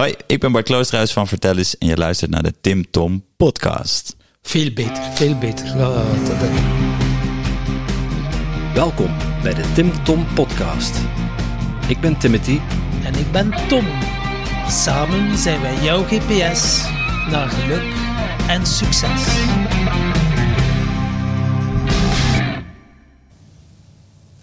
Hoi, ik ben Bart Kloosterhuis van Vertel eens en je luistert naar de Tim Tom podcast. Veel beter, veel beter. Welkom bij de Tim Tom Podcast. Ik ben Timothy En ik ben Tom. Samen zijn wij jouw GPS naar geluk en succes.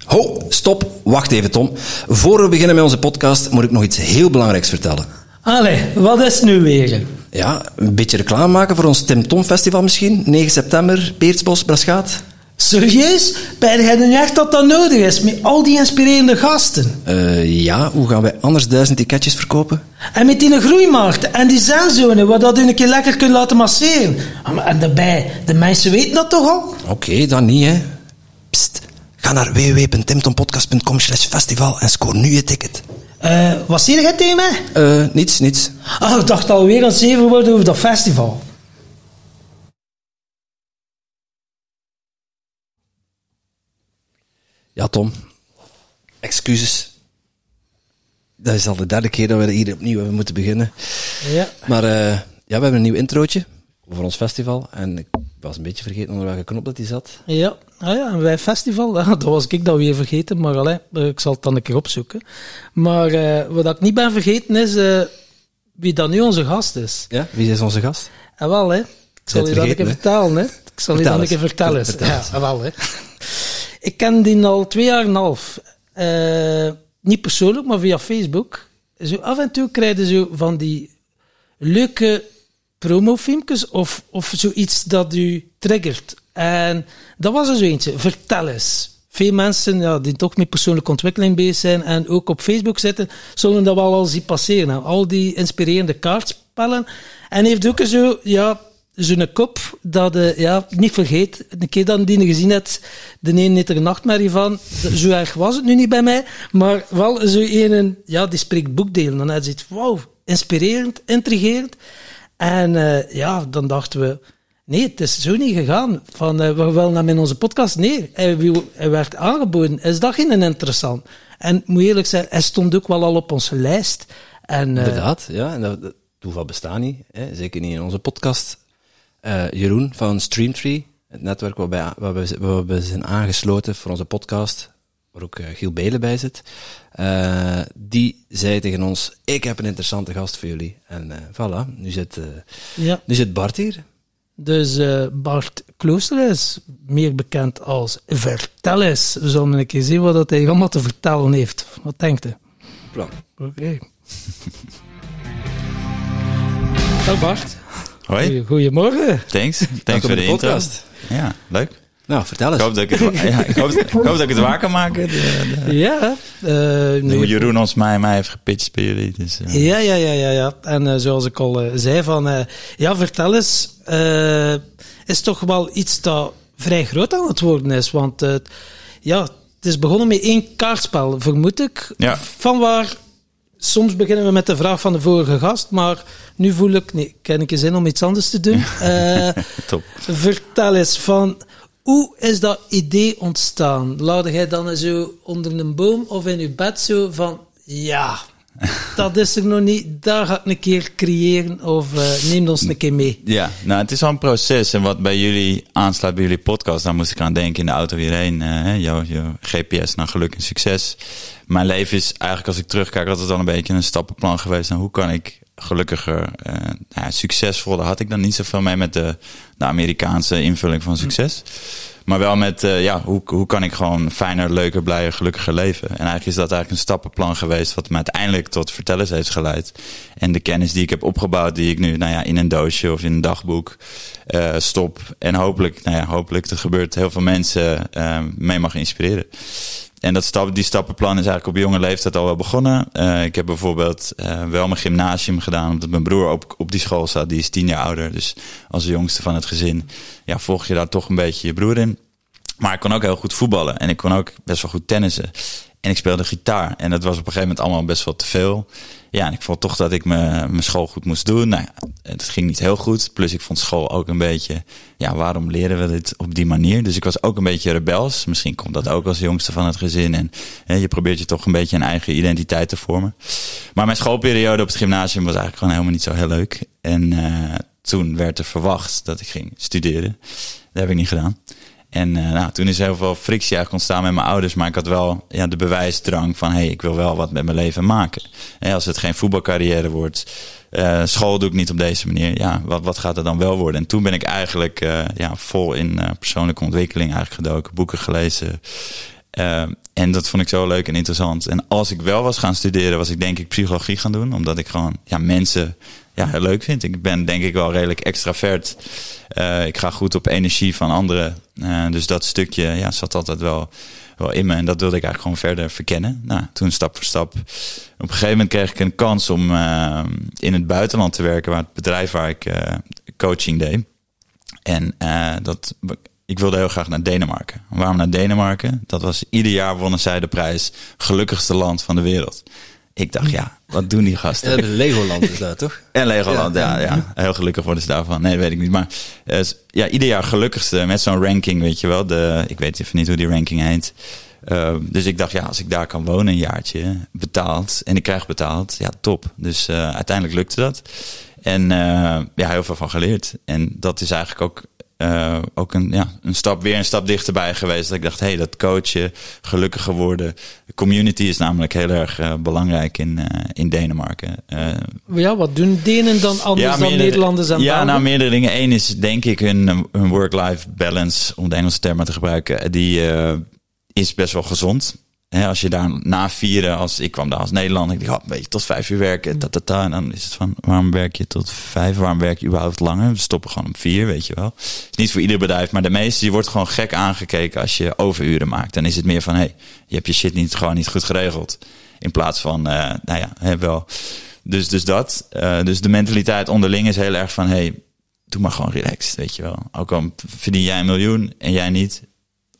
Ho, stop, wacht even Tom. Voor we beginnen met onze podcast moet ik nog iets heel belangrijks vertellen. Allee, wat is nu weer? Ja, een beetje reclame maken voor ons Tim Tom Festival misschien. 9 september, Peersbos, Braschaat. Serieus? Ben jij nu echt dat dat nodig is met al die inspirerende gasten? Eh, ja, hoe gaan wij anders duizend ticketjes verkopen? En met die groeimarkt en die zenzone, waar dat u een keer lekker kunt laten masseren. Ah, En daarbij, de mensen weten dat toch al? Oké, dan niet hè. Pst, ga naar www.timtompodcast.com slash festival en scoor nu je ticket. Eh, wat zie jij tegen mij? Eh, niets, niets. Ah, ik dacht alweer aan zeven worden over dat festival. Ja, Tom. Excuses. Dat is al de derde keer dat we hier opnieuw hebben moeten beginnen. Ja. Maar eh, ja, we hebben een nieuw introotje voor ons festival. En ik was een beetje vergeten onder welke knop dat die zat. Ja, ah ja en wij festival, ah, dat was ik dat weer vergeten, maar allee, ik zal het dan een keer opzoeken. Maar eh, wat ik niet ben vergeten is eh, wie dan nu onze gast is. Ja, wie is onze gast? En wel, hè. Ik zal je dat een keer vertellen, hè. Ik zal je dat een keer vertellen. Vertel Ja, en wel, hè. Ik ken die al twee jaar en een half. Eh, niet persoonlijk, maar via Facebook. Zo af en toe krijgen ze van die leuke promofilmpjes of, of zoiets dat u triggert. En dat was er zo eentje. Vertel eens. Veel mensen ja, die toch met persoonlijke ontwikkeling bezig zijn en ook op Facebook zitten, zullen dat wel al zien passeren. hè. Al die inspirerende kaartspellen. En heeft ook zo, ja, zo'n kop dat je ja, niet vergeet. Een keer dat die gezien hebt, de ene heeft er een nachtmerrie van. Zo erg was het nu niet bij mij, maar wel zo een, ja, die spreekt boekdelen. Dan had je wauw, inspirerend, intrigerend. En eh, ja, dan dachten we, nee, het is zo niet gegaan. Van, eh, we willen hem in onze podcast. Nee, hij, werd aangeboden. Is dat geen interessant? En moet eerlijk zijn, hij stond ook wel al op onze lijst. En, eh, Inderdaad, ja. En dat, toeval bestaat niet. Hè. Zeker niet in onze podcast. Jeroen van Streamtree, het netwerk waarbij, waar, we, zijn aangesloten voor onze podcast, waar ook Giel Belen bij zit, eh, die zei tegen ons, ik heb een interessante gast voor jullie. En eh, voilà, nu zit, eh, ja. nu zit Bart hier. Dus eh, Bart Klooster is meer bekend als Vertel eens. We zullen een keer zien wat dat hij allemaal te vertellen heeft. Wat denkt u? Plan. Oké. Dag Bart. Hoi, Goedemorgen. thanks. Thanks voor de de intro. podcast. Ja, leuk. Nou, vertel Ik eens. hoop dat ik het, ja, ik hoop, ik hoop dat ik het waar kan maken. De, de, Ja, nu- Jeroen ons mij, mij heeft gepitcht bij jullie. Dus, eh, Ja, ja, ja, ja, ja. En eh, zoals ik al zei, van, ja, vertel eens, is toch wel iets dat vrij groot aan het worden is. Want ja, het is begonnen met één kaartspel, vermoed ik. Ja. Van waar, soms beginnen we met de vraag van de vorige gast, maar nu voel ik, nee, ken ik zin om iets anders te doen. Top. vertel eens van, hoe is dat idee ontstaan? Laat jij dan zo onder een boom of in je bed zo van, ja, dat is er nog niet, daar ga ik een keer creëren of eh, neem ons een keer mee. Ja, nou, het is al een proces. En wat bij jullie aansluit bij jullie podcast, daar moest ik aan denken in de auto hierheen. eh, hè, jouw, jouw GPS naar geluk en succes. Mijn leven is eigenlijk, als ik terugkijk, altijd al een beetje een stappenplan geweest. naar hoe kan ik gelukkiger, eh, nou ja, succesvoller had ik dan niet zoveel mee met de, Amerikaanse invulling van succes. Maar wel met, eh, ja, hoe, hoe kan ik gewoon fijner, leuker, blijer, gelukkiger leven? En eigenlijk is dat eigenlijk een stappenplan geweest, wat me uiteindelijk tot vertellers heeft geleid. En de kennis die ik heb opgebouwd, die ik nu, nou ja, in een doosje of in een dagboek eh, stop. En hopelijk, nou ja, hopelijk, dat gebeurt, heel veel mensen eh, mee mag inspireren. En dat stap, die stappenplan is eigenlijk op jonge leeftijd al wel begonnen. Eh, ik heb bijvoorbeeld eh, wel mijn gymnasium gedaan, omdat mijn broer op, op die school zat. Die is tien jaar ouder, dus als de jongste van het gezin ja, volg je daar toch een beetje je broer in. Maar ik kon ook heel goed voetballen en ik kon ook best wel goed tennissen. En ik speelde gitaar. En dat was op een gegeven moment allemaal best wel te veel. Ja, en ik vond toch dat ik mijn school goed moest doen. Nou ja, het ging niet heel goed. Plus ik vond school ook een beetje... Ja, waarom leren we dit op die manier? Dus ik was ook een beetje rebels. Misschien komt dat ook als jongste van het gezin. En hè, je probeert je toch een beetje een eigen identiteit te vormen. Maar mijn schoolperiode op het gymnasium was eigenlijk gewoon helemaal niet zo heel leuk. En uh, toen werd er verwacht dat ik ging studeren. Dat heb ik niet gedaan. En uh, nou, toen is heel veel frictie eigenlijk ontstaan met mijn ouders. Maar ik had wel ja, de bewijsdrang van... hé, hey, ik wil wel wat met mijn leven maken. En als het geen voetbalcarrière wordt... Uh, school doe ik niet op deze manier. Ja, wat, wat gaat er dan wel worden? En toen ben ik eigenlijk uh, ja, vol in persoonlijke ontwikkeling eigenlijk gedoken. Boeken gelezen. en dat vond ik zo leuk en interessant. En als ik wel was gaan studeren... was ik denk ik psychologie gaan doen. Omdat ik gewoon ja, mensen ja, heel leuk vind. Ik ben denk ik wel redelijk extravert. Ik ga goed op energie van anderen. Uh, dus dat stukje ja, zat altijd wel, wel in me. En dat wilde ik eigenlijk gewoon verder verkennen. Nou, toen stap voor stap. Op een gegeven moment kreeg ik een kans om uh, in het buitenland te werken. Waar het bedrijf waar ik coaching deed. En dat, ik wilde heel graag naar Denemarken. Waarom naar Denemarken? Dat was ieder jaar wonnen zij de prijs gelukkigste land van de wereld. Ik dacht, ja, wat doen die gasten? Ja, Legoland is daar, toch? En Legoland, ja. ja, ja. Heel gelukkig worden ze daarvan. Nee, weet ik niet. Maar uh, ja, ieder jaar gelukkigste met zo'n ranking, weet je wel. De, ik weet even niet hoe die ranking heet. Uh, dus ik dacht, ja, als ik daar kan wonen een jaartje, betaald, en ik krijg betaald, ja, top. Dus uh, uiteindelijk lukte dat. En ja, heel veel van geleerd. En dat is eigenlijk ook uh, ook een, ja, een stap, weer een stap dichterbij geweest. Dat ik dacht, hé, hey, dat coachen, gelukkiger worden. De community is namelijk heel erg uh, belangrijk in, uh, in Denemarken. ja, wat doen Denen dan anders ja, dan Nederlanders en Ja, nou, meerdere dingen. Eén is denk ik hun, hun work-life balance, om de Engelse termen te gebruiken. Die is best wel gezond als je daar na vieren, als ik kwam daar als Nederland, ik dacht, oh, weet je, tot vijf uur werken, ta, ta, ta, en dan is het van, waarom werk je tot vijf? Waarom werk je überhaupt langer? We stoppen gewoon om vier, weet je wel. Is niet voor ieder bedrijf, maar de meeste, je wordt gewoon gek aangekeken als je overuren maakt. Dan is het meer van, hey, je hebt je shit niet, gewoon niet goed geregeld. In plaats van, uh, nou ja, hè, wel. Dus, dus dat. Uh, dus de mentaliteit onderling is heel erg van, hey, doe maar gewoon relaxed, weet je wel. Ook al verdien jij een miljoen en jij niet,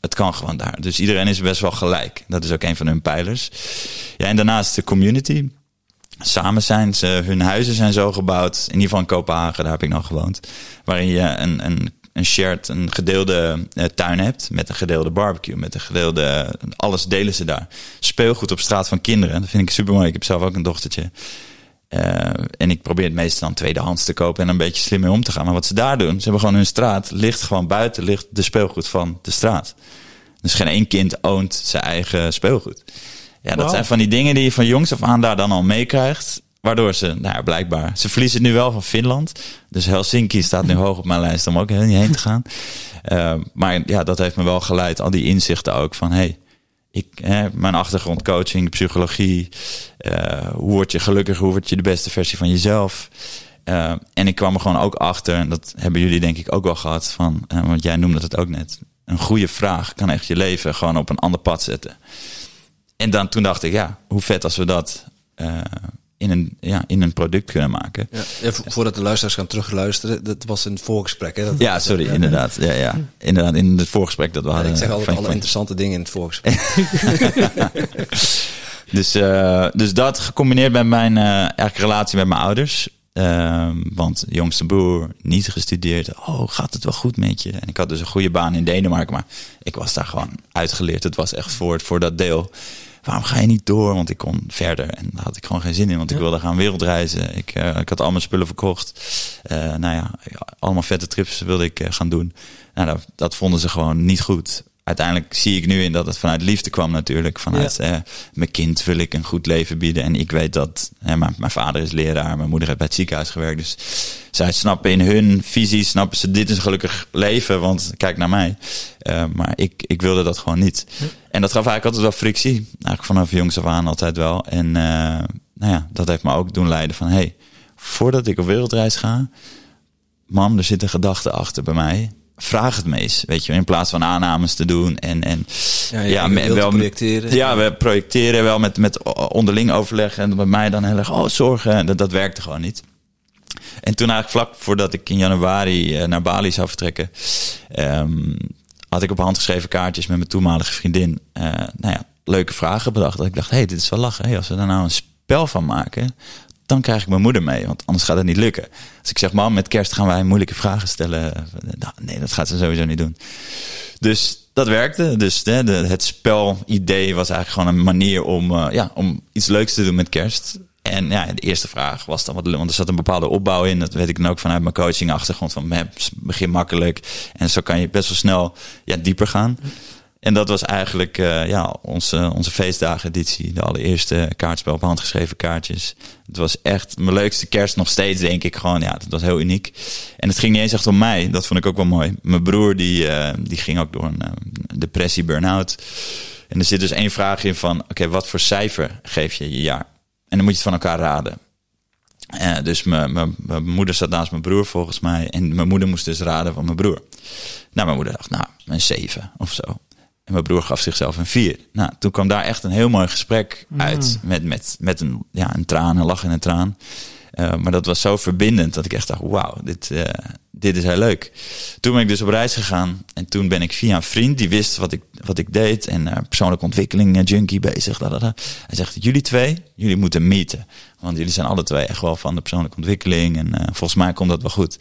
het kan gewoon daar. Dus iedereen is best wel gelijk. Dat is ook een van hun pijlers. Ja, en daarnaast de community. Samen zijn ze, hun huizen zijn zo gebouwd. In ieder geval in Kopenhagen, daar heb ik nog gewoond. Waarin je een, een, een shared, een gedeelde uh, tuin hebt. Met een gedeelde barbecue, met een gedeelde. Alles delen ze daar. Speelgoed op straat van kinderen. Dat vind ik super mooi. Ik heb zelf ook een dochtertje. Uh, en ik probeer het meestal dan tweedehands te kopen en een beetje slim mee om te gaan. Maar wat ze daar doen, ze hebben gewoon hun straat, ligt gewoon buiten, ligt de speelgoed van de straat. Dus geen één kind oont zijn eigen speelgoed. Ja, dat zijn van die dingen die je van jongs af aan daar dan al meekrijgt. Waardoor ze, nou ja, blijkbaar, ze verliezen nu wel van Finland. Dus Helsinki staat nu hoog op mijn lijst om ook niet heen te gaan. Uh, maar ja, dat heeft me wel geleid, al die inzichten ook van, hey, ik, hè, mijn achtergrond coaching, psychologie. Uh, hoe word je gelukkig? Hoe word je de beste versie van jezelf? Uh, en ik kwam er gewoon ook achter, en dat hebben jullie denk ik ook wel gehad, van, uh, want jij noemde het ook net. Een goede vraag kan echt je leven gewoon op een ander pad zetten. En dan toen dacht ik, ja, hoe vet als we dat in een, ja, in een product kunnen maken. Ja, voordat de luisteraars gaan terugluisteren, dat was een voorgesprek. Hè? Dat ja, sorry, inderdaad. Ja, ja. Inderdaad, in het voorgesprek dat we hadden. ik zeg altijd alle interessante dingen in het voorgesprek. dus, uh, dus dat gecombineerd met mijn uh, eigenlijk relatie met mijn ouders. Uh, want jongste broer, niet gestudeerd. Oh, gaat het wel goed met je? En ik had dus een goede baan in Denemarken, maar ik was daar gewoon uitgeleerd. Het was echt voor, voor dat deel waarom ga je niet door? Want ik kon verder en daar had ik gewoon geen zin in, want ik wilde gaan wereldreizen. Ik, uh, ik had al mijn spullen verkocht. Uh, nou ja, allemaal vette trips wilde ik uh, gaan doen. Nou, dat, dat, vonden ze gewoon niet goed. Uiteindelijk zie ik nu in dat het vanuit liefde kwam natuurlijk. Vanuit ja. mijn kind wil ik een goed leven bieden. En ik weet dat mijn, mijn vader is leraar, mijn moeder heeft bij het ziekenhuis gewerkt. Dus zij snappen in hun visie, snappen ze dit is een gelukkig leven, want kijk naar mij. Uh, maar ik, ik wilde dat gewoon niet. En dat gaf eigenlijk altijd wel frictie. Eigenlijk vanaf jongs af aan altijd wel. En uh, nou ja, dat heeft me ook doen leiden van... hey, voordat ik op wereldreis ga... mam, er zit een gedachte achter bij mij. Vraag het meest, weet je, in plaats van aannames te doen en en ja, wel projecteren. Ja, we projecteren wel met met onderling overleg en bij mij dan heel erg oh zorgen, dat dat werkte gewoon niet. En toen eigenlijk vlak voordat ik in januari uh, naar Bali zou vertrekken, um, had ik op handgeschreven kaartjes met mijn toenmalige vriendin. Uh, nou ja, leuke vragen bedacht. Dat ik dacht, hé, hey, dit is wel lachen. Hey, als we daar nou een spel van maken, dan krijg ik mijn moeder mee. Want anders gaat het niet lukken. Als ik zeg, mam, met kerst gaan wij moeilijke vragen stellen. Nou, nee, dat gaat ze sowieso niet doen. Dus dat werkte. Dus de, de, het spelidee was eigenlijk gewoon een manier om, uh, ja, om iets leuks te doen met kerst. En ja, de eerste vraag was dan want er zat een bepaalde opbouw in. Dat weet ik dan ook vanuit mijn coaching achtergrond van begin makkelijk. En zo kan je best wel snel ja, dieper gaan. En dat was eigenlijk uh, ja, onze, onze feestdagen-editie. De allereerste kaartspel op handgeschreven kaartjes. Het was echt mijn leukste kerst nog steeds, denk ik. Gewoon, ja, dat was heel uniek. En het ging niet eens echt om mij. Dat vond ik ook wel mooi. Mijn broer, die, uh, die ging ook door een uh, depressie, burn-out. En er zit dus één vraag in van... Oké, wat voor cijfer geef je je jaar? En dan moet je het van elkaar raden. Dus mijn moeder zat naast mijn broer volgens mij. En mijn moeder moest dus raden van mijn broer. Nou, mijn moeder dacht, nou, een zeven of zo. En mijn broer gaf zichzelf een vier. Nou, toen kwam daar echt een heel mooi gesprek uit. Mm. Met, met, met een, ja, een traan, een lach en een traan. Uh, maar dat was zo verbindend dat ik echt dacht, wauw, dit, uh, dit is heel leuk. Toen ben ik dus op reis gegaan. En toen ben ik via een vriend, die wist wat ik, wat ik deed. En uh, persoonlijke ontwikkeling, junkie bezig. Hij zegt, jullie twee, jullie moeten meeten. Want jullie zijn alle twee echt wel van de persoonlijke ontwikkeling. En uh, volgens mij komt dat wel goed.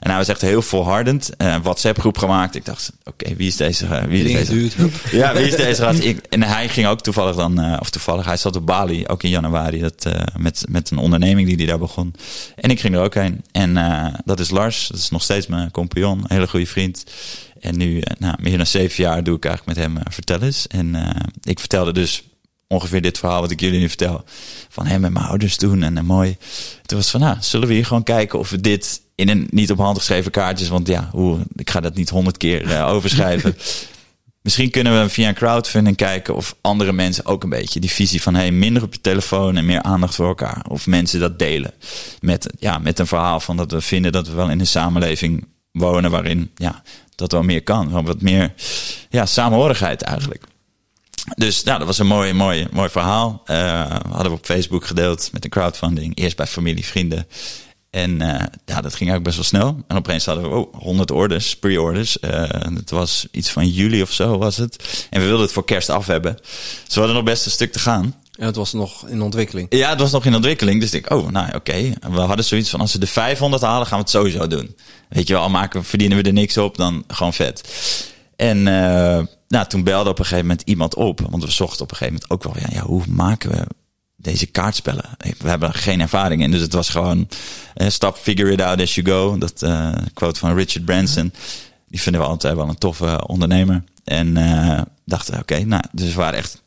En hij was echt heel volhardend. Uh, WhatsApp groep gemaakt. Ik dacht, oké, okay, wie is deze? Uh, wie is deze? Ja, wie is deze gast? Ik, en hij ging ook toevallig dan, of toevallig, hij zat op Bali, ook in januari, dat, met, met een onderneming die hij daar begon. En ik ging er ook heen. En dat is Lars, dat is nog steeds mijn compagnon, een hele goede vriend. En nu, nou, meer dan zeven jaar doe ik eigenlijk met hem vertel eens. En ik vertelde dus ongeveer dit verhaal wat ik jullie nu vertel. Van hem en mijn ouders toen en, en mooi. Toen was van, nou, zullen we hier gewoon kijken of we dit in een niet op hand geschreven kaartjes, want ja, hoe, ik ga dat niet honderd keer uh, overschrijven. Misschien kunnen we via een crowdfunding kijken of andere mensen ook een beetje die visie van hey, minder op je telefoon en meer aandacht voor elkaar. Of mensen dat delen met, ja, met een verhaal van dat we vinden dat we wel in een samenleving wonen waarin ja, dat wel meer kan. Wat meer ja, samenhorigheid eigenlijk. Dus nou, dat was een mooi, mooi, mooi verhaal. Uh, hadden we op Facebook gedeeld met een crowdfunding. Eerst bij familie, vrienden. En uh, ja, dat ging ook best wel snel. En opeens hadden we oh, 100 orders, pre-orders. Uh, het was iets van juli of zo was het. En we wilden het voor kerst af hebben. Dus we hadden nog best een stuk te gaan. Ja, het was nog in ontwikkeling. Ja, het was nog in ontwikkeling. Dus ik, oh, nou oké. Okay. We hadden zoiets van, als we de 500 halen, gaan we het sowieso doen. Weet je wel, al maken, verdienen we er niks op, dan gewoon vet. En uh, nou, toen belde op een gegeven moment iemand op. Want we zochten op een gegeven moment ook wel, ja, ja hoe maken we deze kaartspellen? We hebben geen ervaring in. Dus het was gewoon, uh, stop, figure it out as you go. Dat uh, quote van Richard Branson. Die vinden we altijd wel een toffe ondernemer. En uh, dachten, oké, nou, dus we waren echt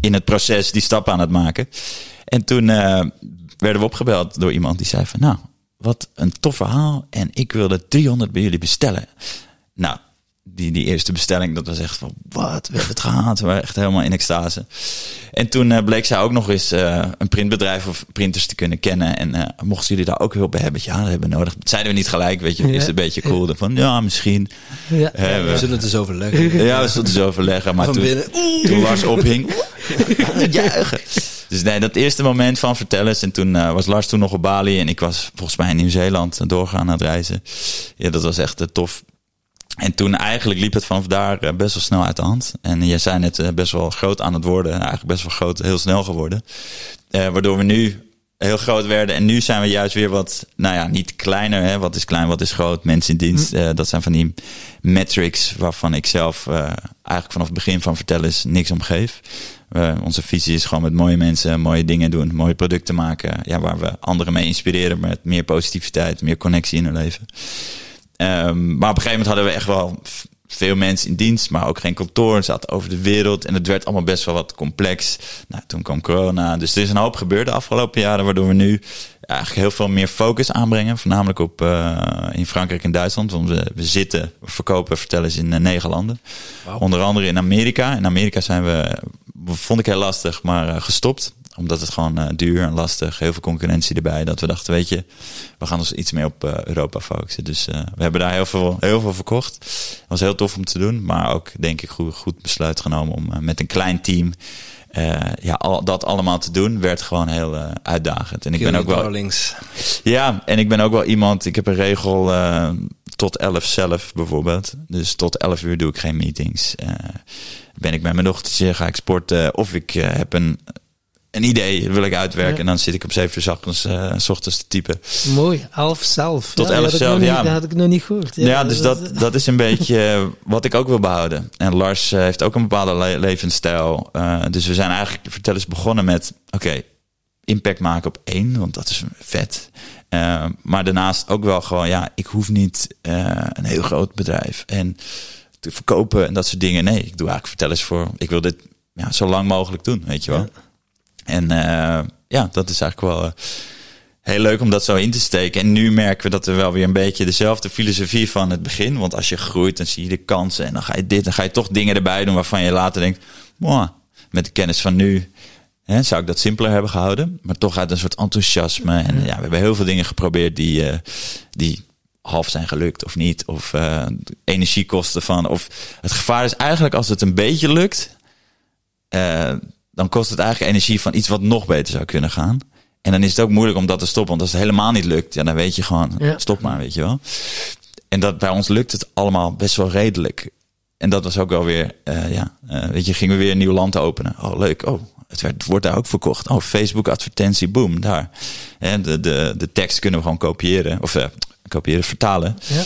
in het proces die stap aan het maken. En toen werden we opgebeld door iemand die zei van, nou, wat een tof verhaal. En ik wilde 300 bij jullie bestellen. Nou, die, die eerste bestelling, dat was echt van, wat, we hebben het gehaald. We waren echt helemaal in extase. En toen uh, bleek zij ook nog eens uh, een printbedrijf of printers te kunnen kennen. En uh, mochten jullie daar ook hulp bij hebben? Ja, dat hebben we nodig. zeiden we niet gelijk, weet je. Ja. Is het een beetje cool. Van, ja, misschien. Ja. we, we zullen het eens overleggen. Ja, we zullen het eens overleggen. Maar toen, toen Lars ophing, juichen. Dus nee, dat eerste moment van vertellen. En toen was Lars toen nog op Bali. En ik was volgens mij in Nieuw-Zeeland doorgaan aan het reizen. Ja, dat was echt tof. En toen eigenlijk liep het vanaf daar eh, best wel snel uit de hand. En je zei net eh, best wel groot aan het worden. Eigenlijk best wel groot, heel snel geworden. Uh, waardoor we nu heel groot werden. En nu zijn we juist weer wat, nou ja, niet kleiner. Hè? Wat is klein, wat is groot? Mensen in dienst. Uh, dat zijn van die metrics waarvan ik zelf uh, eigenlijk vanaf het begin van vertellen is niks om geef. onze visie is gewoon met mooie mensen mooie dingen doen. Mooie producten maken. Ja, waar we anderen mee inspireren met meer positiviteit, meer connectie in hun leven. Um, maar op een gegeven moment hadden we echt wel veel mensen in dienst, maar ook geen kantoor. zaten over de wereld en het werd allemaal best wel wat complex. Nou, toen kwam corona. Dus er is een hoop gebeurd de afgelopen jaren, waardoor we nu eigenlijk heel veel meer focus aanbrengen. Voornamelijk op uh, in Frankrijk en Duitsland. Want we, we zitten, we verkopen, vertellen eens in uh, negen landen. Wow. Onder andere in Amerika. In Amerika zijn we, vond ik heel lastig, maar uh, gestopt omdat het gewoon uh, duur en lastig, heel veel concurrentie erbij. Dat we dachten, weet je, we gaan ons iets meer op uh, Europa focussen. Dus uh, we hebben daar heel veel, heel veel verkocht. Het was heel tof om te doen, maar ook denk ik goed, goed besluit genomen om met een klein team ja, al, dat allemaal te doen, werd gewoon heel uitdagend. En ik ben ook wel. Darlings. Ja, en ik ben ook wel iemand, ik heb een regel tot 11 zelf bijvoorbeeld. Dus tot 11 uur doe ik geen meetings. ben ik met mijn dochtertje, ga ik sporten. Of ik eh, heb een, een idee, wil ik uitwerken. Ja. En dan zit ik op zeven uur 's ochtends, eh, 's ochtends te typen. Mooi, elf zelf. Tot ja, elf zelf, niet- ja. Dat had ik nog niet gehoord. Ja, dus dat, dat is een beetje eh, wat ik ook wil behouden. En Lars eh, heeft ook een bepaalde le- levensstijl. Dus we zijn eigenlijk, vertel eens, begonnen met... Oké, impact maken op één, want dat is vet. Maar daarnaast ook wel gewoon... Ja, ik hoef niet een heel groot bedrijf en te verkopen en dat soort dingen. Nee, ik doe eigenlijk vertel eens voor... Ik wil dit ja, zo lang mogelijk doen, weet je wel. En eh, ja, dat is eigenlijk wel... eh, heel leuk om dat zo in te steken. En nu merken we dat we wel weer een beetje dezelfde filosofie van het begin. Want als je groeit, dan zie je de kansen. En dan ga je dit, dan ga je toch dingen erbij doen waarvan je later denkt... "Mwah, met de kennis van nu hè, zou ik dat simpeler hebben gehouden. Maar toch uit een soort enthousiasme. En ja, we hebben heel veel dingen geprobeerd die, eh, die half zijn gelukt of niet. Of energiekosten van... Of het gevaar is eigenlijk als het een beetje lukt... dan kost het eigenlijk energie van iets wat nog beter zou kunnen gaan. En dan is het ook moeilijk om dat te stoppen. Want als het helemaal niet lukt, ja, dan weet je gewoon, Ja. stop maar, weet je wel. En dat bij ons lukt het allemaal best wel redelijk. En dat was ook wel weer, eh, ja, eh, weet je, gingen we weer een nieuw land openen. Oh, leuk. Oh, het, werd, het wordt daar ook verkocht. Oh, Facebook advertentie, boom, daar. En de, de, de tekst kunnen we gewoon kopiëren. Of eh, kopiëren, vertalen. Ja.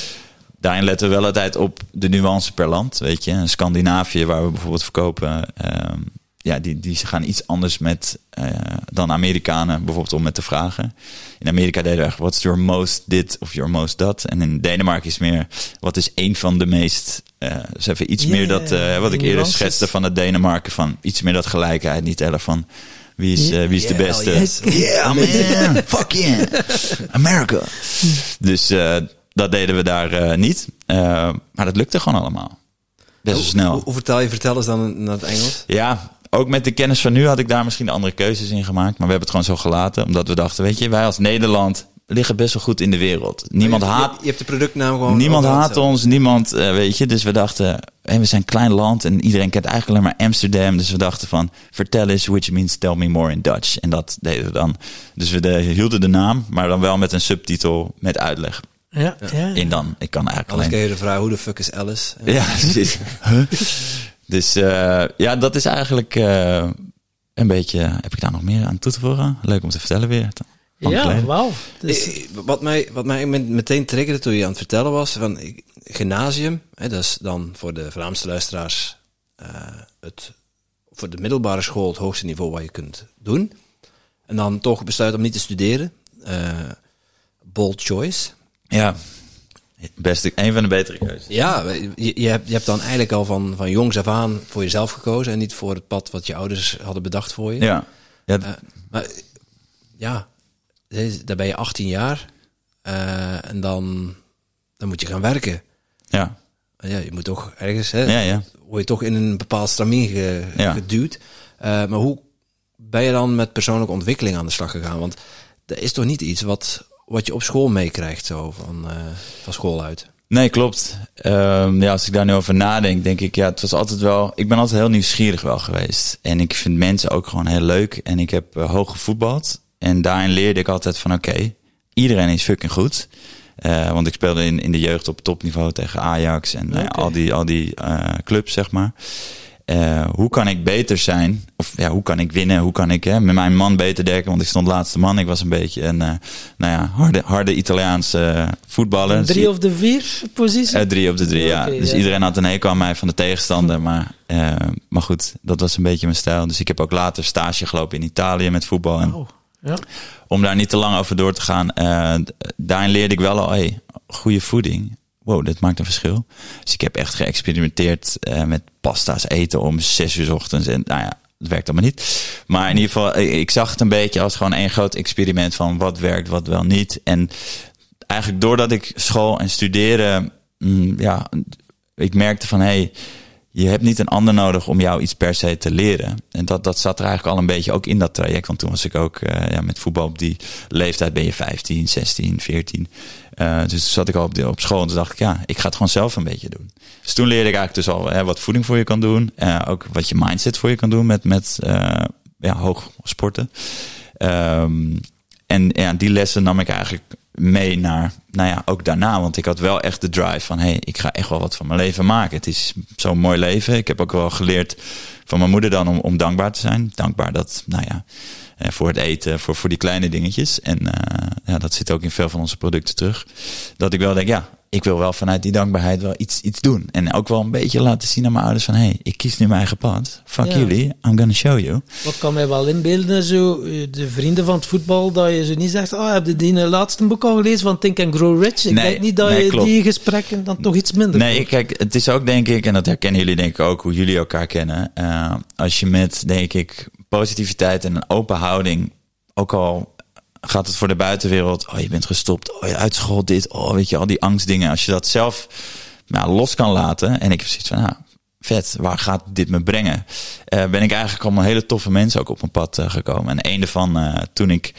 Daarin letten we wel altijd op de nuance per land. Weet je, in Scandinavië, waar we bijvoorbeeld verkopen, ehm, ja, die, die gaan iets anders met eh, dan Amerikanen, bijvoorbeeld om met te vragen. In Amerika deden we echt, what's your most dit of your most dat? En in Denemarken is meer, wat is één van de meest, eh dus even iets meer dat, eh, wat ik eerder schetste van het Denemarken, van iets meer dat gelijkheid, niet erg van wie is, wie is de beste. yes. Yeah, man, fuck yeah, America. Dus eh, dat deden we daar eh, niet. Maar dat lukte gewoon allemaal. Best wel snel. Hoe, hoe vertel je vertel eens dan naar het Engels? Ja, ook met de kennis van nu had ik daar misschien andere keuzes in gemaakt. Maar we hebben het gewoon zo gelaten. Omdat we dachten, weet je, wij als Nederland liggen best wel goed in de wereld. Niemand je, haat, Je, je hebt de productnaam gewoon. niemand haat ons, niemand, eh, weet je. Dus we dachten, hey, we zijn een klein land en iedereen kent eigenlijk alleen maar Amsterdam. Dus we dachten van, vertel eens, which means tell me more in Dutch. En dat deden we dan. Dus we de- hielden de naam, maar dan wel met een subtitel met uitleg. Ja, ja. In dan, ik kan eigenlijk Anders alleen... je de vraag, hoe de fuck is Alice? Ja, precies. Huh? Dus eh, ja, dat is eigenlijk eh, een beetje... Heb ik daar nog meer aan toe te voegen? Leuk om te vertellen weer. Lang ja wauw. Dus, Eh, Wat mij, wat mij met- meteen triggerde toen je aan het vertellen was, van ik- gymnasium, hè, dat is dan voor de Vlaamse luisteraars eh, het, voor de middelbare school het hoogste niveau wat je kunt doen. En dan toch besluit om niet te studeren. Eh, bold choice. Ja, best een van de betere keuzes. Ja, je, je, hebt, je hebt dan eigenlijk al van, van jongs af aan voor jezelf gekozen en niet voor het pad wat je ouders hadden bedacht voor je. Ja, ja Eh, maar ja, dan ben je 18 jaar eh, en dan, dan moet je gaan werken. ja, Ja, je moet toch ergens, hè, ja, ja. word je toch in een bepaald stramien ge- Ja. geduwd. Eh, maar hoe ben je dan met persoonlijke ontwikkeling aan de slag gegaan? Want dat is toch niet iets wat, wat je op school meekrijgt zo van, eh, van school uit? Nee, klopt. Ehm, ja, als ik daar nu over nadenk, denk ik, ja, het was altijd wel. Ik ben altijd heel nieuwsgierig wel geweest. En ik vind mensen ook gewoon heel leuk. En ik heb eh, hoog gevoetbald. En daarin leerde ik altijd van, oké, iedereen is fucking goed. Eh, want ik speelde in, in de jeugd op topniveau tegen Ajax en al die, al die clubs, zeg maar. Eh, hoe kan ik beter zijn? Of ja, hoe kan ik winnen? Hoe kan ik hè, met mijn man beter dekken? Want ik stond laatste man. Ik was een beetje een eh, nou ja, harde, harde Italiaanse eh, voetballer. Dus drie of de vier positie? drie op de drie, ja. Dus ja. iedereen had een hekel aan mij van de tegenstander. Maar, maar goed, dat was een beetje mijn stijl. Dus ik heb ook later stage gelopen in Italië met voetbal. En Oh, ja. om daar niet te lang over door te gaan, daarin leerde ik wel al, hey, goede voeding. Wow, dit maakt een verschil. Dus ik heb echt geëxperimenteerd eh, met pasta's eten om zes uur 's ochtends. En nou ja, het werkt allemaal niet. Maar in ieder geval, ik zag het een beetje als gewoon één groot experiment van wat werkt, wat wel niet. En eigenlijk doordat ik school en studeren, mm, ja, ik merkte van hé, hey, je hebt niet een ander nodig om jou iets per se te leren. En dat, dat zat er eigenlijk al een beetje ook in dat traject. Want toen was ik ook eh, ja, met voetbal op die leeftijd ben je 15, 16, 14. Eh, dus zat ik al op, de, op school en toen dacht ik, ja, ik ga het gewoon zelf een beetje doen. Dus toen leerde ik eigenlijk dus al hè, wat voeding voor je kan doen. eh, ook wat je mindset voor je kan doen met, met eh, ja, hoog sporten. Ehm, en ja, die lessen nam ik eigenlijk mee naar, nou ja, ook daarna. Want ik had wel echt de drive van, hé, hey, ik ga echt wel wat van mijn leven maken. Het is zo'n mooi leven. Ik heb ook wel geleerd van mijn moeder dan om, om dankbaar te zijn. Dankbaar dat, nou ja, eh, voor het eten, voor, voor die kleine dingetjes. En uh, ja, dat zit ook in veel van onze producten terug. Dat ik wel denk, ja, ik wil wel vanuit die dankbaarheid wel iets, iets doen. En ook wel een beetje laten zien aan mijn ouders van... hé, hey, ik kies nu mijn eigen pad. Fuck ja. jullie, I'm gonna show you. Wat kan mij wel inbeelden, zo, de vrienden van het voetbal... dat je zo niet zegt... oh, heb je die laatste boek al gelezen van Think and Grow Rich? Ik nee, denk niet dat nee, je klopt. die gesprekken dan toch iets minder Nee, wordt. kijk, het is ook denk ik... en dat herkennen jullie denk ik ook, hoe jullie elkaar kennen... Uh, als je met, denk ik, positiviteit en een open houding... ook al gaat het voor de buitenwereld. Oh, je bent gestopt. Oh, je uitschot dit. Oh, weet je, al die angstdingen. Als je dat zelf nou, los kan laten. En ik heb zoiets van, nou, vet, waar gaat dit me brengen? Uh, ben ik eigenlijk allemaal hele toffe mensen ook op mijn pad uh, gekomen. En een ervan, uh, toen ik,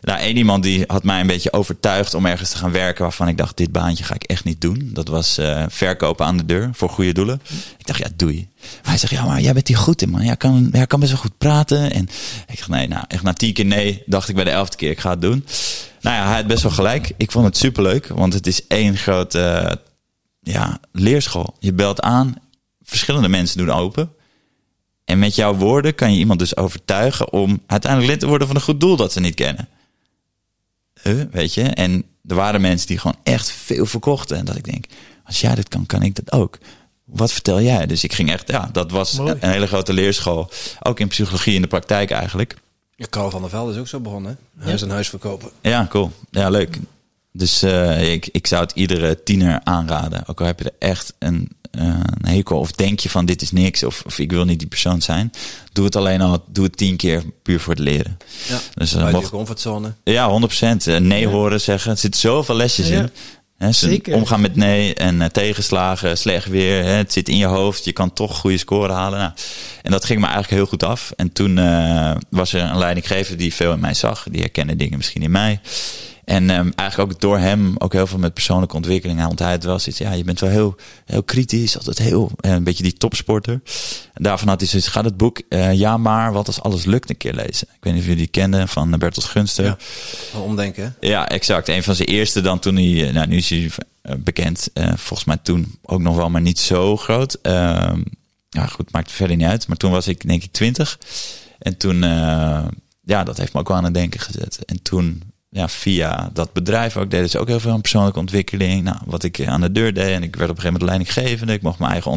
nou, één iemand die had mij een beetje overtuigd om ergens te gaan werken waarvan ik dacht, dit baantje ga ik echt niet doen. Dat was verkopen aan de deur voor goede doelen. Ik dacht, ja, doei. Maar hij zegt, ja, maar jij bent hier goed in, man. Jij kan, jij kan best wel goed praten. En ik dacht, nee, nou, echt na tien keer nee, dacht ik bij de elfde keer, ik ga het doen. Nou ja, hij had best wel gelijk. Ik vond het superleuk, want het is één grote, ja, leerschool. Je belt aan verschillende mensen doen open. En met jouw woorden kan je iemand dus overtuigen om uiteindelijk lid te worden van een goed doel dat ze niet kennen. Huh, weet je? En er waren mensen die gewoon echt veel verkochten. En dat ik denk, als jij dit kan, kan ik dat ook. Wat vertel jij? Dus ik ging echt, ja, dat was Mooi. een hele grote leerschool. Ook in psychologie in de praktijk eigenlijk. Ja, Carl van der Velde is ook zo begonnen. Huis ja. en huis verkopen. Ja, cool. Ja, leuk. Dus uh, ik, ik zou het iedere tiener aanraden. Ook al heb je er echt een een hekel of denk je van dit is niks of, of, ik wil niet die persoon zijn. Doe het alleen al, doe het tien keer puur voor het leren. Ja, dus, uh, mocht, je comfortzone. Ja, 100%. Uh, nee horen zeggen. Er zitten zoveel lesjes ja. in. He, Zeker. Omgaan met nee en uh, tegenslagen, slecht weer. Het zit in je hoofd. Je kan toch goede score halen. Nou, en dat ging me eigenlijk heel goed af. En toen uh, was er een leidinggever die veel in mij zag. Die herkende dingen misschien in mij. En um, eigenlijk ook door hem ook heel veel met persoonlijke ontwikkeling. Want hij wel zoiets, ja, je bent wel heel, heel kritisch, altijd heel, eh, een beetje die topsporter. En daarvan had hij zoiets, ga het boek uh, Ja maar, wat als alles lukt een keer lezen. Ik weet niet of jullie die kenden, van Bertolt Gunster. Ja, omdenken. Ja, exact. Een van zijn eerste dan toen hij, nou nu is hij bekend, uh, volgens mij toen ook nog wel, maar niet zo groot. Uh, ja goed, maakt verder niet uit. Maar toen was ik denk ik twintig. En toen, ja, dat heeft me ook wel aan het denken gezet. En toen ja, via dat bedrijf ook deden ze ook heel veel aan persoonlijke ontwikkeling. Nou, wat ik aan de deur deed. En ik werd op een gegeven moment leidinggevende. Ik mocht mijn eigen,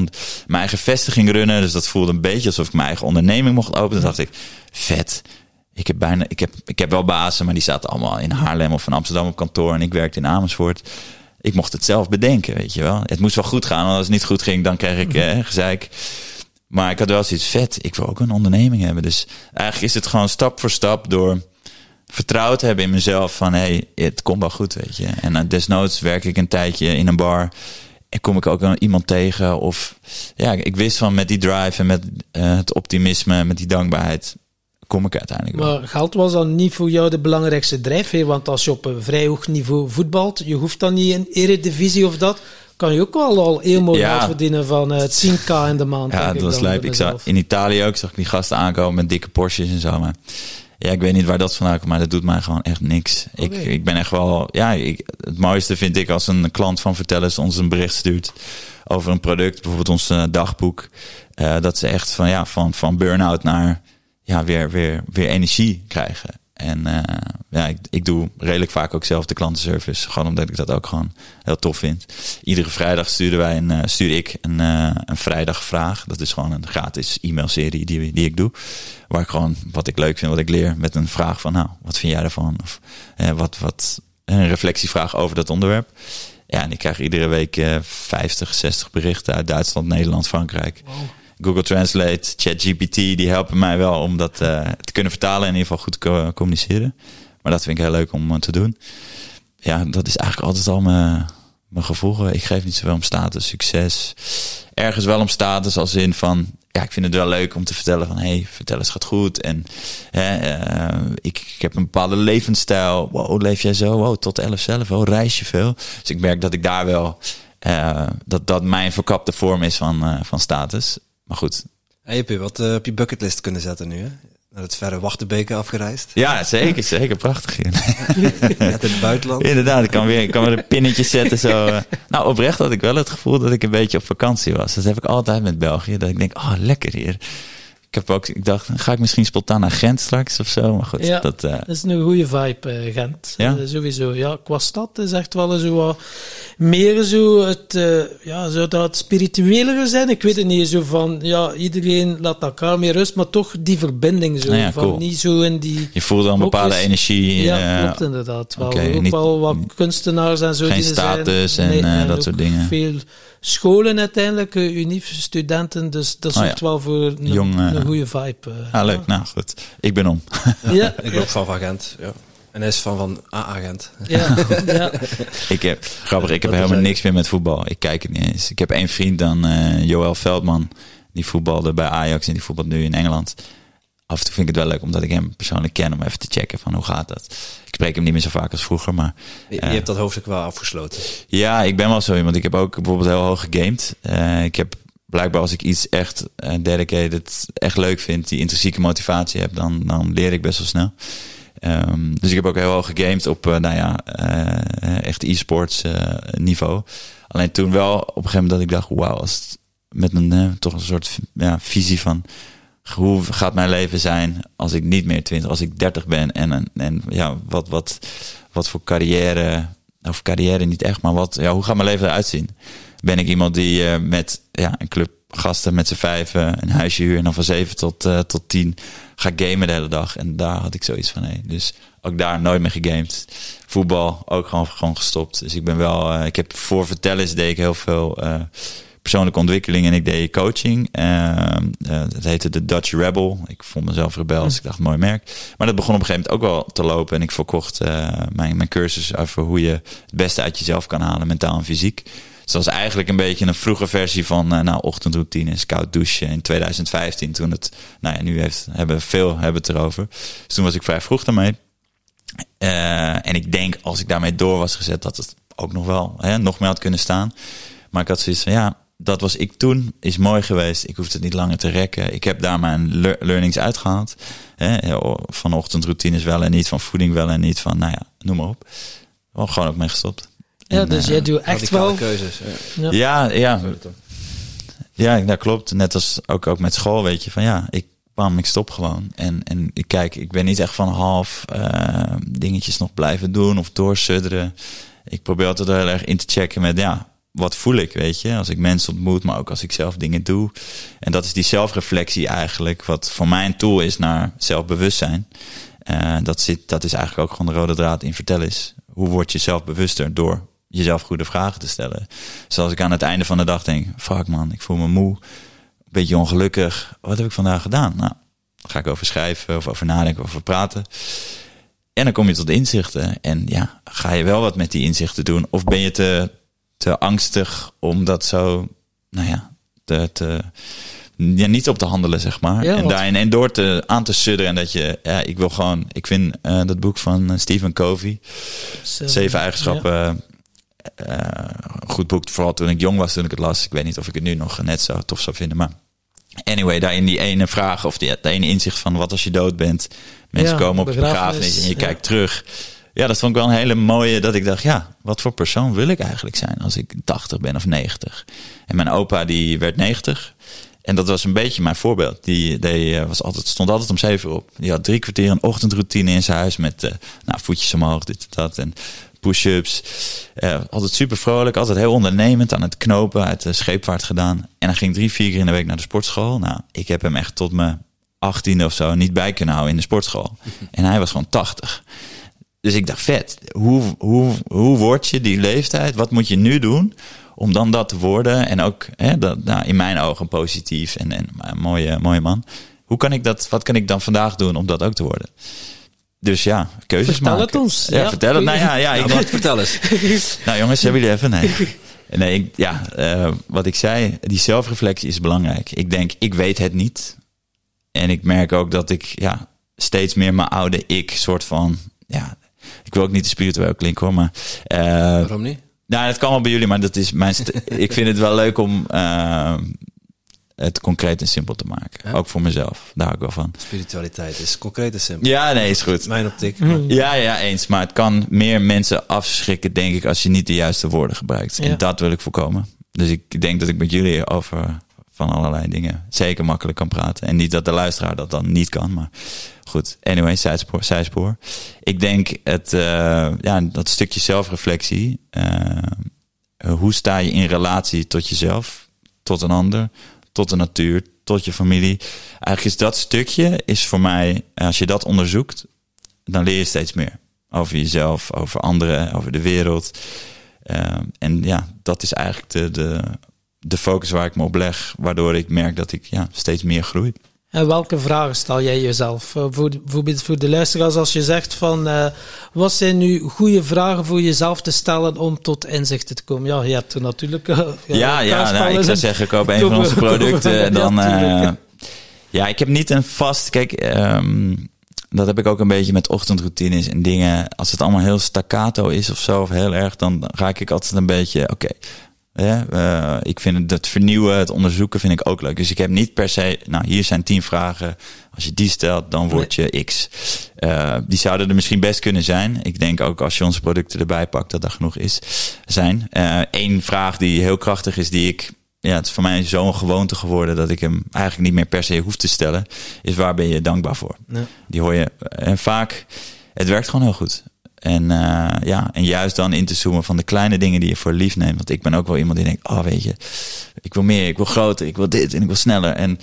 mijn eigen vestiging runnen. Dus dat voelde een beetje alsof ik mijn eigen onderneming mocht openen. Toen dacht ik, vet. Ik heb bijna, ik heb, ik heb wel bazen, maar die zaten allemaal in Haarlem of in Amsterdam op kantoor. En ik werkte in Amersfoort. Ik mocht het zelf bedenken, weet je wel. Het moest wel goed gaan. Want als het niet goed ging, dan kreeg ik mhm. eh, gezeik. Maar ik had wel zoiets vet. Ik wil ook een onderneming hebben. Dus eigenlijk is het gewoon stap voor stap door vertrouwd hebben in mezelf van hey, het komt wel goed, weet je. En uh, desnoods werk ik een tijdje in een bar en kom ik ook iemand tegen of ja, ik wist van met die drive en met uh, het optimisme, met die dankbaarheid kom ik uiteindelijk Maar geld was dan niet voor jou de belangrijkste drijfveer, want als je op een vrij hoog niveau voetbalt, je hoeft dan niet in eredivisie of dat, kan je ook wel al heel mooi ja. verdienen van uh, 10k in de maand. Ja, dat was lijp. Ik zag in Italië ook, zag ik die gasten aankomen met dikke Porsches en zo, maar ja, ik weet niet waar dat vandaan komt, maar dat doet mij gewoon echt niks. Ik, ik ben echt wel, ja, ik, het mooiste vind ik als een klant van Vertellers ons een bericht stuurt over een product, bijvoorbeeld ons uh, dagboek. Uh, dat ze echt van, ja, van, van burn-out naar, ja, weer, weer, weer energie krijgen. En uh, ja, ik, ik doe redelijk vaak ook zelf de klantenservice. Gewoon omdat ik dat ook gewoon heel tof vind. Iedere vrijdag sturen wij een, uh, stuur ik een, uh, een vrijdagvraag. Dat is gewoon een gratis e-mailserie die, die ik doe. Waar ik gewoon wat ik leuk vind, wat ik leer. Met een vraag van, nou, wat vind jij ervan? Of wat, wat, een reflectievraag over dat onderwerp. Ja, en ik krijg iedere week 50, 60 berichten uit Duitsland, Nederland, Frankrijk. Google Translate, ChatGPT, die helpen mij wel om dat uh, te kunnen vertalen en in ieder geval goed te communiceren. Maar dat vind ik heel leuk om uh, te doen. Ja, dat is eigenlijk altijd al mijn, mijn gevoel. Ik geef niet zoveel om status, succes. Ergens wel om status als in van, ja, ik vind het wel leuk om te vertellen van, hey, vertel eens gaat goed. En hè, uh, ik, ik, heb een bepaalde levensstijl. Wow, leef jij zo? Wow, tot elf zelf. Oh, reis je veel? Dus ik merk dat ik daar wel, dat dat mijn verkapte vorm is van, van status. Maar goed. En je wat uh, op je bucketlist kunnen zetten nu, hè? naar het verre Wachtenbeke afgereisd. Ja, zeker, zeker. Prachtig hier. Net in het buitenland. Inderdaad, ik kan weer, ik kan weer een pinnetje zetten. Zo. eh. Nou, oprecht had ik wel het gevoel dat ik een beetje op vakantie was. Dat heb ik altijd met België. Dat ik denk, oh, lekker hier. Ik, heb ook, ik dacht, ga ik misschien spontaan naar Gent straks of zo. Maar goed, Ja. dat, eh, Dat is een goede vibe, eh, Gent. Ja? Eh, sowieso. Ja, qua stad is echt wel zo wat meer zo het, ja, zou dat spiritueler zijn? Ik weet het niet. Zo van, ja, iedereen laat elkaar meer rust, maar toch die verbinding zo. Nou ja, van cool. niet zo in die... je voelde al een bepaalde energie. Ja, klopt inderdaad. Wel. oké, ook niet- wel wat kunstenaars en zo. geen die status zijn. en, eh, dat soort dingen. Veel scholen uiteindelijk, uh, unief-studenten. Dus dat Oh ja. zorgt wel voor een, Jong, eh, een goede vibe. eh. Ah, leuk. Nou, goed. Ik ben om. Ja, Ik ben ook van van Gent. Ja. En hij is van van A-agent. ja, ja. Ik heb, grappig, ik heb helemaal eigenlijk- niks meer met voetbal. Ik kijk het niet eens. Ik heb één vriend dan, eh Joël Veldman. Die voetbalde bij Ajax en die voetbalt nu in Engeland. Af en toe vind ik het wel leuk, omdat ik hem persoonlijk ken, om even te checken van hoe gaat dat. Ik spreek hem niet meer zo vaak als vroeger, maar Je, je Ja. hebt dat hoofdstuk wel afgesloten. ja, ik ben wel zo iemand. Ik heb ook bijvoorbeeld heel hoog gegamed. Eh, ik heb blijkbaar als ik iets echt eh, dedicated, echt leuk vind, die intrinsieke motivatie heb, dan, dan leer ik best wel snel. Ehm, dus ik heb ook heel hoog gegamed op, eh, nou ja, eh, echt e-sports eh, niveau. Alleen toen wel op een gegeven moment dat ik dacht, wauw, als het met een eh, toch een soort ja, visie van hoe gaat mijn leven zijn als ik niet meer 20, als ik 30 ben en, en, ja, wat, wat, wat voor carrière, of carrière niet echt, maar wat, ja, hoe gaat mijn leven eruit zien? Ben ik iemand die eh, met ja, een club gasten met z'n vijven een huisje huur en dan van zeven tot, eh, tot tien ga gamen de hele dag. En daar had ik zoiets van, nee. Dus ook daar nooit meer gegamed. Voetbal ook gewoon, gewoon gestopt. Dus ik ben wel, eh, ik heb voor Vertellers deed ik heel veel persoonlijke ontwikkeling en ik deed coaching. Ehm, eh, het heette de Dutch Rebel. Ik vond mezelf rebel, dus ik dacht, mooi merk. Maar dat begon op een gegeven moment ook wel te lopen. En ik verkocht eh, mijn, mijn cursus over hoe je het beste uit jezelf kan halen, mentaal en fysiek. Dus dat was eigenlijk een beetje een vroege versie van eh, nou, ochtendroutines, koud douchen in 2015. Toen het, nou ja, nu heeft, hebben veel hebben het erover. Dus toen was ik vrij vroeg daarmee. En ik denk als ik daarmee door was gezet, dat het ook nog wel hè, nog meer had kunnen staan. Maar ik had zoiets van ja, dat was ik toen, is mooi geweest. Ik hoef het niet langer te rekken. Ik heb daar mijn lear- learnings uitgehaald. Hè, van ochtendroutines wel en niet, van voeding wel en niet, van nou ja, noem maar op. Wel gewoon ook mee gestopt. ja, En, dus eh, jij doet echt wel... keuzes. Ja. Ja. Ja, ja, ja, dat klopt. Net als ook, ook met school, weet je, van ja, ik bam, ik stop gewoon. En, en ik kijk, ik ben niet echt van half eh, dingetjes nog blijven doen of doorsudderen. Ik probeer altijd heel erg in te checken met, ja, wat voel ik, weet je? Als ik mensen ontmoet, maar ook als ik zelf dingen doe. En dat is die zelfreflectie eigenlijk, wat voor mij een tool is naar zelfbewustzijn. Eh, dat, zit, dat is eigenlijk ook gewoon de rode draad in vertellen is. Hoe word je zelfbewuster door jezelf goede vragen te stellen? Zoals ik aan het einde van de dag denk, fuck man, ik voel me moe, een beetje ongelukkig. Wat heb ik vandaag gedaan? Nou, ga ik over schrijven of over nadenken of over praten. En dan kom je tot inzichten. En ja, ga je wel wat met die inzichten doen? Of ben je te, te angstig om dat zo, nou ja, te, te, ja, niet op te handelen, zeg maar. Ja, en daarin en door te, aan te sudderen. En dat je, ja, ik wil gewoon, ik vind eh, dat boek van eh, Stephen Covey, Zeven eigenschappen. eh, goed boek, vooral toen ik jong was, toen ik het las. Ik weet niet of ik het nu nog net zo tof zou vinden. Maar anyway, daarin die ene vraag of die, dat ene inzicht van wat als je dood bent. Mensen Ja, komen op je begrafenis, begrafenis en je kijkt terug. Ja, dat vond ik wel een hele mooie, dat ik dacht, ja, wat voor persoon wil ik eigenlijk zijn als ik 80 ben of 90? En mijn opa die werd 90. En dat was een beetje mijn voorbeeld. Die, die eh, was altijd, stond altijd om zeven uur op. Die had drie kwartier een ochtendroutine in zijn huis met eh, nou, voetjes omhoog, dit en dat. En push-ups. Eh, altijd super vrolijk, altijd heel ondernemend aan het knopen, uit de scheepvaart gedaan. En hij ging drie, vier keer in de week naar de sportschool. Nou, ik heb hem echt tot mijn achttiende of zo niet bij kunnen houden in de sportschool. En hij was gewoon 80. Dus ik dacht, vet, hoe, hoe, hoe word je die leeftijd? Wat moet je nu doen om dan dat te worden? En ook hè, dat, nou, in mijn ogen positief en, en een mooie, mooie man. Hoe kan ik dat, wat kan ik dan vandaag doen om dat ook te worden? Dus ja, keuzes Vertel maken. het ons. Ja, Ja. vertel het. Nou ja, ja, Ja, ik, wat, vertel eens. nou jongens, hebben jullie even? Nee. Nee, ik, ja, eh, wat ik zei, die zelfreflectie is belangrijk. Ik denk, ik weet het niet. En ik merk ook dat ik ja, steeds meer mijn oude ik soort van... Ja, ik wil ook niet te spiritueel klinken hoor, maar... eh, Waarom niet? nou, dat kan wel bij jullie, maar dat is mijn ik vind het wel leuk om... eh, het concreet en simpel te maken. Ja. Ook voor mezelf. Daar hou ik wel van. Spiritualiteit is concreet en simpel. Ja, nee, is goed. Mijn optiek. Ja, ja, eens. Maar het kan meer mensen afschrikken, denk ik, als je niet de juiste woorden gebruikt. Ja. En dat wil ik voorkomen. Dus ik denk dat ik met jullie over van allerlei dingen zeker makkelijk kan praten. En niet dat de luisteraar dat dan niet kan, maar goed. Anyway, zijspoor. zijspoor. Ik denk het, eh, ja, dat stukje zelfreflectie. eh, hoe sta je in relatie tot jezelf, tot een ander, tot de natuur, tot je familie? Eigenlijk is dat stukje, is voor mij, als je dat onderzoekt, dan leer je steeds meer over jezelf, over anderen, over de wereld. Ehm, en ja, dat is eigenlijk de, de, de focus waar ik me op leg, waardoor ik merk dat ik ja, steeds meer groei. En welke vragen stel jij jezelf? Eh, voor, de- bijvoorbeeld voor de luisteraars, als je zegt van eh, wat zijn nu goede vragen voor jezelf te stellen om tot inzichten te komen? Ja, je hebt er natuurlijk. eh, Ja, ja, nou, ik zou en- zeggen, koop een van onze producten. en dan, Ja, ik heb niet een vast. Kijk, ehm, dat heb ik ook een beetje met ochtendroutines en dingen. Als het allemaal heel staccato is of zo, of heel erg, dan raak ik altijd een beetje. Oké. Eh, ik vind het, het vernieuwen, het onderzoeken vind ik ook leuk. Dus ik heb niet per se, nou hier zijn tien vragen. Als je die stelt, dan word je X. Eh, die zouden er misschien best kunnen zijn. Ik denk ook als je onze producten erbij pakt, dat er genoeg is. Zijn. Eén vraag die heel krachtig is, die ik ja, het is voor mij zo'n gewoonte geworden dat ik hem eigenlijk niet meer per se hoef te stellen. Is waar ben je dankbaar voor? Ja. Die hoor je en vaak. Het werkt gewoon heel goed. En eh, ja, en juist dan in te zoomen van de kleine dingen die je voor lief neemt. Want ik ben ook wel iemand die denkt, oh weet je, ik wil meer, ik wil groter, ik wil dit en ik wil sneller. En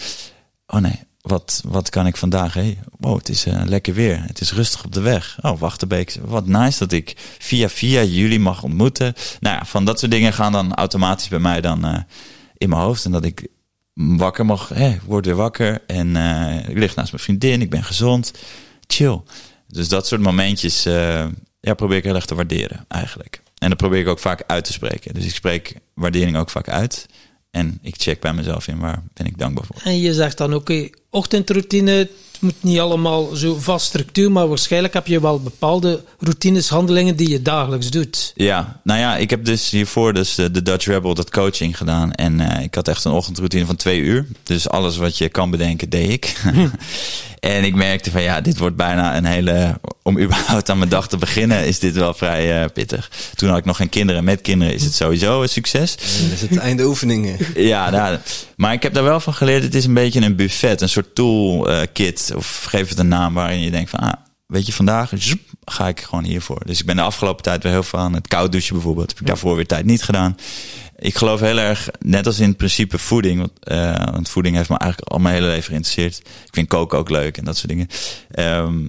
oh nee, wat, wat kan ik vandaag? Hey, wow, het is eh, lekker weer. Het is rustig op de weg. Oh, Wachterbeek, wat nice dat ik via via jullie mag ontmoeten. Nou ja, van dat soort dingen gaan dan automatisch bij mij dan eh, in mijn hoofd. En dat ik wakker mag, ik word weer wakker. En ik lig naast mijn vriendin, ik ben gezond. Chill. Dus dat soort momentjes ja, probeer ik heel erg te waarderen eigenlijk. En dat probeer ik ook vaak uit te spreken. Dus ik spreek waardering ook vaak uit. En ik check bij mezelf in waar ben ik dankbaar voor. En je zegt dan, oké, ochtendroutine, het moet niet allemaal zo vast structuur, maar waarschijnlijk heb je wel bepaalde routines, handelingen die je dagelijks doet. Ja, nou ja, ik heb dus hiervoor dus de, de Dutch Rebel, dat coaching gedaan. En eh, ik had echt een ochtendroutine van twee uur. Dus alles wat je kan bedenken, deed ik. en ik merkte van ja, dit wordt bijna een hele... Om überhaupt aan mijn dag te beginnen, is dit wel vrij eh, pittig. Toen had ik nog geen kinderen. Met kinderen is het sowieso een succes. Is het einde oefeningen. Ja, nou, maar ik heb daar wel van geleerd. Het is een beetje een buffet, een soort toolkit. Of geef het een naam waarin je denkt van, ah, weet je, vandaag zoep, ga ik gewoon hiervoor. Dus ik ben de afgelopen tijd weer heel veel aan het koud douchen bijvoorbeeld. Heb ik daarvoor weer tijd niet gedaan. Ik geloof heel erg, net als in het principe voeding. Want, eh, want voeding heeft me eigenlijk al mijn hele leven geïnteresseerd. Ik vind koken ook leuk en dat soort dingen. Ehm,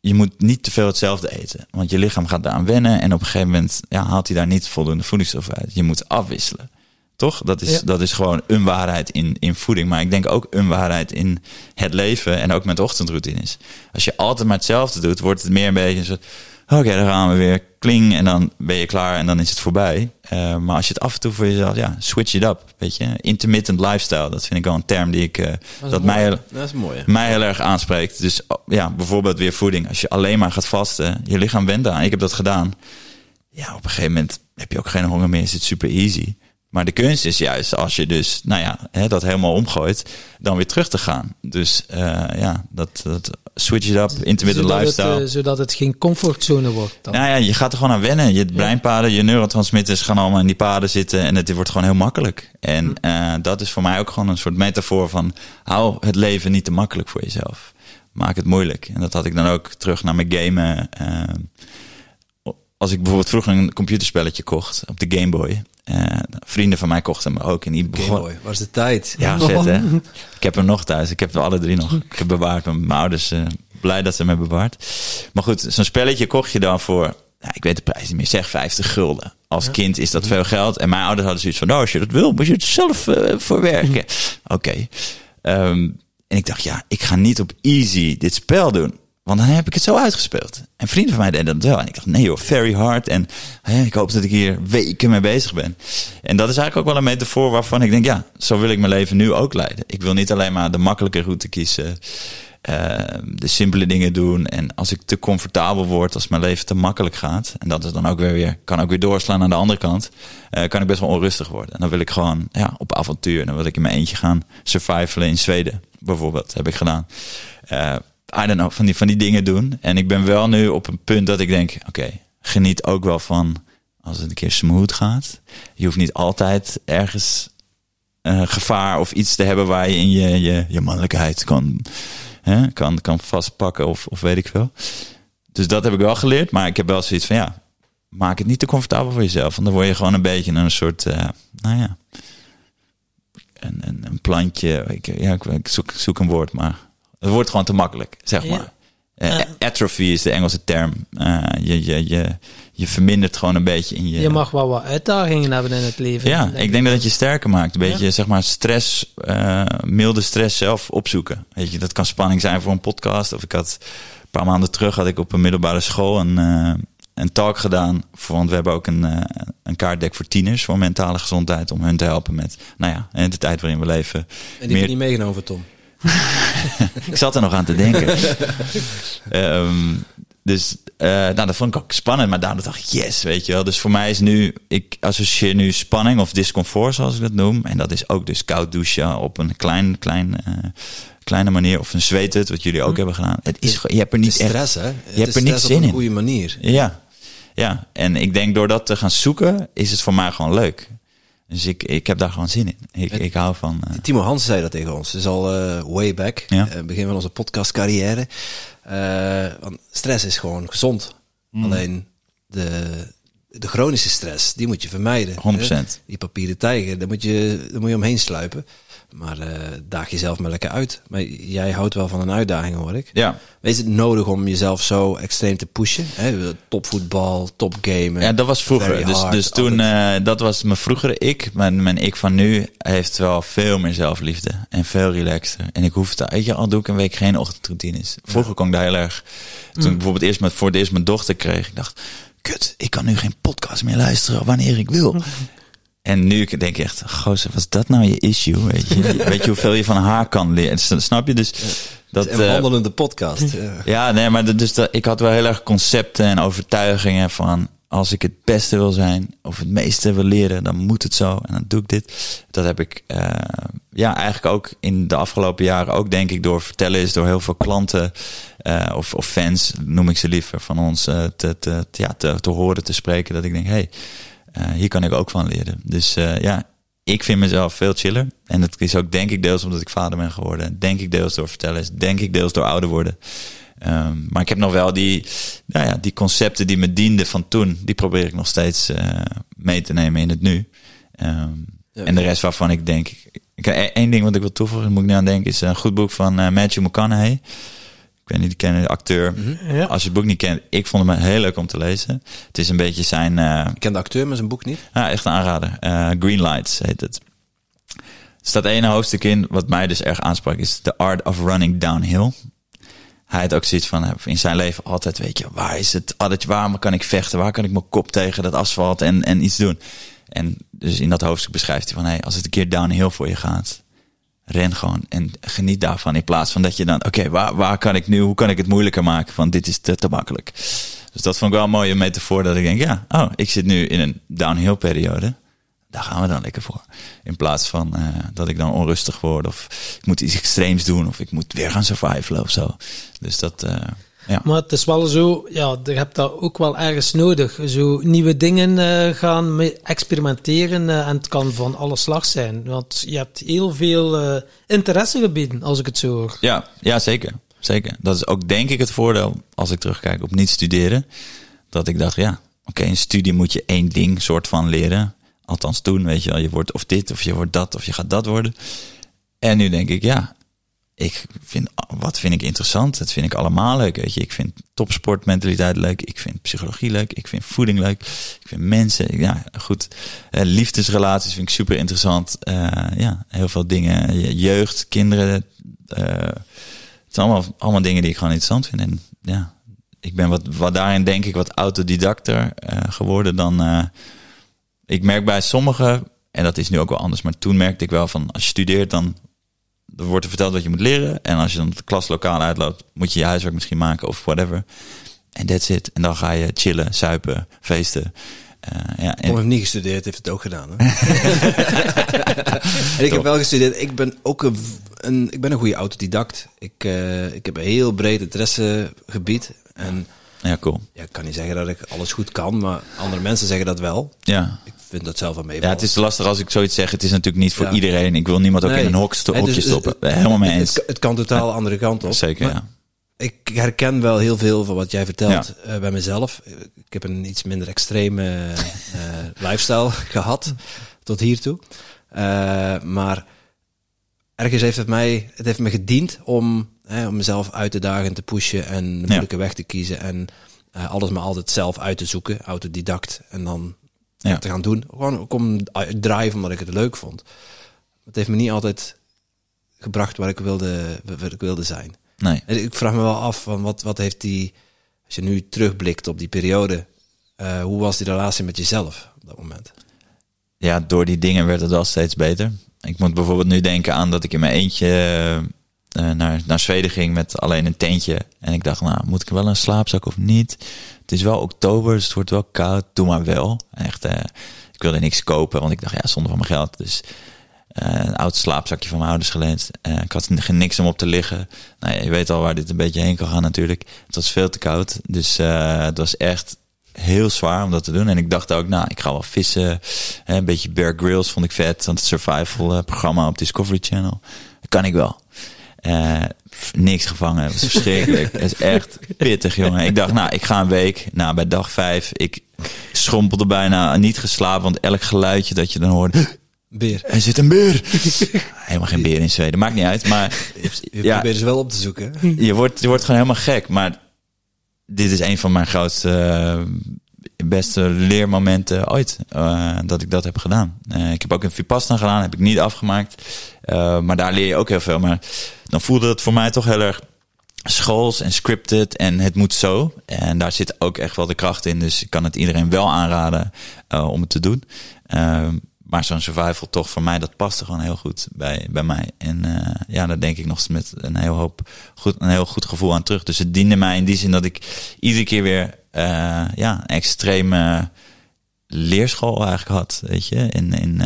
je moet niet te veel hetzelfde eten. Want je lichaam gaat daaraan wennen. En op een gegeven moment ja, haalt hij daar niet voldoende voedingsstoffen uit. Je moet afwisselen. Toch? Dat is, Ja. dat is gewoon een waarheid in, in voeding. Maar ik denk ook een waarheid in het leven. En ook met ochtendroutines. Als je altijd maar hetzelfde doet, wordt het meer een beetje een soort... Oké, dan gaan we weer. Kling. En dan ben je klaar en dan is het voorbij. Eh, maar als je het af en toe voor jezelf... Ja, switch it up. Weet je? Intermittent lifestyle. Dat vind ik wel een term die ik... eh, dat mij Dat is mooi. mij heel erg aanspreekt. Dus oh, ja, bijvoorbeeld weer voeding. Als je alleen maar gaat vasten, je lichaam went aan. Ik heb dat gedaan. Ja, op een gegeven moment heb je ook geen honger meer. Is het super easy. Maar de kunst is juist als je dus, nou ja, hè, dat helemaal omgooit, dan weer terug te gaan. Dus eh, ja, dat, dat switch it up, intermittent zodat lifestyle. Het, eh, zodat het geen comfortzone wordt. Dan. Nou ja, je gaat er gewoon aan wennen. Je breinpaden, je neurotransmitters gaan allemaal in die paden zitten en het wordt gewoon heel makkelijk. En eh, dat is voor mij ook gewoon een soort metafoor van hou het leven niet te makkelijk voor jezelf. Maak het moeilijk. En dat had ik dan ook terug naar mijn gamen. als ik bijvoorbeeld vroeger een computerspelletje kocht op de Game Boy. Eh, vrienden van mij kochten hem ook. En die begon, Gameboy, waar is de tijd? ja, vet hè. Ik heb hem nog thuis. Ik heb er alle drie nog. Ik heb bewaard. Mijn ouders eh, blij dat ze hem hebben bewaard. Maar goed, zo'n spelletje kocht je dan voor... Ik weet de prijs niet meer. Zeg 50 gulden. Als kind is dat veel geld. En mijn ouders hadden zoiets van... Nou, als je dat wil, moet je het zelf voor werken. Oké. Ehm, en ik dacht, ja, ik ga niet op easy dit spel doen. Want dan heb ik het zo uitgespeeld. En vrienden van mij deden dat wel. En ik dacht, nee joh, very hard. En ik hoop dat ik hier weken mee bezig ben. En dat is eigenlijk ook wel een metafoor waarvan ik denk, ja, zo wil ik mijn leven nu ook leiden. Ik wil niet alleen maar de makkelijke route kiezen. eh, de simpele dingen doen. En als ik te comfortabel word, als mijn leven te makkelijk gaat, en dat is dan ook weer, weer kan ook weer doorslaan aan de andere kant, eh, kan ik best wel onrustig worden. En dan wil ik gewoon ja, op avontuur. En dan wil ik in mijn eentje gaan survivalen in Zweden, bijvoorbeeld, heb ik gedaan. Eh, I don't know, van die, van die dingen doen. En ik ben wel nu op een punt dat ik denk, oké, geniet ook wel van als het een keer smooth gaat. Je hoeft niet altijd ergens uh, gevaar of iets te hebben waar je in je, je, mannelijkheid kan, hè, kan, kan vastpakken of, of weet ik veel. Dus dat heb ik wel geleerd, maar ik heb wel zoiets van ja, maak het niet te comfortabel voor jezelf. Want dan word je gewoon een beetje een soort, uh, nou ja, een, een, een plantje. Ik, ja, ik zoek, zoek een woord, maar het wordt gewoon te makkelijk, zeg maar. Ja. Uh, atrophy is de Engelse term. Uh, je, je, je, je vermindert gewoon een beetje in je... Je mag wel wat uitdagingen hebben in het leven. Ja, denk ik denk dat het je sterker maakt. Een beetje, ja. zeg maar, stress, uh, milde stress zelf opzoeken. Weet je, dat kan spanning zijn voor een podcast. Of ik had, een paar maanden terug had ik op een middelbare school een, een talk gedaan. Voor, want we hebben ook een, een kaartdek voor tieners, voor mentale gezondheid. Om hun te helpen met, nou ja, de tijd waarin we leven. En die meer... heb je niet meegenomen, Tom? ik zat er nog aan te denken. um, dus uh, nou, dat vond ik ook spannend, maar daardoor dacht ik, yes, weet je wel. Dus voor mij is nu, ik associeer nu spanning of discomfort, zoals ik dat noem. En dat is ook dus koud douchen op een klein, klein, uh, kleine manier. Of een zweethut, wat jullie ook hm. hebben gedaan. Het is, je hebt er niet stress, echt, hè? Je hebt er niet zin in. op een goede manier. Ja, ja. En ik denk door dat te gaan zoeken, is het voor mij gewoon leuk. Dus ik, ik heb daar gewoon zin in. Ik, ik hou van. Uh... Timo Hans zei dat tegen ons. Het is al uh, way back. Ja. Uh, begin van onze podcastcarrière. want stress is gewoon gezond. Mm. Alleen de, de chronische stress, die moet je vermijden. 100%. Hè? Die papieren tijger, daar moet je, daar moet je omheen sluipen. Maar uh, daag jezelf maar lekker uit. Maar jij houdt wel van een uitdaging, hoor ik. Ja. Is het nodig om jezelf zo extreem te pushen? Hè? Topvoetbal, topgamen. Ja, dat was vroeger. Dus, dus toen, uh, dat was mijn vroegere ik. Mijn, mijn ik van nu heeft wel veel meer zelfliefde. En veel relaxter. En ik hoef weet je, al doe ik een week geen ochtendroutines. Vroeger ja. kon ik daar heel erg... Toen mm. ik bijvoorbeeld eerst met, voor het eerst mijn dochter kreeg. Ik dacht, kut, ik kan nu geen podcast meer luisteren wanneer ik wil. En nu denk ik echt, gozer, was dat nou je issue? Weet je, weet je hoeveel je van haar kan leren? Snap je? Dus dat. Een wandelende uh, podcast. Ja. ja, nee, maar dus dat, ik had wel heel erg concepten en overtuigingen van als ik het beste wil zijn of het meeste wil leren, dan moet het zo en dan doe ik dit. Dat heb ik uh, ja eigenlijk ook in de afgelopen jaren ook denk ik door vertellen is door heel veel klanten uh, of, of fans noem ik ze liever van ons uh, te, te, ja, te, te horen te spreken dat ik denk hey hier kan ik ook van leren. Dus uh, ja, ik vind mezelf veel chiller. En dat is ook denk ik deels omdat ik vader ben geworden. Denk ik deels door vertellen. Denk ik deels door ouder worden. Um, maar ik heb nog wel die, nou ja, die concepten die me dienden van toen. Die probeer ik nog steeds uh, mee te nemen in het nu. Um, ja, en de rest waarvan ik denk... Ik, één ding wat ik wil toevoegen, moet ik nu aan denken... is een goed boek van Matthew McConaughey weet niet, die kennen de acteur. Mm -hmm. ja. Als je het boek niet kent, ik vond hem heel leuk om te lezen. Het is een beetje zijn... Uh, ik ken de acteur, maar zijn boek niet. Ja, echt een aanrader. Uh, Green Lights heet het. Er staat één hoofdstuk in, wat mij dus erg aansprak, is The Art of Running Downhill. Hij had ook zoiets van in zijn leven altijd, weet je, waar is het addertje, waar kan ik vechten, waar kan ik mijn kop tegen dat asfalt en, en iets doen. En dus in dat hoofdstuk beschrijft hij van, hey, als het een keer downhill voor je gaat, ren gewoon en geniet daarvan. In plaats van dat je dan, oké, waar, waar kan ik nu, hoe kan ik het moeilijker maken? Van dit is te, te makkelijk. Dus dat vond ik wel een mooie metafoor dat ik denk, ja, oh, ik zit nu in een downhill periode. Daar gaan we dan lekker voor. In plaats van uh, dat ik dan onrustig word of ik moet iets extreems doen of ik moet weer gaan survivalen of zo. Dus dat, uh, ja. Maar het is wel zo, ja, je hebt dat ook wel ergens nodig. Zo nieuwe dingen uh, gaan experimenteren uh, en het kan van alle slag zijn. Want je hebt heel veel uh, interessegebieden, als ik het zo hoor. Ja, ja zeker. zeker. Dat is ook denk ik het voordeel, als ik terugkijk op niet studeren. Dat ik dacht, ja, oké, okay, in studie moet je één ding soort van leren. Althans toen, weet je wel, je wordt of dit, of je wordt dat, of je gaat dat worden. En nu denk ik, ja, ik vind, wat vind ik interessant? Dat vind ik allemaal leuk. Weet je. Ik vind topsportmentaliteit leuk. Ik vind psychologie leuk. Ik vind voeding leuk. Ik vind mensen, ja, goed. Uh, liefdesrelaties vind ik super interessant. Uh, ja, heel veel dingen. Jeugd, kinderen. Uh, het zijn allemaal, allemaal dingen die ik gewoon interessant vind. En ja, ik ben wat, wat daarin denk ik wat autodidacter geworden dan. ik merk bij sommigen, en dat is nu ook wel anders, maar toen merkte ik wel van als je studeert, dan er wordt er verteld wat je moet leren. En als je dan het klaslokaal uitloopt, moet je je huiswerk misschien maken of whatever. En that's it. En dan ga je chillen, suipen, feesten. Uh, ja, Tom heeft niet gestudeerd, heeft het ook gedaan. Hè? en ik heb wel gestudeerd. Ik ben ook een, een ik ben een goede autodidact. Ik, uh, ik heb een heel breed interessegebied. En ja, cool. Ja, ik kan niet zeggen dat ik alles goed kan, maar andere mensen zeggen dat wel. Ja. Ik vind dat zelf wel mee. Ja, het is lastig als ik zoiets zeg. Het is natuurlijk niet voor ja. iedereen. Ik wil niemand ook Nee. in een hok sto- dus hokje het- stoppen. Helemaal mee eens. Het, het kan totaal andere kant op. Zeker, Maar ja. Ik herken wel heel veel van wat jij vertelt eh, bij mezelf. Ik heb een iets minder extreme eh, lifestyle gehad tot hiertoe. Eh, maar ergens heeft het mij, het heeft me gediend om, hè, om mezelf uit te dagen en te pushen en de moeilijke weg te kiezen en alles maar altijd zelf uit te zoeken, autodidact en dan Ja. te gaan doen. Gewoon ook om uit drive omdat ik het leuk vond. Het heeft me niet altijd gebracht waar ik wilde, waar ik wilde zijn. Nee. En Ik vraag me wel af, van wat, wat heeft die, als je nu terugblikt op die periode, eh, hoe was die relatie met jezelf op dat moment? ja, door die dingen werd het wel steeds beter. Ik moet bijvoorbeeld nu denken aan dat ik in mijn eentje eh, naar, naar Zweden ging met alleen een tentje. En ik dacht, nou, moet ik wel een slaapzak of niet? Het is wel oktober, dus het wordt wel koud. Doe maar wel. Echt, eh, ik wilde niks kopen, want ik dacht, ja, zonder van mijn geld. Dus eh, een oud slaapzakje van mijn ouders geleend. Eh, ik had niks om op te liggen. Nou, je weet al waar dit een beetje heen kan gaan natuurlijk. Het was veel te koud. Dus het was echt heel zwaar om dat te doen. En ik dacht ook, nou, ik ga wel vissen. Hè, een beetje Bear Grylls vond ik vet. Want het survival programma op Discovery Channel. Dat kan ik wel. Eh, pff, niks gevangen. Het was verschrikkelijk. Het is echt pittig, jongen. Ik dacht, nou, ik ga een week. Nou, bij dag vijf, ik schrompelde bijna niet geslapen. Want elk geluidje dat je dan hoorde... Beer. Er zit een beer. Helemaal geen beer in Zweden. Maakt niet uit. Maar Je Ja. probeert ze wel op te zoeken. je wordt, je wordt gewoon helemaal gek. Maar dit is een van mijn grootste, eh, beste leermomenten ooit. eh, dat ik dat heb gedaan. Eh, ik heb ook een Vipassana gedaan. Heb ik niet afgemaakt. Eh, maar daar leer je ook heel veel. Maar dan voelde het voor mij toch heel erg schools en scripted. En het moet zo. En daar zit ook echt wel de kracht in. Dus ik kan het iedereen wel aanraden om het te doen. Maar zo'n survival toch voor mij, dat paste gewoon heel goed bij, bij mij. En eh, ja, daar denk ik nog met een heel, hoop goed, een heel goed gevoel aan terug. Dus het diende mij in die zin dat ik iedere keer weer eh, ja, een extreme leerschool eigenlijk had. Weet je, in, in,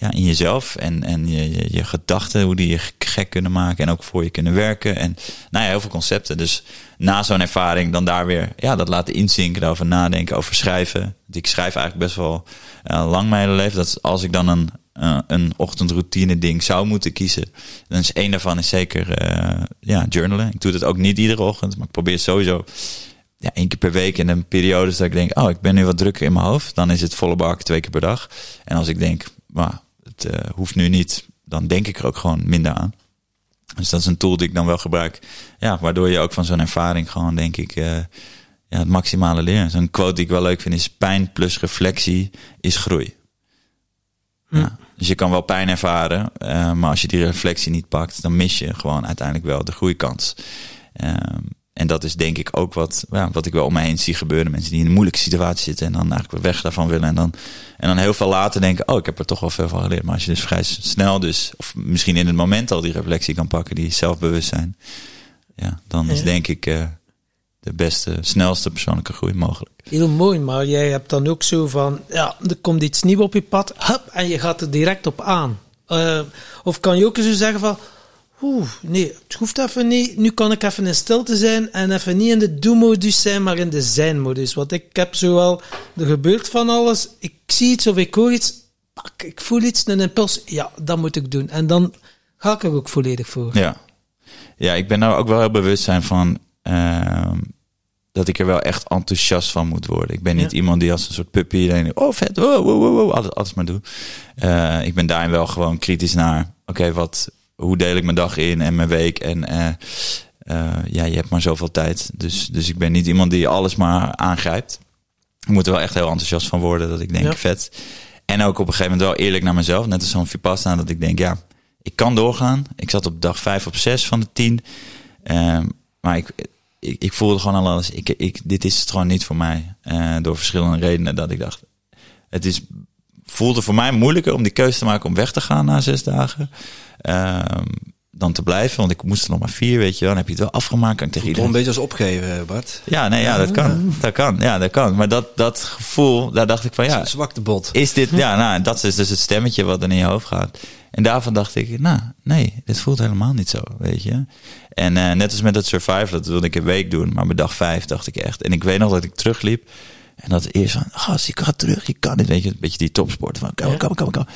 ja, in jezelf en, en je, je, gedachten, hoe die je gek kunnen maken en ook voor je kunnen werken. En nou ja, heel veel concepten. Dus na zo'n ervaring dan daar weer ja, dat laten inzinken, daarover nadenken, over schrijven. Ik schrijf eigenlijk best wel eh, lang mijn hele leven. Dat als ik dan een, eh, een ochtendroutine ding zou moeten kiezen, dan is één daarvan is zeker eh, ja, journalen. Ik doe dat ook niet iedere ochtend, maar ik probeer sowieso ja, één keer per week in een periode dat ik denk, oh, ik ben nu wat drukker in mijn hoofd. Dan is het volle bak twee keer per dag. En als ik denk, nou, het eh, hoeft nu niet, dan denk ik er ook gewoon minder aan. Dus dat is een tool die ik dan wel gebruik. Ja, waardoor je ook van zo'n ervaring gewoon, denk ik, eh, ja, het maximale leren. Zo'n quote die ik wel leuk vind is, pijn plus reflectie is groei. Ja, dus je kan wel pijn ervaren, eh, maar als je die reflectie niet pakt, dan mis je gewoon uiteindelijk wel de groeikans. Ehm, en dat is denk ik ook wat, ja, wat ik wel om me heen zie gebeuren. Mensen die in een moeilijke situatie zitten en dan eigenlijk weg daarvan willen. En dan, en dan heel veel later denken, oh, ik heb er toch wel veel van geleerd. Maar als je dus vrij snel dus, of misschien in het moment al die reflectie kan pakken, die zelfbewustzijn. Ja, dan is Ja. denk ik eh, de beste, snelste persoonlijke groei mogelijk. Heel mooi, maar jij hebt dan ook zo van, ja, er komt iets nieuws op je pad, hup, en je gaat er direct op aan. Eh, of kan je ook zo zeggen van, oeh, nee, het hoeft even niet, nu kan ik even in stilte zijn en even niet in de do-modus zijn, maar in de zijn-modus. Want ik heb zowel, er gebeurt van alles, ik zie iets of ik hoor iets, pak, ik voel iets, een impuls, ja, dat moet ik doen. En dan ga ik er ook volledig voor. Ja. Ja, ik ben nou ook wel heel bewust zijn van ehm, dat ik er wel echt enthousiast van moet worden. Ik ben niet Ja. iemand die als een soort puppy denkt, oh vet, wow, wow, wow, wow, alles, alles maar doe. Eh, ik ben daarin wel gewoon kritisch naar, oké, wat, hoe deel ik mijn dag in en mijn week en eh, eh, ja, je hebt maar zoveel tijd. Dus, dus ik ben niet iemand die alles maar aangrijpt. Ik moet er wel echt heel enthousiast van worden dat ik denk, Ja. vet. En ook op een gegeven moment wel eerlijk naar mezelf. Net als zo'n Vipassana, dat ik denk, ja, ik kan doorgaan. Ik zat op dag vijf op zes van de tien. Ehm, maar ik, ik, ik voelde gewoon al alles. Ik, ik, dit is het gewoon niet voor mij. Eh, door verschillende redenen dat ik dacht. Het is voelde voor mij moeilijker om die keuze te maken om weg te gaan na zes dagen. Ehm, dan te blijven, want ik moest er nog maar vier, weet je wel. Dan heb je het wel afgemaakt. Kan ik tegen een beetje als opgeven, Bart. Ja, nee, ja, dat kan. Dat kan, ja, dat kan. Maar dat, dat gevoel, daar dacht ik van, ja, Zwakte bot. is dit, ja, nou, dat is dus het stemmetje wat er in je hoofd gaat. En daarvan dacht ik, nou, nee, dit voelt helemaal niet zo, weet je. En eh, net als met het survival, dat wilde ik een week doen. Maar bij dag vijf dacht ik echt. En ik weet nog dat ik terugliep. En dat eerst van, gast, je gaat terug, je kan niet. Weet je, een beetje die topsport van, kom, kom, kom, kom.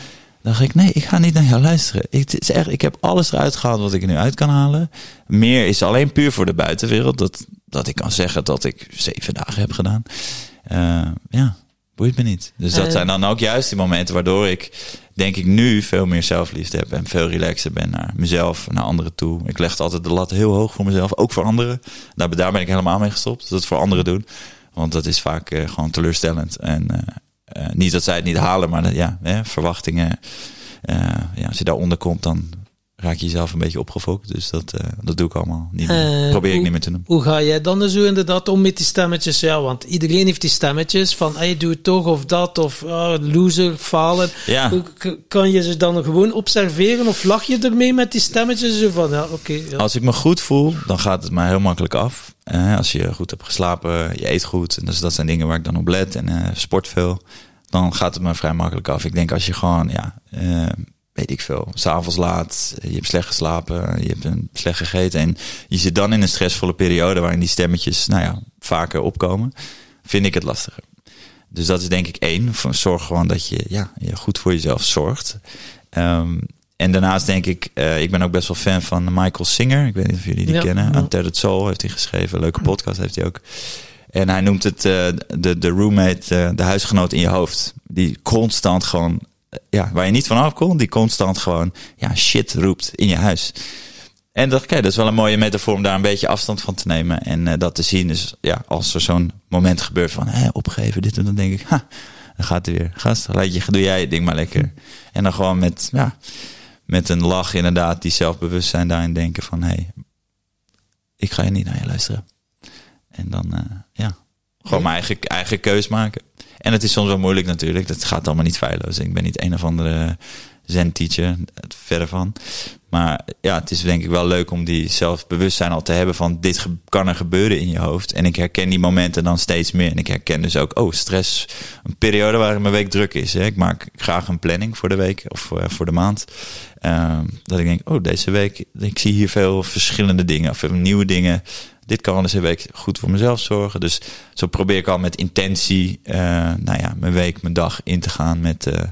Dacht ik, nee, ik ga niet naar jou luisteren. Ik, het is echt, ik heb alles eruit gehaald wat ik er nu uit kan halen. Meer is alleen puur voor de buitenwereld. Dat, dat ik kan zeggen dat ik zeven dagen heb gedaan. Eh, ja, boeit me niet. Dus dat En- zijn dan ook juist die momenten waardoor ik, denk ik, nu veel meer zelfliefde heb. En veel relaxer ben naar mezelf, naar anderen toe. Ik leg altijd de lat heel hoog voor mezelf, ook voor anderen. Daar, daar ben ik helemaal mee gestopt. Dat voor anderen doen. Want dat is vaak eh, gewoon teleurstellend. En eh, eh, niet dat zij het niet halen, maar ja, hè, verwachtingen. eh, ja, als je daaronder komt, dan raak je jezelf een beetje opgefokt. Dus dat, eh, dat doe ik allemaal niet meer. Eh, Probeer ik hoe- niet meer te doen. Hoe ga jij dan zo inderdaad om met die stemmetjes? Ja, want iedereen heeft die stemmetjes van, hey, doe het toch of dat, of ah, loser, falen. Ja. Kan je ze dan gewoon observeren of lach je ermee met die stemmetjes? Zo van, ja, oké. ja. Als ik me goed voel, dan gaat het mij heel makkelijk af. Als je goed hebt geslapen, je eet goed. En dus dat zijn dingen waar ik dan op let. En eh, sport veel. Dan gaat het me vrij makkelijk af. Ik denk als je gewoon, ja, weet ik veel. S'avonds laat, je hebt slecht geslapen, je hebt een slecht gegeten. En je zit dan in een stressvolle periode waarin die stemmetjes, nou ja, vaker opkomen. Vind ik het lastiger. Dus dat is denk ik één. Van Zorg gewoon dat je, ja, je goed voor jezelf zorgt. Ehm, en daarnaast denk ik, eh, ik ben ook best wel fan van Michael Singer. Ik weet niet of jullie die Ja, kennen. ja. Untethered Soul heeft hij geschreven. Leuke podcast heeft hij ook. En hij noemt het eh, de, de roommate, eh, de huisgenoot in je hoofd. Die constant gewoon, ja, waar je niet van afkomt. Die constant gewoon, ja, shit roept in je huis. En dacht ik, dat is wel een mooie metafoor om daar een beetje afstand van te nemen. En eh, dat te zien. Dus ja, als er zo'n moment gebeurt van, hé, opgeven, dit en dan denk ik, ha, dan gaat hij weer. Gast, laat je, doe jij je ding maar lekker. En dan gewoon met, ja, met een lach inderdaad, die zelfbewustzijn daarin denken van, hé, hey, ik ga je niet naar je luisteren. En dan, eh, ja, gewoon mijn eigen, eigen keus maken. En het is soms wel moeilijk natuurlijk. Dat gaat allemaal niet feilloos. Ik ben niet een of andere zen-teacher, verre van. Maar ja, het is denk ik wel leuk om die zelfbewustzijn al te hebben van dit kan er gebeuren in je hoofd. En ik herken die momenten dan steeds meer. En ik herken dus ook, oh, stress, een periode waarin mijn week druk is. Hè. Ik maak graag een planning voor de week of eh, voor de maand. Ehm, dat ik denk, oh, deze week, ik zie hier veel verschillende dingen of nieuwe dingen. Dit kan wel eens een week goed voor mezelf zorgen. Dus zo probeer ik al met intentie, eh, nou ja, mijn week, mijn dag in te gaan met, eh,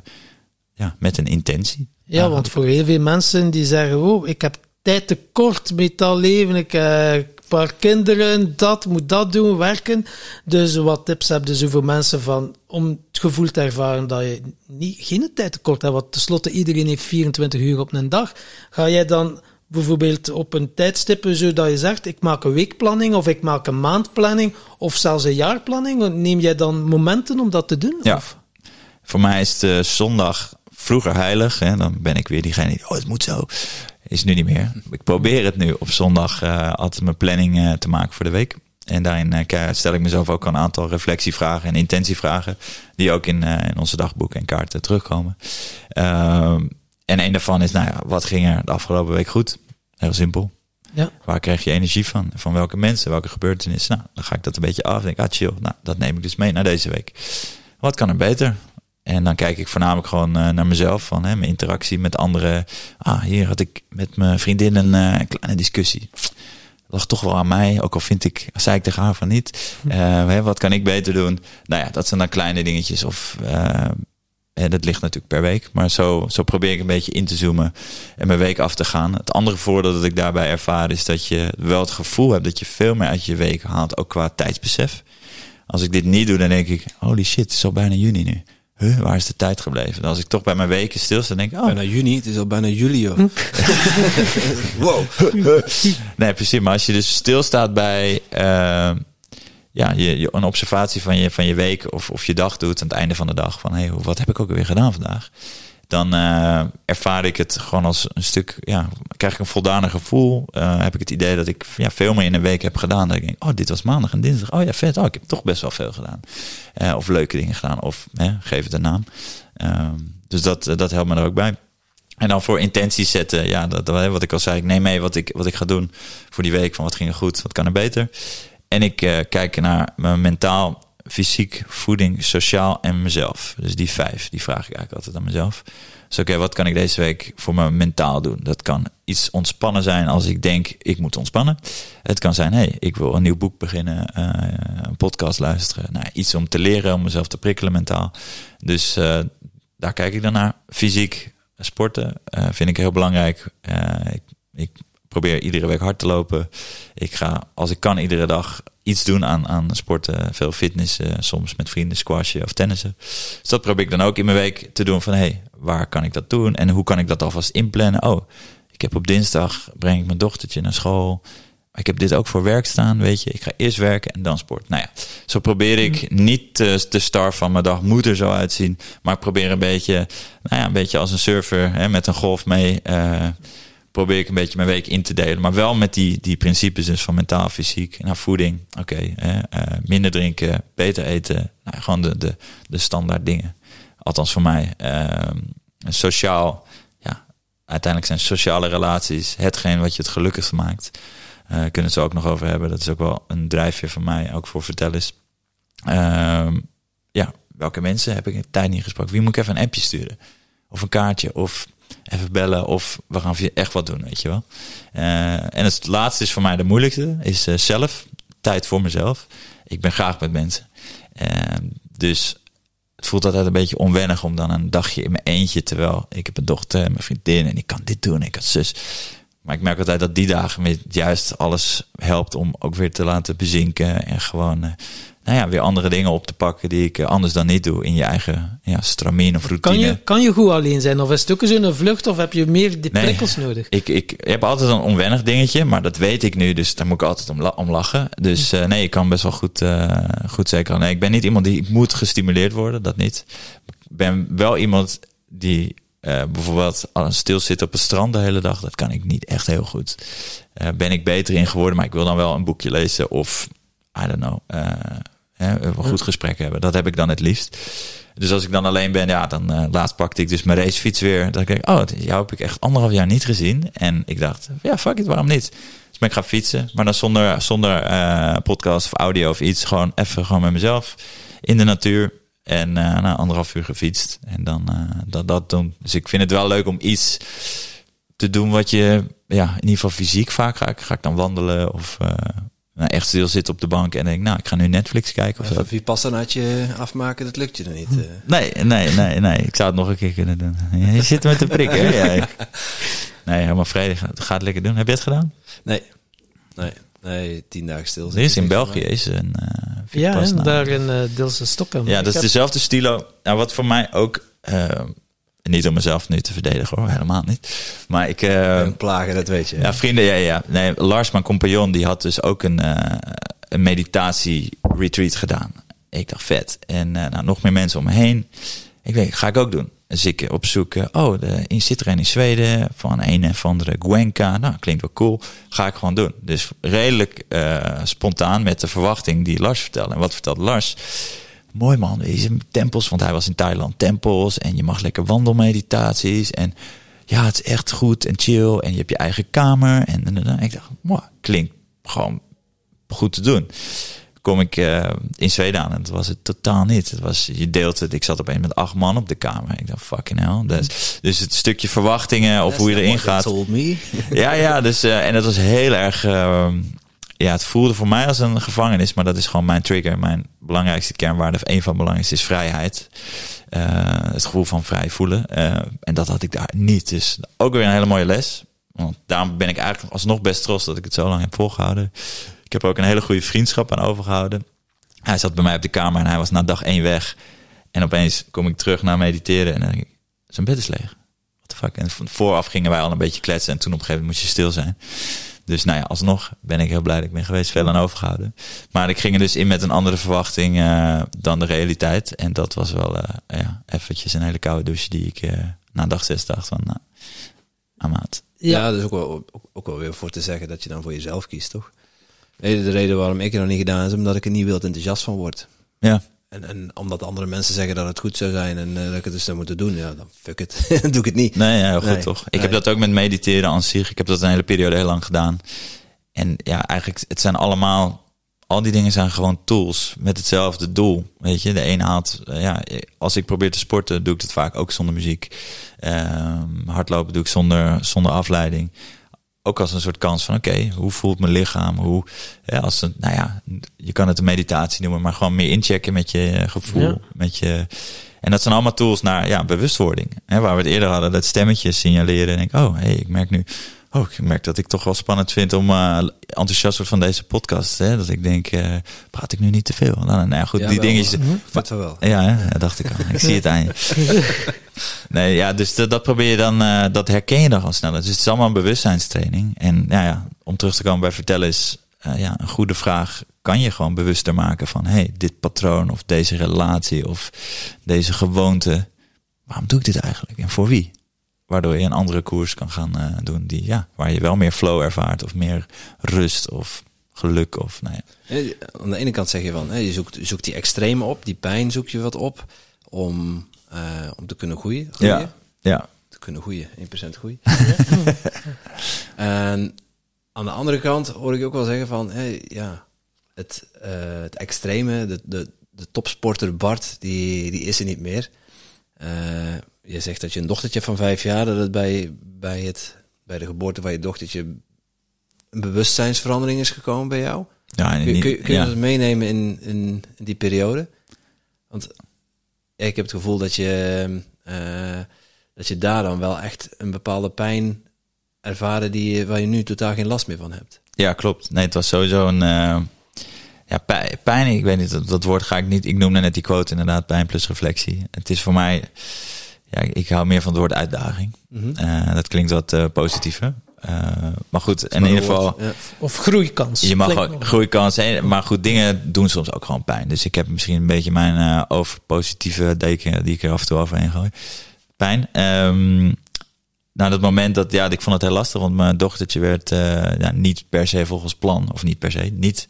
ja, met een intentie. Ja, want voor heel veel mensen die zeggen, oh, ik heb tijd tekort met dat leven, ik heb een paar kinderen, dat, moet dat doen, werken. Dus wat tips heb je zo voor mensen van, om het gevoel te ervaren dat je niet, geen tijd tekort hebt, want tenslotte iedereen heeft 24 uur op een dag. Ga jij dan bijvoorbeeld op een tijdstip zodat je zegt, ik maak een weekplanning, of ik maak een maandplanning, of zelfs een jaarplanning, neem jij dan momenten om dat te doen? Ja. Of? Voor mij is de zondag vroeger heilig. Hè? Dan ben ik weer diegene die, oh, het moet zo. Is nu niet meer. Ik probeer het nu op zondag eh, altijd mijn planning eh, te maken voor de week. En daarin eh, stel ik mezelf ook een aantal reflectievragen en intentievragen. Die ook in, eh, in onze dagboeken en kaarten terugkomen. En een daarvan is, nou ja, wat ging er de afgelopen week goed? Heel simpel. Ja. Waar krijg je energie van? Van welke mensen, welke gebeurtenissen? Nou, dan ga ik dat een beetje af. Denk, ah, chill. Nou, dat neem ik dus mee naar deze week. Wat kan er beter? En dan kijk ik voornamelijk gewoon eh, naar mezelf, van hè, mijn interactie met anderen. Ah, hier had ik met mijn vriendin een eh, kleine discussie. Lag toch wel aan mij, ook al vind ik, zei ik tegen haar van niet. Eh, hè, wat kan ik beter doen? Nou ja, dat zijn dan kleine dingetjes. Of hè, dat ligt natuurlijk per week. Maar zo, zo probeer ik een beetje in te zoomen en mijn week af te gaan. Het andere voordeel dat ik daarbij ervaar is dat je wel het gevoel hebt dat je veel meer uit je week haalt, ook qua tijdsbesef. Als ik dit niet doe, dan denk ik, holy shit, het is al bijna juni nu. Huh, waar is de tijd gebleven? En als ik toch bij mijn weken stilsta, denk ik, oh, Bijna juni, het is al bijna juli, joh. wow. Nee, precies. Maar als je dus stilstaat bij eh, ja, je, je, een observatie van je, van je week of, of je dag doet aan het einde van de dag. Van hey, wat heb ik ook weer gedaan vandaag? dan uh, ervaar ik het gewoon als een stuk, ja, krijg ik een voldane gevoel. Uh, heb ik het idee dat ik ja, veel meer in een week heb gedaan. Dat ik denk, oh, dit was maandag en dinsdag. Oh ja, vet. Oh, ik heb toch best wel veel gedaan. Uh, of leuke dingen gedaan. Of geef het een naam. Ehm, dus dat, dat helpt me er ook bij. En dan voor intenties zetten, ja, dat, wat ik al zei, ik neem mee wat ik, wat ik ga doen voor die week. Van wat ging er goed, wat kan er beter. En ik kijk naar mijn mentaal fysiek, voeding, sociaal en mezelf. Dus die vijf, die vraag ik eigenlijk altijd aan mezelf. Dus oké, wat kan ik deze week voor me mentaal doen? Dat kan iets ontspannen zijn als ik denk, ik moet ontspannen. Het kan zijn, hey, ik wil een nieuw boek beginnen, uh, een podcast luisteren. Nou, iets om te leren, om mezelf te prikkelen mentaal. Dus uh, daar kijk ik dan naar. Fysiek, sporten vind ik heel belangrijk. ik probeer iedere week hard te lopen. Ik ga, als ik kan, iedere dag iets doen aan, aan sporten. Veel fitness, soms met vrienden squashen of tennissen. Dus dat probeer ik dan ook in mijn week te doen van... hey, waar kan ik dat doen? En hoe kan ik dat alvast inplannen? Oh, ik heb op dinsdag, breng ik mijn dochtertje naar school... Ik heb dit ook voor werk staan, weet je. Ik ga eerst werken en dan sport. Nou ja, zo probeer ik mm. niet te, star van mijn dag moet er zo uitzien. Maar ik probeer een beetje, nou ja, een beetje als een surfer hè, met een golf mee. Uh, probeer ik een beetje mijn week in te delen. Maar wel met die, die principes dus van mentaal, fysiek, naar voeding. Oké, uh, minder drinken, beter eten. Nou, gewoon de, de, de standaard dingen. Althans voor mij. Uh, sociaal, ja, uiteindelijk zijn sociale relaties hetgeen wat je het gelukkigst maakt. Uh, kunnen zo ook nog over hebben. Dat is ook wel een drijfveer van mij, ook voor vertel is. Ehm, ja, welke mensen heb ik tijd niet gesproken? Wie moet ik even een appje sturen? Of een kaartje? Of even bellen of we gaan echt wat doen, weet je wel. Uh, en het laatste is voor mij de moeilijkste, is uh, zelf, tijd voor mezelf. Ik ben graag met mensen. Uh, dus het voelt altijd een beetje onwennig om dan een dagje in mijn eentje, terwijl ik heb een dochter en mijn vriendin en ik kan dit doen, ik had zus. Maar ik merk altijd dat die dagen met juist alles helpt om ook weer te laten bezinken en gewoon nou ja, weer andere dingen op te pakken die ik eh, anders dan niet doe in je eigen ja, stramien of routine. Kan je, kan je goed alleen zijn? Of is het ook zo'n vlucht of heb je meer die prikkels nodig? Ik, ik heb altijd een onwennig dingetje, maar dat weet ik nu, dus daar moet ik altijd om, om lachen. Dus uh, nee, ik kan best wel goed, uh, goed zeker. Nee, ik ben niet iemand die moet gestimuleerd worden, dat niet. Ik ben wel iemand die uh, bijvoorbeeld stil zit op het strand de hele dag, dat kan ik niet echt heel goed. Ben ik beter in geworden, maar ik wil dan wel een boekje lezen of I don't know. Uh, een goed gesprek hebben. Dat heb ik dan het liefst. Dus als ik dan alleen ben, ja, dan uh, laatst pakte ik dus mijn racefiets weer. Dan denk ik, oh, jou heb ik echt anderhalf jaar niet gezien. En ik dacht, ja, fuck it, waarom niet? Dus ben ik ga fietsen, maar dan zonder, zonder uh, podcast of audio of iets. Gewoon even gewoon met mezelf in de natuur. En uh, na anderhalf uur gefietst. En dan dat, dat doen. Dus ik vind het wel leuk om iets te doen wat je, ja, in ieder geval fysiek vaak ga ik, ga ik dan wandelen of nou, echt stil zit op de bank en denk, nou, ik ga nu Netflix kijken of zo. Wie past dan uit je afmaken, dat lukt je dan niet. Uh. Nee, nee, nee, nee. Ik zou het nog een keer kunnen doen. Je zit met de prik, hè? Ja. Nee, helemaal vredig. Ga het lekker doen. Heb je het gedaan? Nee. Nee. Nee, tien dagen stil. Er is in België is een. Uh, ja, en daar in uh, Deelse Stockholm. Ja, dat is dezelfde stilo. Nou, wat voor mij ook uh, niet om mezelf nu te verdedigen hoor, helemaal niet. Maar ik... Uh, plagen, dat weet je. Ja, vrienden, ja, ja. Nee, Lars, mijn compagnon, die had dus ook een, uh, een meditatie-retreat gedaan. Ik dacht, vet. En uh, nou, nog meer mensen om me heen. Ik weet, ga ik ook doen. Dus ik opzoeken, oh, de in er in Zweden van een of andere Gwenka. Nou, klinkt wel cool. Ga ik gewoon doen. Dus redelijk spontaan met de verwachting die Lars vertelde. En wat vertelt Lars? Mooi man, deze tempels, want hij was in Thailand, tempels en je mag lekker wandelmeditaties en ja, het is echt goed en chill en je hebt je eigen kamer en, en, en ik dacht, wow, klinkt gewoon goed te doen. Kom ik uh, in Zweden aan en dat was het totaal niet. Het was, je deelt het, ik zat opeens met acht man op de kamer. Ik dacht, fucking hell. Dus, dus het stukje verwachtingen of hoe je erin gaat. Ja, ja, dus uh, en dat was heel erg, uh, ja, het voelde voor mij als een gevangenis, maar dat is gewoon mijn trigger. Mijn belangrijkste kernwaarde, of een van de belangrijkste, is vrijheid. Uh, het gevoel van vrij voelen. Uh, en dat had ik daar niet. Dus ook weer een hele mooie les. Want daarom ben ik eigenlijk alsnog best trots dat ik het zo lang heb volgehouden. Ik heb ook een hele goede vriendschap aan overgehouden. Hij zat bij mij op de kamer en hij was na dag één weg. En opeens kom ik terug naar mediteren en ik, zijn bed is leeg. What the fuck? En vooraf gingen wij al een beetje kletsen en toen op een gegeven moment moest je stil zijn. Dus nou ja, alsnog ben ik heel blij dat ik ben geweest, veel aan overgehouden. Maar ik ging er dus in met een andere verwachting uh, dan de realiteit. En dat was wel uh, ja, eventjes een hele koude douche die ik uh, na dag zes dacht van, nou, out. Ja, Ja, dat is ook wel, ook, ook wel weer voor te zeggen dat je dan voor jezelf kiest, toch? Nee, de reden waarom ik het nog niet gedaan is omdat ik er niet wild enthousiast van word. Ja, En, en omdat andere mensen zeggen dat het goed zou zijn en eh, dat ik het dus zou moeten doen, ja, dan fuck it. dan doe ik het niet. nee, ja, heel goed Nee, toch. Ik nee. heb dat ook met mediteren aan zich. Ik heb dat een hele periode heel lang gedaan. En ja, eigenlijk, het zijn allemaal, al die dingen zijn gewoon tools met hetzelfde doel. Weet je, de een haalt, eh, ja, als ik probeer te sporten, doe ik het vaak ook zonder muziek. Ehm, hardlopen doe ik zonder, zonder afleiding. Ook als een soort kans van, oké, hoe voelt mijn lichaam? Hoe, ja, als een, nou ja, je kan het een meditatie noemen, maar gewoon meer inchecken met je eh, gevoel, Ja. met je. En dat zijn allemaal tools naar ja, bewustwording. Hè, waar we het eerder hadden, dat stemmetje signaleren. En denk, oh, hey, ik merk nu, oh, ik merk dat ik toch wel spannend vind om eh, enthousiast word van deze podcast. Hè? Dat ik denk, eh, praat ik nu niet te veel? Nou, nou ja, goed, Ja, die wel, dingetjes. Vet wel wel. Ja, hè? ja, dacht ik al. Ik zie het aan je. Nee, ja, dus dat, dat probeer je dan, eh, dat herken je dan gewoon sneller. Dus het is allemaal een bewustzijnstraining. En ja, ja, om terug te komen bij vertellen is, ja, een goede vraag kan je gewoon bewuster maken van, hey, dit patroon of deze relatie of deze gewoonte, waarom doe ik dit eigenlijk en voor wie? Waardoor je een andere koers kan gaan eh, doen die, ja, waar je wel meer flow ervaart of meer rust of geluk of, nou ja. Aan de ene kant zeg je van, hè, je zoekt, zoekt die extreme op, die pijn zoek je wat op om, eh, om te kunnen groeien. groeien. Ja, ja, Te kunnen groeien, 1% groei. en aan de andere kant hoor ik ook wel zeggen van, hé, ja, het, eh, het extreme, de, de, de topsporter Bart, die, die is er niet meer. Je zegt dat je een dochtertje van vijf jaar, dat het bij, bij, het, bij de geboorte van je dochtertje een bewustzijnsverandering is gekomen bij jou. ja, en Kun, je- niet- kun, je- kun je ja. dat meenemen in, in, die periode? Want ja, ik heb het gevoel dat je, eh, dat je daar dan wel echt een bepaalde pijn ervaren die, je- waar je nu totaal geen last meer van hebt. Ja, klopt. Nee, het was sowieso een. eh, ja, pijn, pijn, ik weet niet, dat, dat woord ga ik niet. Ik noemde net die quote inderdaad, pijn plus reflectie. Het is voor mij. Ja, ik hou meer van het woord uitdaging. Eh, dat klinkt wat eh, positiever. Eh, maar goed, in ieder geval. Ja. of groeikans. Je mag ook groeikansen, maar goed, dingen doen soms ook gewoon pijn. Dus ik heb misschien een beetje mijn overpositieve deken die ik er af en toe overheen gooi. Pijn. Ehm nou, dat moment dat, ja, ik vond het heel lastig, want mijn dochtertje werd ja, niet per se volgens plan, of niet per se, niet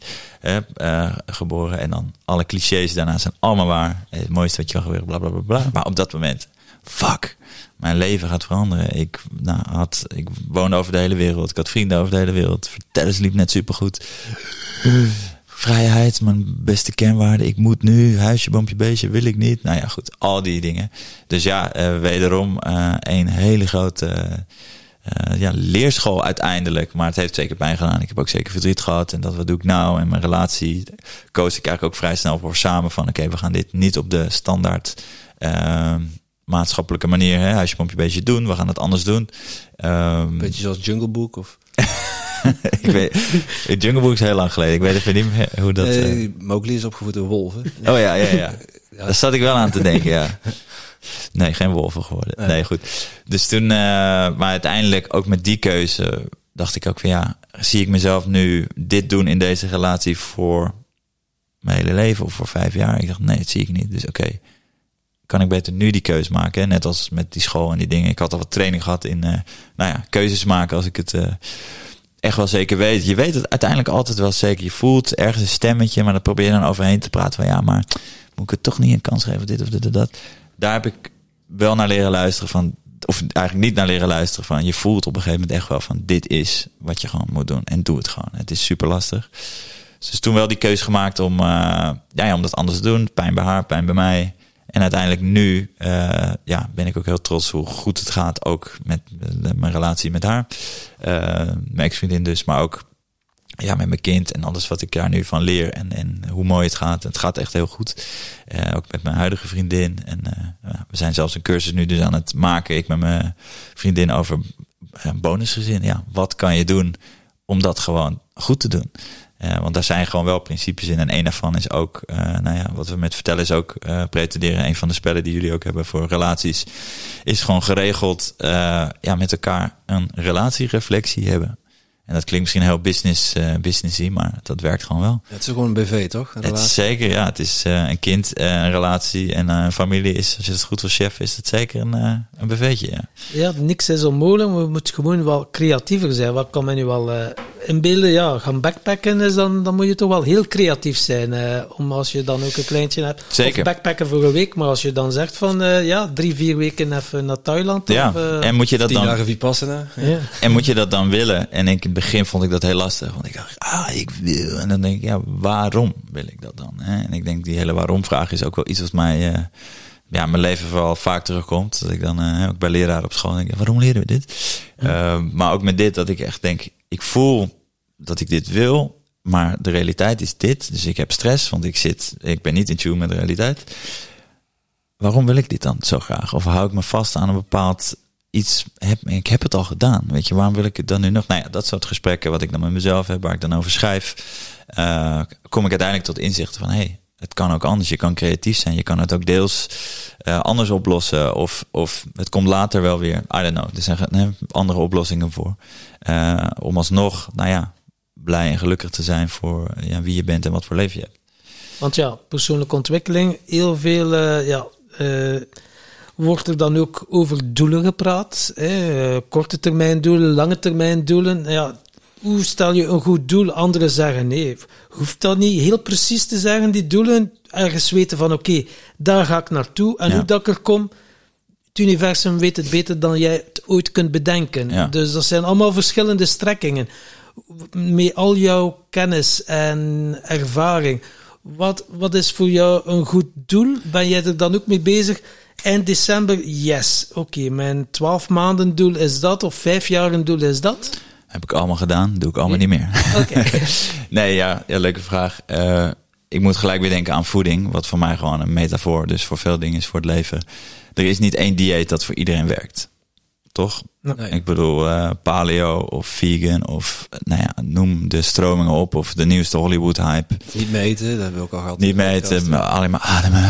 geboren. En dan alle clichés daarna zijn allemaal waar. Het mooiste wat je kan gebeuren, bla bla bla bla. Maar op dat moment, fuck, mijn leven gaat veranderen. Ik, nou, had, ik woonde over de hele wereld, ik had vrienden over de hele wereld. Vertellen liep net supergoed. Vrijheid, mijn beste kernwaarde. Ik moet nu, huisje, boompje, beestje, wil ik niet. Nou ja, goed, al die dingen. Dus ja, eh, wederom eh, een hele grote eh, ja, leerschool uiteindelijk. Maar het heeft zeker pijn gedaan. Ik heb ook zeker verdriet gehad. En dat, wat doe ik nou? En mijn relatie koos ik eigenlijk ook vrij snel voor samen. Van oké, we gaan dit niet op de standaard eh, maatschappelijke manier. Hè, huisje, boompje, beestje doen. We gaan het anders doen. Ehm, Beetje zoals Jungle Book of... ik weet, Jungle Book is heel lang geleden. Ik weet even niet meer hoe dat... Nee, Mowgli is opgevoed door wolven. Oh ja, ja, ja. Daar zat ik wel aan te denken, ja. Nee, geen wolven geworden. Nee, goed. Dus toen, eh, maar uiteindelijk ook met die keuze dacht ik ook van ja, zie ik mezelf nu dit doen in deze relatie voor mijn hele leven of voor vijf jaar? Ik dacht nee, dat zie ik niet. Dus oké, kan ik beter nu die keuze maken? Net als met die school en die dingen. Ik had al wat training gehad in, eh, nou ja, keuzes maken als ik het eh, echt wel zeker weet. Je weet het uiteindelijk altijd wel zeker. Je voelt ergens een stemmetje, maar dan probeer je dan overheen te praten van ja, maar moet ik het toch niet een kans geven, dit of dit of dat. Daar heb ik wel naar leren luisteren van, of eigenlijk niet naar leren luisteren van, je voelt op een gegeven moment echt wel van, dit is wat je gewoon moet doen en doe het gewoon. Het is super lastig. Dus toen wel die keuze gemaakt om, eh, ja, ja, om dat anders te doen. Pijn bij haar, pijn bij mij. En uiteindelijk nu eh, ja, ben ik ook heel trots hoe goed het gaat. Ook met mijn relatie met haar. Eh, mijn ex-vriendin dus, maar ook ja, met mijn kind en alles wat ik daar nu van leer en, en hoe mooi het gaat. Het gaat echt heel goed. Eh, ook met mijn huidige vriendin. En we zijn zelfs een cursus nu dus aan het maken. Ik met mijn vriendin over een bonusgezin. Ja, wat kan je doen om dat gewoon goed te doen? Eh, want daar zijn gewoon wel principes in. En een daarvan is ook, eh, nou ja, wat we met vertellen is ook eh, pretenderen. Een van de spellen die jullie ook hebben voor relaties. Is gewoon geregeld eh, ja, met elkaar een relatiereflectie hebben. En dat klinkt misschien heel business, uh, businessy, maar dat werkt gewoon wel. het is gewoon een BV, toch? Een het is zeker, ja. Het is uh, een kind, uh, een relatie en een familie is, als je het goed wil chef, is het zeker een, een BV'tje, ja. Ja, niks is onmogelijk, maar we moeten gewoon wel creatiever zijn. Wat kan men nu wel inbeelden? Ja, gaan backpacken is dan, dan moet je toch wel heel creatief zijn. om als je dan ook een kleintje hebt. Zeker. Of backpacken voor een week, maar als je dan zegt van, ja, drie, vier weken even naar Thailand. Ja, of, en moet je dat dan... dagen Vipassana. Ja. En moet je dat dan willen? En in het begin vond ik dat heel lastig. Want ik dacht, ah, ik wil. En dan denk ik, ja, waarom wil ik dat dan? Hè? En ik denk, die hele waarom-vraag is ook wel iets wat mij, uh, ja, mijn leven vooral vaak terugkomt. Dat ik dan uh, ook bij leraar op school denk, waarom leren we dit? Uh, maar ook met dit, dat ik echt denk, ik voel dat ik dit wil. Maar de realiteit is dit. Dus ik heb stress, want ik zit, ik ben niet in tune met de realiteit. Waarom wil ik dit dan zo graag? Of hou ik me vast aan een bepaald iets heb, ik heb het al gedaan. Weet je, waarom wil ik het dan nu nog? Nou ja, dat soort gesprekken wat ik dan met mezelf heb, waar ik dan over schrijf, uh, kom ik uiteindelijk tot inzicht van hé, hey, het kan ook anders. Je kan creatief zijn. Je kan het ook deels uh, anders oplossen. Of, of het komt later wel weer. I don't know. Er zijn andere oplossingen voor. Uh, om alsnog, nou ja, blij en gelukkig te zijn voor ja, wie je bent en wat voor leven je hebt. Want ja, persoonlijke ontwikkeling, heel veel, ja, wordt er dan ook over doelen gepraat. Korte termijn doelen, lange termijn doelen. Ja, hoe stel je een goed doel? Anderen zeggen nee. Hoeft dat niet heel precies te zeggen, die doelen? Ergens weten van oké, okay, daar ga ik naartoe. En Ja. hoe dat ik er kom, het universum weet het beter dan jij het ooit kunt bedenken. Ja. Dus dat zijn allemaal verschillende strekkingen. Met al jouw kennis en ervaring. Wat, wat is voor jou een goed doel? Ben jij er dan ook mee bezig? Eind december, yes. Oké, mijn 12 maanden doel is dat, of vijf jaar een doel is dat. Heb ik allemaal gedaan, doe ik allemaal niet meer. Oké. nee, ja, ja, leuke vraag. Uh, ik moet gelijk weer denken aan voeding, wat voor mij gewoon een metafoor, dus voor veel dingen is voor het leven. Er is niet één dieet dat voor iedereen werkt. Toch? Nee. Ik bedoel, uh, paleo of vegan of nou ja, noem de stromingen op of de nieuwste Hollywood hype. Niet meten, dat we ook al gehad. Niet meten, maar alleen maar ademen.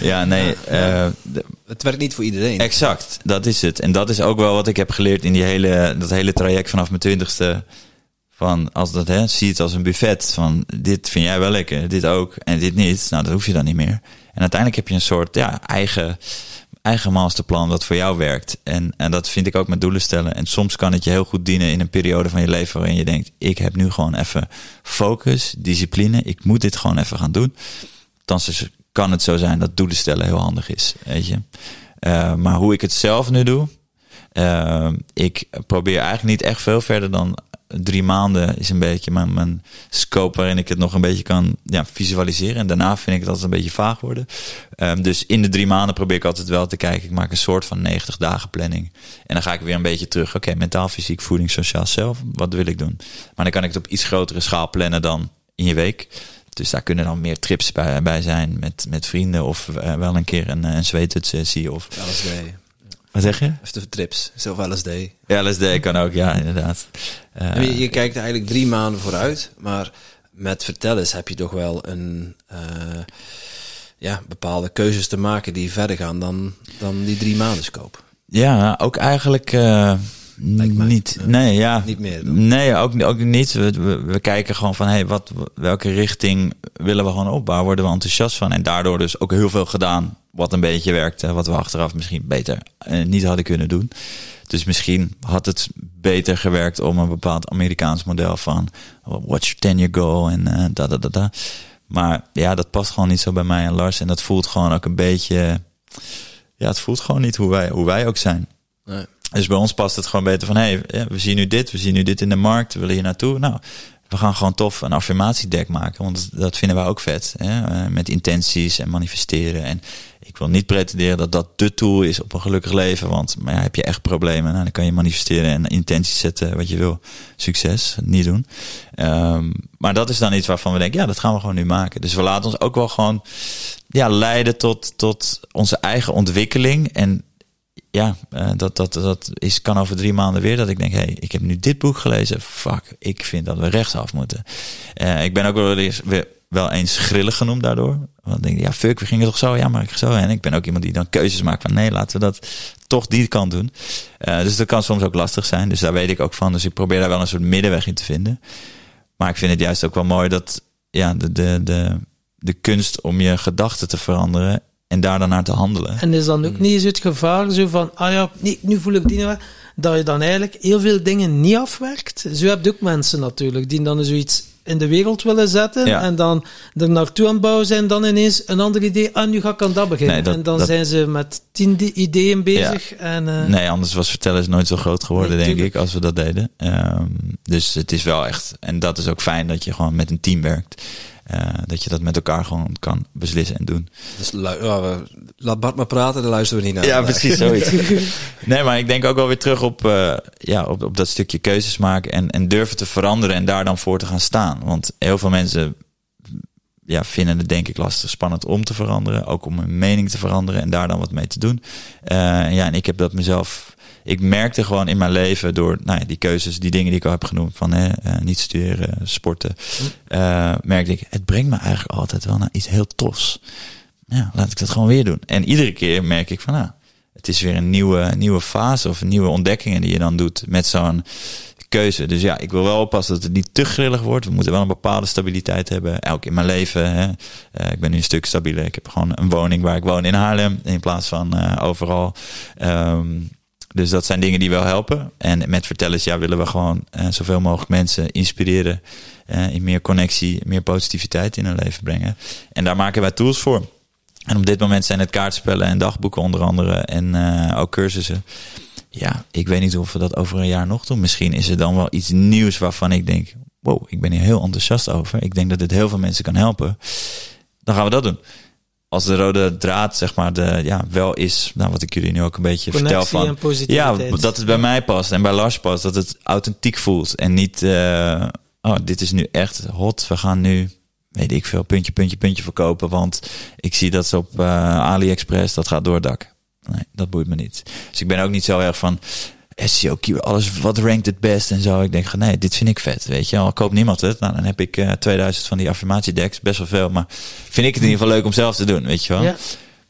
Ja, nee. Uh, de, het werkt niet voor iedereen. Exact, dat is het. En dat is ook wel wat ik heb geleerd in die hele, dat hele traject vanaf mijn twintigste. Van als dat hè, zie het als een buffet. Van dit vind jij wel lekker, dit ook en dit niet. Nou, dat hoef je dan niet meer. En uiteindelijk heb je een soort ja, eigen, eigen masterplan dat voor jou werkt. En, en dat vind ik ook met doelen stellen. En soms kan het je heel goed dienen in een periode van je leven waarin je denkt: ik heb nu gewoon even focus, discipline. Ik moet dit gewoon even gaan doen. Dan kan het zo zijn dat doelen stellen heel handig is. Weet je. Uh, maar hoe ik het zelf nu doe. Uh, ik probeer eigenlijk niet echt veel verder dan drie maanden is een beetje mijn, mijn scope waarin ik het nog een beetje kan ja, visualiseren. En daarna vind ik het altijd een beetje vaag worden. Um, dus in de drie maanden probeer ik altijd wel te kijken. Ik maak een soort van 90 dagen planning. En dan ga ik weer een beetje terug. Oké, mentaal, fysiek, voeding, sociaal zelf. Wat wil ik doen? Maar dan kan ik het op iets grotere schaal plannen dan in je week. Dus daar kunnen dan meer trips bij, bij zijn met, met vrienden. Of uh, wel een keer een, een zweethut-sessie. Of... LSD. Wat zeg je? Of de trips, zelf LSD. Ja, LSD kan ook, ja, inderdaad. Uh, je, je, kijkt eigenlijk drie maanden vooruit, maar met vertellers heb je toch wel een uh, ja, bepaalde keuzes te maken die verder gaan dan, dan die drie maanden scope. Ja, ook eigenlijk uh, niet. Nee, ja. Niet meer. Dan. Nee, ook, ook niet. We, we, we, kijken gewoon van, hey, wat, welke richting willen we gewoon opbouwen? Worden we enthousiast van? En daardoor dus ook heel veel gedaan wat een beetje werkte, wat we achteraf misschien beter uh, niet hadden kunnen doen. Dus misschien had het beter gewerkt om een bepaald Amerikaans model van what's your 10 year goal en uh, da da da da. Maar ja, dat past gewoon niet zo bij mij en Lars. En dat voelt gewoon ook een beetje. Ja, het voelt gewoon niet hoe wij, hoe wij ook zijn. Nee. Dus bij ons past het gewoon beter van: hé, hey, we zien nu dit, we zien nu dit in de markt, we willen hier naartoe. Nou, we gaan gewoon tof een affirmatiedek maken, want dat vinden wij ook vet. Hè? Met intenties en manifesteren. En ik wil niet pretenderen dat dat de tool is op een gelukkig leven, want maar heb je echt problemen, nou, dan kan je manifesteren en intenties zetten wat je wil. Succes, niet doen. Um, maar dat is dan iets waarvan we denken, ja, dat gaan we gewoon nu maken. Dus we laten ons ook wel gewoon ja, leiden tot, tot onze eigen ontwikkeling. En ja, uh, dat, dat, dat is, kan over drie maanden weer dat ik denk, hé, hey, ik heb nu dit boek gelezen. Fuck, ik vind dat we rechtsaf moeten. Uh, ik ben ook wel eens, wel eens grillig genoemd daardoor. Want ik denk, ja, fuck, we gingen toch zo? Ja, maar ik zo. En ik ben ook iemand die dan keuzes maakt van, nee, laten we dat toch die kant doen. Uh, dus dat kan soms ook lastig zijn. Dus daar weet ik ook van. Dus ik probeer daar wel een soort middenweg in te vinden. Maar ik vind het juist ook wel mooi dat ja, de, de, de, de kunst om je gedachten te veranderen en daar dan naar te handelen. En is dan ook niet eens het gevaar zo van, ah ja, nee, nu voel ik die nou dat je dan eigenlijk heel veel dingen niet afwerkt. Zo heb je ook mensen natuurlijk, die dan zoiets in de wereld willen zetten en dan er naartoe aan bouwen zijn, dan ineens een ander idee, ah, nu ga ik aan dat beginnen. en dan zijn ze met tien ideeën bezig. En, uh... Nee, anders was vertellen is nooit zo groot geworden, denk ik, als we dat deden. Um, dus het is wel echt, en dat is ook fijn dat je gewoon met een team werkt. Uh, dat je dat met elkaar gewoon kan beslissen en doen. Dus laat Bart maar praten, dan luisteren we niet naar. Ja, precies, zoiets. nee, maar ik denk ook wel weer terug op, uh, ja, op, op dat stukje keuzes maken en, en durven te veranderen en daar dan voor te gaan staan. Want heel veel mensen ja, vinden het denk ik lastig spannend om te veranderen. Ook om een mening te veranderen en daar dan wat mee te doen. Uh, ja, en ik heb dat mezelf ik merkte gewoon in mijn leven door nou ja, die keuzes, die dingen die ik al heb genoemd, van hè, uh, niet studeren, sporten, uh, merkte ik, het brengt me eigenlijk altijd wel naar iets heel tofs. Ja, laat ik dat gewoon weer doen. En iedere keer merk ik van, nou, het is weer een nieuwe, nieuwe fase of nieuwe ontdekkingen die je dan doet met zo'n keuze. Dus ja, ik wil wel oppassen dat het niet te grillig wordt. We moeten wel een bepaalde stabiliteit hebben. Elk in mijn leven. Hè. Uh, ik ben nu een stuk stabieler. Ik heb gewoon een woning waar ik woon in Haarlem. In plaats van uh, overal. Um, dus dat zijn dingen die wel helpen. En met vertellers ja, willen we gewoon uh, zoveel mogelijk mensen inspireren. Uh, in meer connectie, meer positiviteit in hun leven brengen. En daar maken wij tools voor. En op dit moment zijn het kaartspellen en dagboeken onder andere. En uh, ook cursussen. Ja, ik weet niet of we dat over een jaar nog doen. Misschien is er dan wel iets nieuws waarvan ik denk... wow, ik ben hier heel enthousiast over. Ik denk dat dit heel veel mensen kan helpen. Dan gaan we dat doen als de rode draad, zeg maar, de, ja, wel is, nou, wat ik jullie nu ook een beetje vertel van. ja, dat het bij mij past en bij Lars past, dat het authentiek voelt en niet, uh, oh, dit is nu echt hot, we gaan nu, weet ik veel, puntje, puntje, puntje verkopen, want ik zie dat ze op uh, AliExpress, dat gaat door het dak. Nee, dat boeit me niet. Dus ik ben ook niet zo erg van, SEO, alles wat rankt het best en zo. Ik denk, nee, dit vind ik vet, weet je. Al koopt niemand het, nou, dan heb ik uh, eh, 2000 van die affirmatiedecks, best wel veel. Maar vind ik het in ieder geval leuk om zelf te doen, weet je wel. Ja.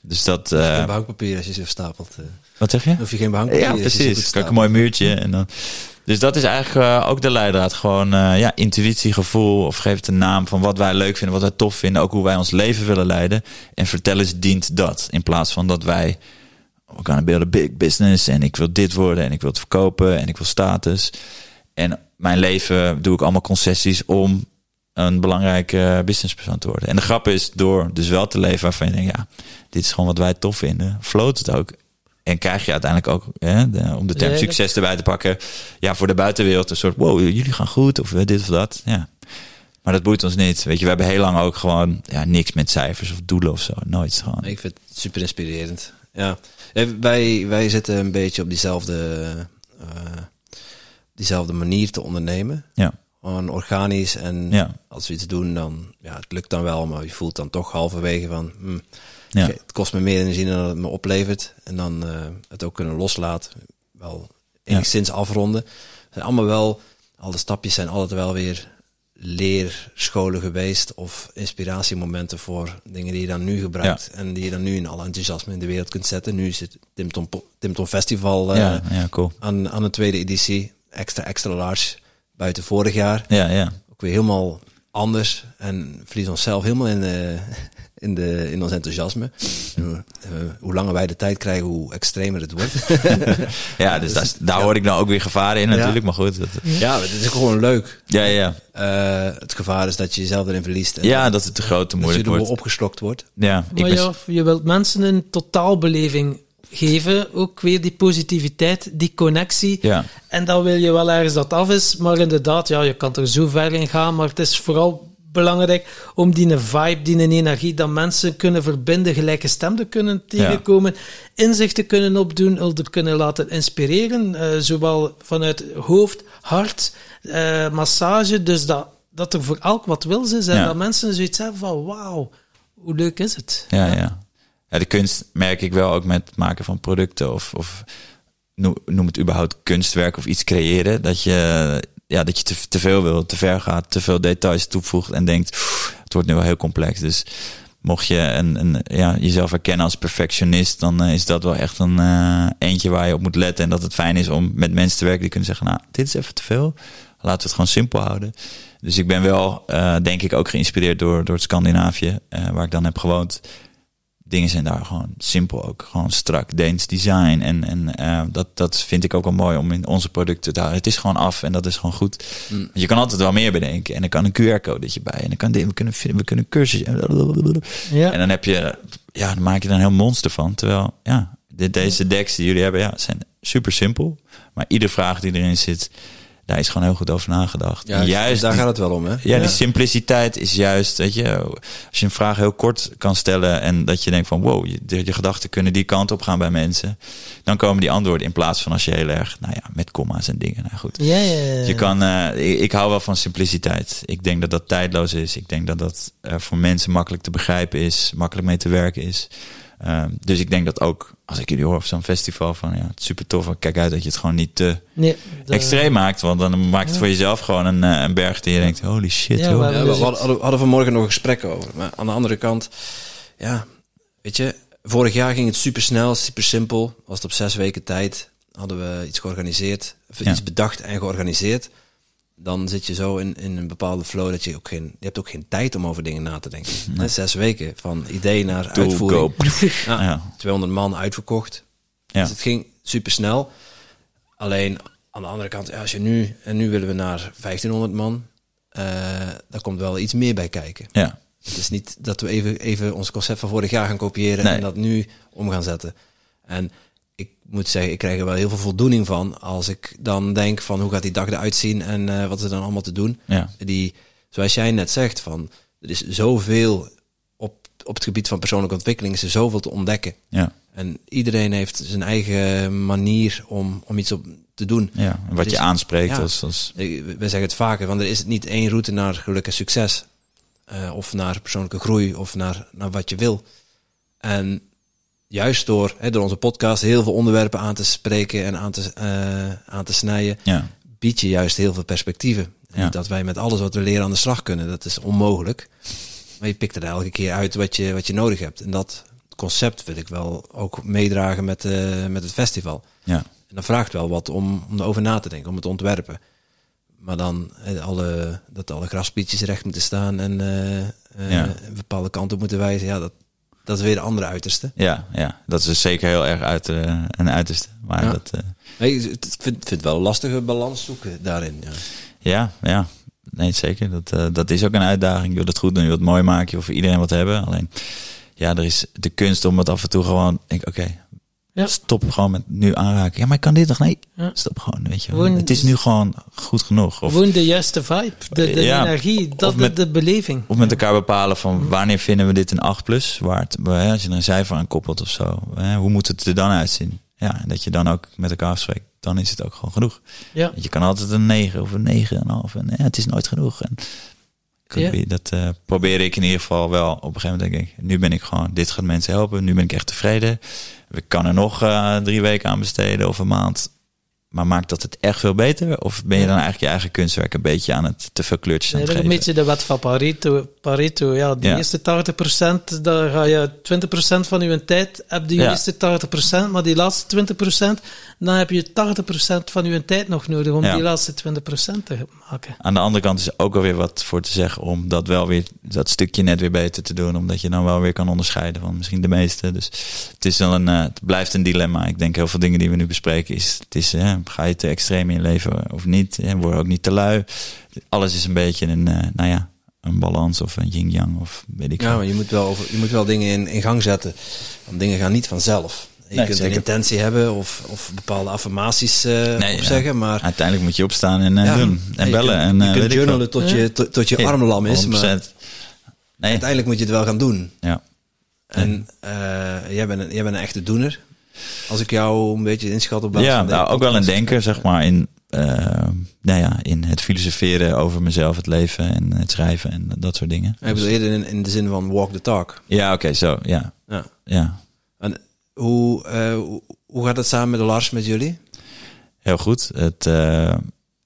Dus dat... Uh, geen behangpapier als je ze stapelt. Uh. Wat zeg je? Hoef je geen behangpapier Ja, precies. Kijk, een mooi muurtje en dan... Dus dat is eigenlijk uh, ook de leidraad. Gewoon uh, ja, intuïtie, gevoel of geef het een naam van wat wij leuk vinden, wat wij tof vinden. Ook hoe wij ons leven willen leiden. En vertellen dient dat. In plaats van dat wij we gaan build a big business en ik wil dit worden en ik wil het verkopen en ik wil status. En mijn leven doe ik allemaal concessies om een belangrijke businesspersoon te worden. En de grap is, door dus wel te leven waarvan je denkt, ja, dit is gewoon wat wij tof vinden, floot het ook. En krijg je uiteindelijk ook, hè, de, om de term succes erbij te pakken, ja, voor de buitenwereld een soort, wow, jullie gaan goed, of dit of dat. Ja. Maar dat boeit ons niet. Weet je, we hebben heel lang ook gewoon ja, niks met cijfers of doelen of zo. Nooit gewoon. Ik vind het super inspirerend. Ja. Wij, wij zitten een beetje op diezelfde, uh, diezelfde manier te ondernemen. Ja. Gewoon organisch. En ja. als we iets doen, dan ja, het lukt dan wel, maar je voelt dan toch halverwege van. Hm, ja. Het kost me meer energie dan het me oplevert. En dan uh, het ook kunnen loslaten. Wel enigszins afronden. Het zijn allemaal wel, al de stapjes zijn altijd wel weer leerscholen geweest of inspiratiemomenten voor dingen die je dan nu gebruikt en die je dan nu in alle enthousiasme in de wereld kunt zetten. Nu zit Tim Tom, Tim Tom Festival uh, ja, ja, cool. aan, aan een tweede editie, extra extra large, buiten vorig jaar. Ja, ja. Ook weer helemaal anders en verlies onszelf helemaal in, de, in, de, in ons enthousiasme. Uh, hoe langer wij de tijd krijgen, hoe extremer het wordt. ja, dus daar, daar hoor ik nou ook weer gevaren in natuurlijk, maar goed. Dat, ja, het is gewoon leuk. Ja, ja. Uh, het gevaar is dat je jezelf erin verliest. En ja, dat het te groot, te moeilijk wordt. Dat je opgeslokt wordt. Ja, maar ja, je wilt mensen een totaalbeleving geven. Ook weer die positiviteit, die connectie. Ja. En dan wil je wel ergens dat af is. Maar inderdaad, ja, je kan er zo ver in gaan. Maar het is vooral belangrijk om die vibe, die energie, dat mensen kunnen verbinden, gelijke stemmen kunnen tegenkomen, ja. inzichten kunnen opdoen, elder kunnen laten inspireren, uh, zowel vanuit hoofd, hart, uh, massage, dus dat, dat er voor elk wat wil is en dat mensen zoiets hebben van wauw, hoe leuk is het? Ja, ja. ja. de kunst merk ik wel ook met het maken van producten of, of noem het überhaupt kunstwerk of iets creëren, dat je ja, dat je te, te veel wil, te ver gaat, te veel details toevoegt en denkt, het wordt nu wel heel complex. Dus mocht je een, een, ja, jezelf herkennen als perfectionist, dan eh, is dat wel echt een eh, eentje waar je op moet letten. En dat het fijn is om met mensen te werken die kunnen zeggen, nou, dit is even te veel. Laten we het gewoon simpel houden. Dus ik ben wel, eh, denk ik, ook geïnspireerd door, door het Scandinavië, waar ik dan heb gewoond. Dingen zijn daar gewoon simpel ook. Gewoon strak, Deens design. En, en eh, dat, dat vind ik ook wel mooi om in onze producten te houden. Het is gewoon af en dat is gewoon goed. Mm. Je kan altijd wel meer bedenken. En dan kan een QR-codetje bij. En dan kan dit, we kunnen, we kunnen cursus. Ja. En dan heb je, ja, dan maak je er een heel monster van. Terwijl, ja, deze decks die jullie hebben, ja, zijn super simpel. Maar iedere vraag die erin zit, daar is gewoon heel goed over nagedacht. Ja, juist daar die- gaat het wel om, hè? ja, die simpliciteit is juist, weet je, als je een vraag heel kort kan stellen en dat je denkt van wow, je, de- je gedachten kunnen die kant op gaan bij mensen, dan komen die antwoorden in plaats van als je heel erg, nou ja, met comma's en dingen. Nou goed. Ja, ja, ja. Je kan, eh, ik, ik hou wel van simpliciteit. Ik denk dat dat tijdloos is. Ik denk dat dat eh, voor mensen makkelijk te begrijpen is, makkelijk mee te werken is. Ehm, dus ik denk dat ook, als ik jullie hoor op zo'n festival, van ja, het is super tof. Kijk uit dat je het gewoon niet te Nee, de- extreem maakt. Want dan maakt het Ja. voor jezelf gewoon een, eh, een berg die je denkt, holy shit. Ja, joh. maar- Ja, we hadden, hadden, vanmorgen nog een gesprek over. Maar aan de andere kant, ja, weet je, vorig jaar ging het super snel, super simpel. Was het op zes weken tijd, hadden we iets georganiseerd, of Ja. iets bedacht en georganiseerd. Dan zit je zo in, in een bepaalde flow dat je ook geen, je hebt ook geen tijd om over dingen na te denken. Hè, Zes weken van idee naar Doel, uitvoering. Ja, Ja. 200 man uitverkocht. Ja. Dus het ging super snel. Alleen aan de andere kant, als je nu, en nu willen we naar 1500 man, eh daar komt wel iets meer bij kijken. Ja, Het is niet dat we even, even ons concept van vorig jaar gaan kopiëren Nee. en dat nu om gaan zetten. En ik moet zeggen, ik krijg er wel heel veel voldoening van als ik dan denk van hoe gaat die dag eruit zien en eh, wat is er dan allemaal te doen. ja, Die, zoals jij net zegt, van er is zoveel op, op het gebied van persoonlijke ontwikkeling, is er zoveel te ontdekken. ja, En iedereen heeft zijn eigen manier om, om iets op te doen. ja. En wat je aanspreekt ja. als, We zeggen het vaker, want er is niet één route naar geluk en succes. Eh, of naar persoonlijke groei, of naar, naar wat je wil. En juist door, hè, door onze podcast heel veel onderwerpen aan te spreken en aan te, eh, aan te snijden, ja, bied je juist heel veel perspectieven. En Ja. dat wij met alles wat we leren aan de slag kunnen, dat is onmogelijk. Maar je pikt er elke keer uit wat je, wat je nodig hebt. En dat concept wil ik wel ook meedragen met, eh, met het festival. ja, En dat vraagt wel wat om, om erover na te denken, om het te ontwerpen. Maar dan alle, dat alle graspietjes recht moeten staan en eh, Ja. een bepaalde kant op moeten wijzen. Ja, dat, dat is weer de andere uiterste. ja, ja. Dat is dus zeker heel erg uit, eh, een uiterste. Maar Ja. dat, eh, Nee, ik vind, vind het wel een lastige balans zoeken daarin. Ja. ja, ja. Nee, zeker. Dat, eh, dat is ook een uitdaging. Je wilt het goed doen, je wilt het mooi maken, je voor iedereen wat hebben. Alleen, ja, er is de kunst om het af en toe gewoon, denk oké, Ja. stop gewoon met nu aanraken. Ja, maar ik kan dit toch? Nee, Ja. stop gewoon, weet je. Gewoon- Het is nu gewoon goed genoeg. Of, Gewoon de juiste vibe, de, de Ja, energie, dat met- de, beleving. of met elkaar bepalen van wanneer vinden we dit een 8 plus waard. Als je er een cijfer aan koppelt of zo. Hoe moet het er dan uitzien? Ja, en dat je dan ook met elkaar afspreekt. Dan is het ook gewoon genoeg. Ja. Want Je kan altijd een 9 of een 9,5. En ja, het is nooit genoeg. En dat eh, probeer ik in ieder geval wel. Op een gegeven moment denk ik, nu ben ik gewoon, dit gaat mensen helpen. Nu ben ik echt tevreden. Ik kan er nog eh, drie weken aan besteden of een maand. Maar maakt dat het echt veel beter? Of ben je dan eigenlijk je eigen kunstwerk een beetje aan het te veel kleurtjes aan het een beetje de wet van Pareto. Pareto ja, die Ja. eerste 80%, daar ga je 20% van je tijd, heb je Ja. eerste 80%, maar die laatste 20%, dan heb je 80% van je tijd nog nodig om Ja. die laatste 20% te maken. Aan de andere kant is er ook alweer wat voor te zeggen om dat wel weer, dat stukje net weer beter te doen. Omdat je dan wel weer kan onderscheiden van misschien de meeste. Dus het is wel een, eh, het blijft een dilemma. Ik denk heel veel dingen die we nu bespreken is, het is, hè, ga je te extreem in je leven of niet? Hè, word je ook niet te lui? Alles is een beetje een, eh, nou ja, een balans of een yin-yang of weet ik Ja, maar je moet wel, over, je moet wel dingen in, in gang zetten. Want dingen gaan niet vanzelf. Je Nee, kunt zeker. een intentie hebben of, of bepaalde affirmaties Nee, ja. opzeggen, maar... Uiteindelijk moet je opstaan en eh, ja, doen. En je bellen. en, je kunt veel. journalen tot je, tot, tot je arm lam is, maar 100%. Nee, uiteindelijk moet je het wel gaan doen. ja. En eh, jij, bent een, jij bent een echte doener. Als ik jou een beetje inschat op basis Ja, nou, ook wel een denker, zeg maar, in, eh, nou ja, in het filosoferen over mezelf, het leven en het schrijven en dat soort dingen. Ik bedoel eerder in, in de zin van walk the talk. Ja, oké, zo, ja. Ja. Ja, En hoe, eh, hoe, gaat het samen met de Lars met jullie? heel goed. Het, eh,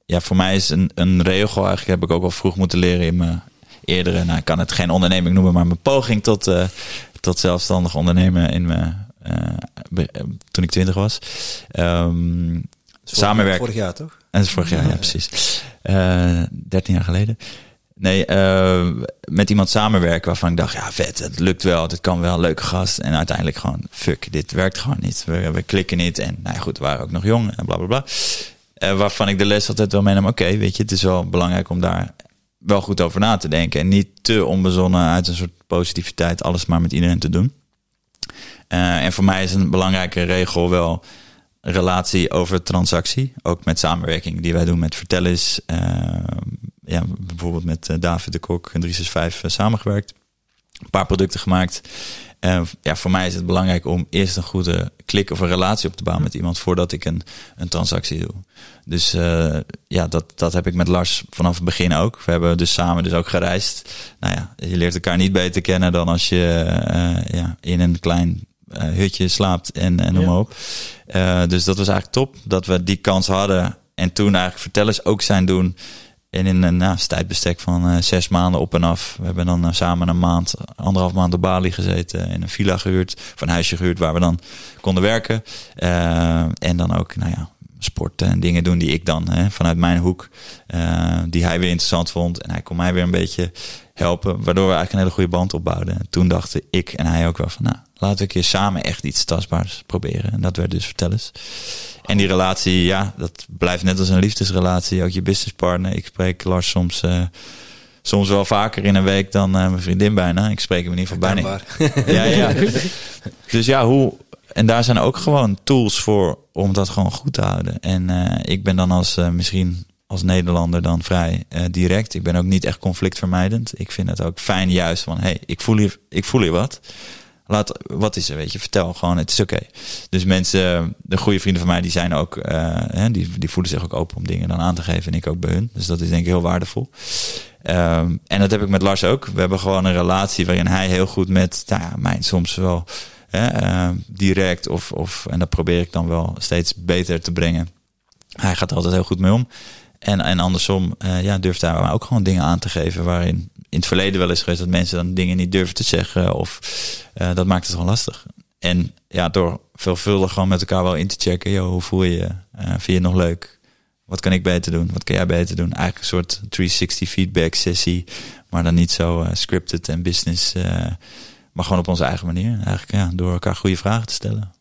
ja, voor mij is een, een regel, eigenlijk heb ik ook al vroeg moeten leren in mijn, eerdere, nou ik kan het geen onderneming noemen, maar mijn poging tot, tot zelfstandig ondernemen in mijn, toen ik twintig was. Um, samenwerken. Vorig jaar toch? En vorig jaar, ja, precies. Uh, 13 jaar geleden. Nee, uh, met iemand samenwerken waarvan ik dacht, ja vet, het lukt wel, het kan wel, leuke gast. En uiteindelijk gewoon, fuck, dit werkt gewoon niet. We, we klikken niet. En nou ja, goed, we waren ook nog jong en bla bla bla. Uh, waarvan ik de les altijd wel meenam, oké, okay, weet je, het is wel belangrijk om daar wel goed over na te denken. En niet te onbezonnen uit een soort positiviteit alles maar met iedereen te doen. Uh, en voor mij is een belangrijke regel wel relatie over transactie. Ook met samenwerking die wij doen met Vertellis. Uh, ja, bijvoorbeeld met uh, David de Kok en 365 uh, samengewerkt. Een paar producten gemaakt. Uh, ja, voor mij is het belangrijk om eerst een goede klik of een relatie op te bouwen met iemand voordat ik een, een transactie doe. Dus ja, dat, dat heb ik met Lars vanaf het begin ook. We hebben dus samen dus ook gereisd. Nou ja, je leert elkaar niet beter kennen dan als je ja, in een klein hutje slaapt en, en noem maar op. Uh, dus dat was eigenlijk top dat we die kans hadden. En toen eigenlijk vertellers ook zijn doen. En in een nou, tijdbestek van uh, zes maanden op en af. We hebben dan uh, samen een maand, anderhalf maand op Bali gezeten. In een villa gehuurd, of een huisje gehuurd waar we dan konden werken. Uh, en dan ook, nou ja, sporten en dingen doen die ik dan hè, vanuit mijn hoek, die hij weer interessant vond. En hij kon mij weer een beetje helpen, waardoor we eigenlijk een hele goede band opbouwden. En toen dachten ik en hij ook wel van, nou, laten we een keer samen echt iets tastbaars proberen. En dat werd dus vertellers. En die relatie, ja, dat blijft net als een liefdesrelatie. Ook je businesspartner. Ik spreek Lars soms, uh, soms wel vaker in een week dan uh, mijn vriendin bijna. Ik spreek hem in ieder geval bijna. Ja, ja. Dus ja, hoe... En daar zijn ook gewoon tools voor om dat gewoon goed te houden. En uh, ik ben dan als misschien als Nederlander dan vrij uh, direct. Ik ben ook niet echt conflictvermijdend. Ik vind het ook fijn juist van, hey, ik voel hier, ik voel hier wat. Laat, wat is er, weet je, vertel gewoon, het is oké. Dus mensen, de goede vrienden van mij, die zijn ook, uh, die, die voelen zich ook open om dingen dan aan te geven. En ik ook bij hun. Dus dat is denk ik heel waardevol. Um, en dat heb ik met Lars ook. We hebben gewoon een relatie waarin hij heel goed met, nou ja, mijn soms wel uh, direct of, of, en dat probeer ik dan wel steeds beter te brengen. Hij gaat er altijd heel goed mee om. En, en andersom, uh, ja, durft hij ook gewoon dingen aan te geven waarin in het verleden wel eens geweest dat mensen dan dingen niet durven te zeggen. Of uh, dat maakt het gewoon lastig. En ja, door veelvuldig gewoon met elkaar wel in te checken. Hoe voel je je? Uh, vind je het nog leuk? Wat kan ik beter doen? Wat kan jij beter doen? Eigenlijk een soort 360 feedback sessie. Maar dan niet zo uh, scripted en business. maar gewoon op onze eigen manier. Eigenlijk ja, door elkaar goede vragen te stellen.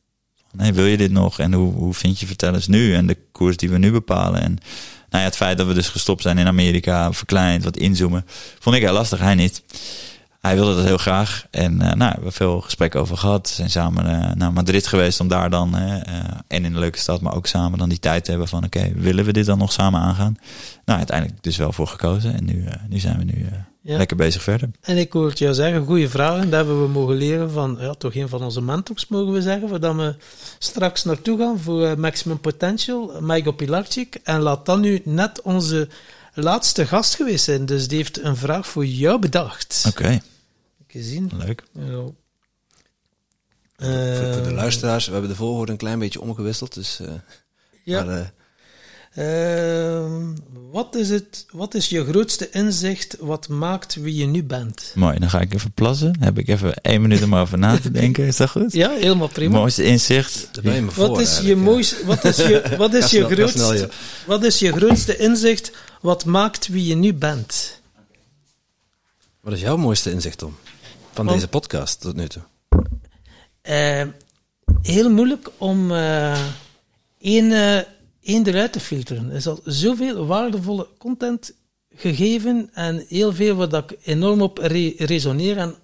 Wil je dit nog? En hoe, hoe vind je vertellers nu? En de koers die we nu bepalen. En nou ja, het feit dat we dus gestopt zijn in Amerika, verkleind, wat inzoomen, vond ik heel lastig. Hij niet. Hij wilde dat heel graag. En uh, nou, we veel gesprekken over gehad. We zijn samen uh, naar Madrid geweest om daar dan, uh, en in een leuke stad, maar ook samen dan die tijd te hebben van oké, willen we dit dan nog samen aangaan? Nou, uiteindelijk dus wel voor gekozen. En nu, nu zijn we nu ja. lekker bezig verder. En ik hoorde jou zeggen, goede vragen. Daar hebben we mogen leren van, ja, toch een van onze mentors mogen we zeggen, voordat we straks naartoe gaan voor Maximum Potential, Michael Pilarczyk. En laat dan nu net onze laatste gast geweest zijn. Dus die heeft een vraag voor jou bedacht. Oké. Okay. Gezien. Leuk. Ja. Uh, voor, voor, de luisteraars, we hebben de volgorde een klein beetje omgewisseld. Dus, uh, ja. Maar, uh, wat, is het, wat is je grootste inzicht wat maakt wie je nu bent? Mooi, dan ga ik even plassen. Heb ik even één minuut om over na te denken. Is dat goed? Ja, helemaal prima. Mooiste inzicht. Daar ben je me wat is je mooiste, wat is je, wat is je grootste, wat is je grootste inzicht wat maakt wie je nu bent? Wat is jouw mooiste inzicht, Tom? Van deze podcast tot nu toe? Eh, heel moeilijk om eh, één, eh, één eruit te filteren. Er is al zoveel waardevolle content gegeven en heel veel waar ik enorm op re- resoneer en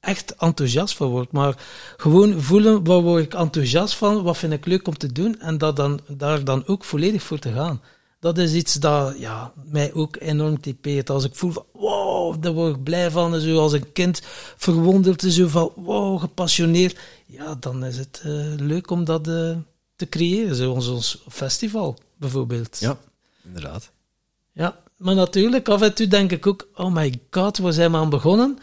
echt enthousiast van word. Maar gewoon voelen, waar word ik enthousiast van, wat vind ik leuk om te doen en dat dan, daar dan ook volledig voor te gaan. Dat is iets dat ja, mij ook enorm typeert. Als ik voel van, wow, daar word ik blij van. en Zo als een kind verwonderd, zo van, wow, gepassioneerd. Ja, dan is het eh, leuk om dat eh, te creëren. Zoals ons festival, bijvoorbeeld. Ja, inderdaad. Ja, maar natuurlijk, af en toe denk ik ook, oh my god, waar zijn we aan begonnen?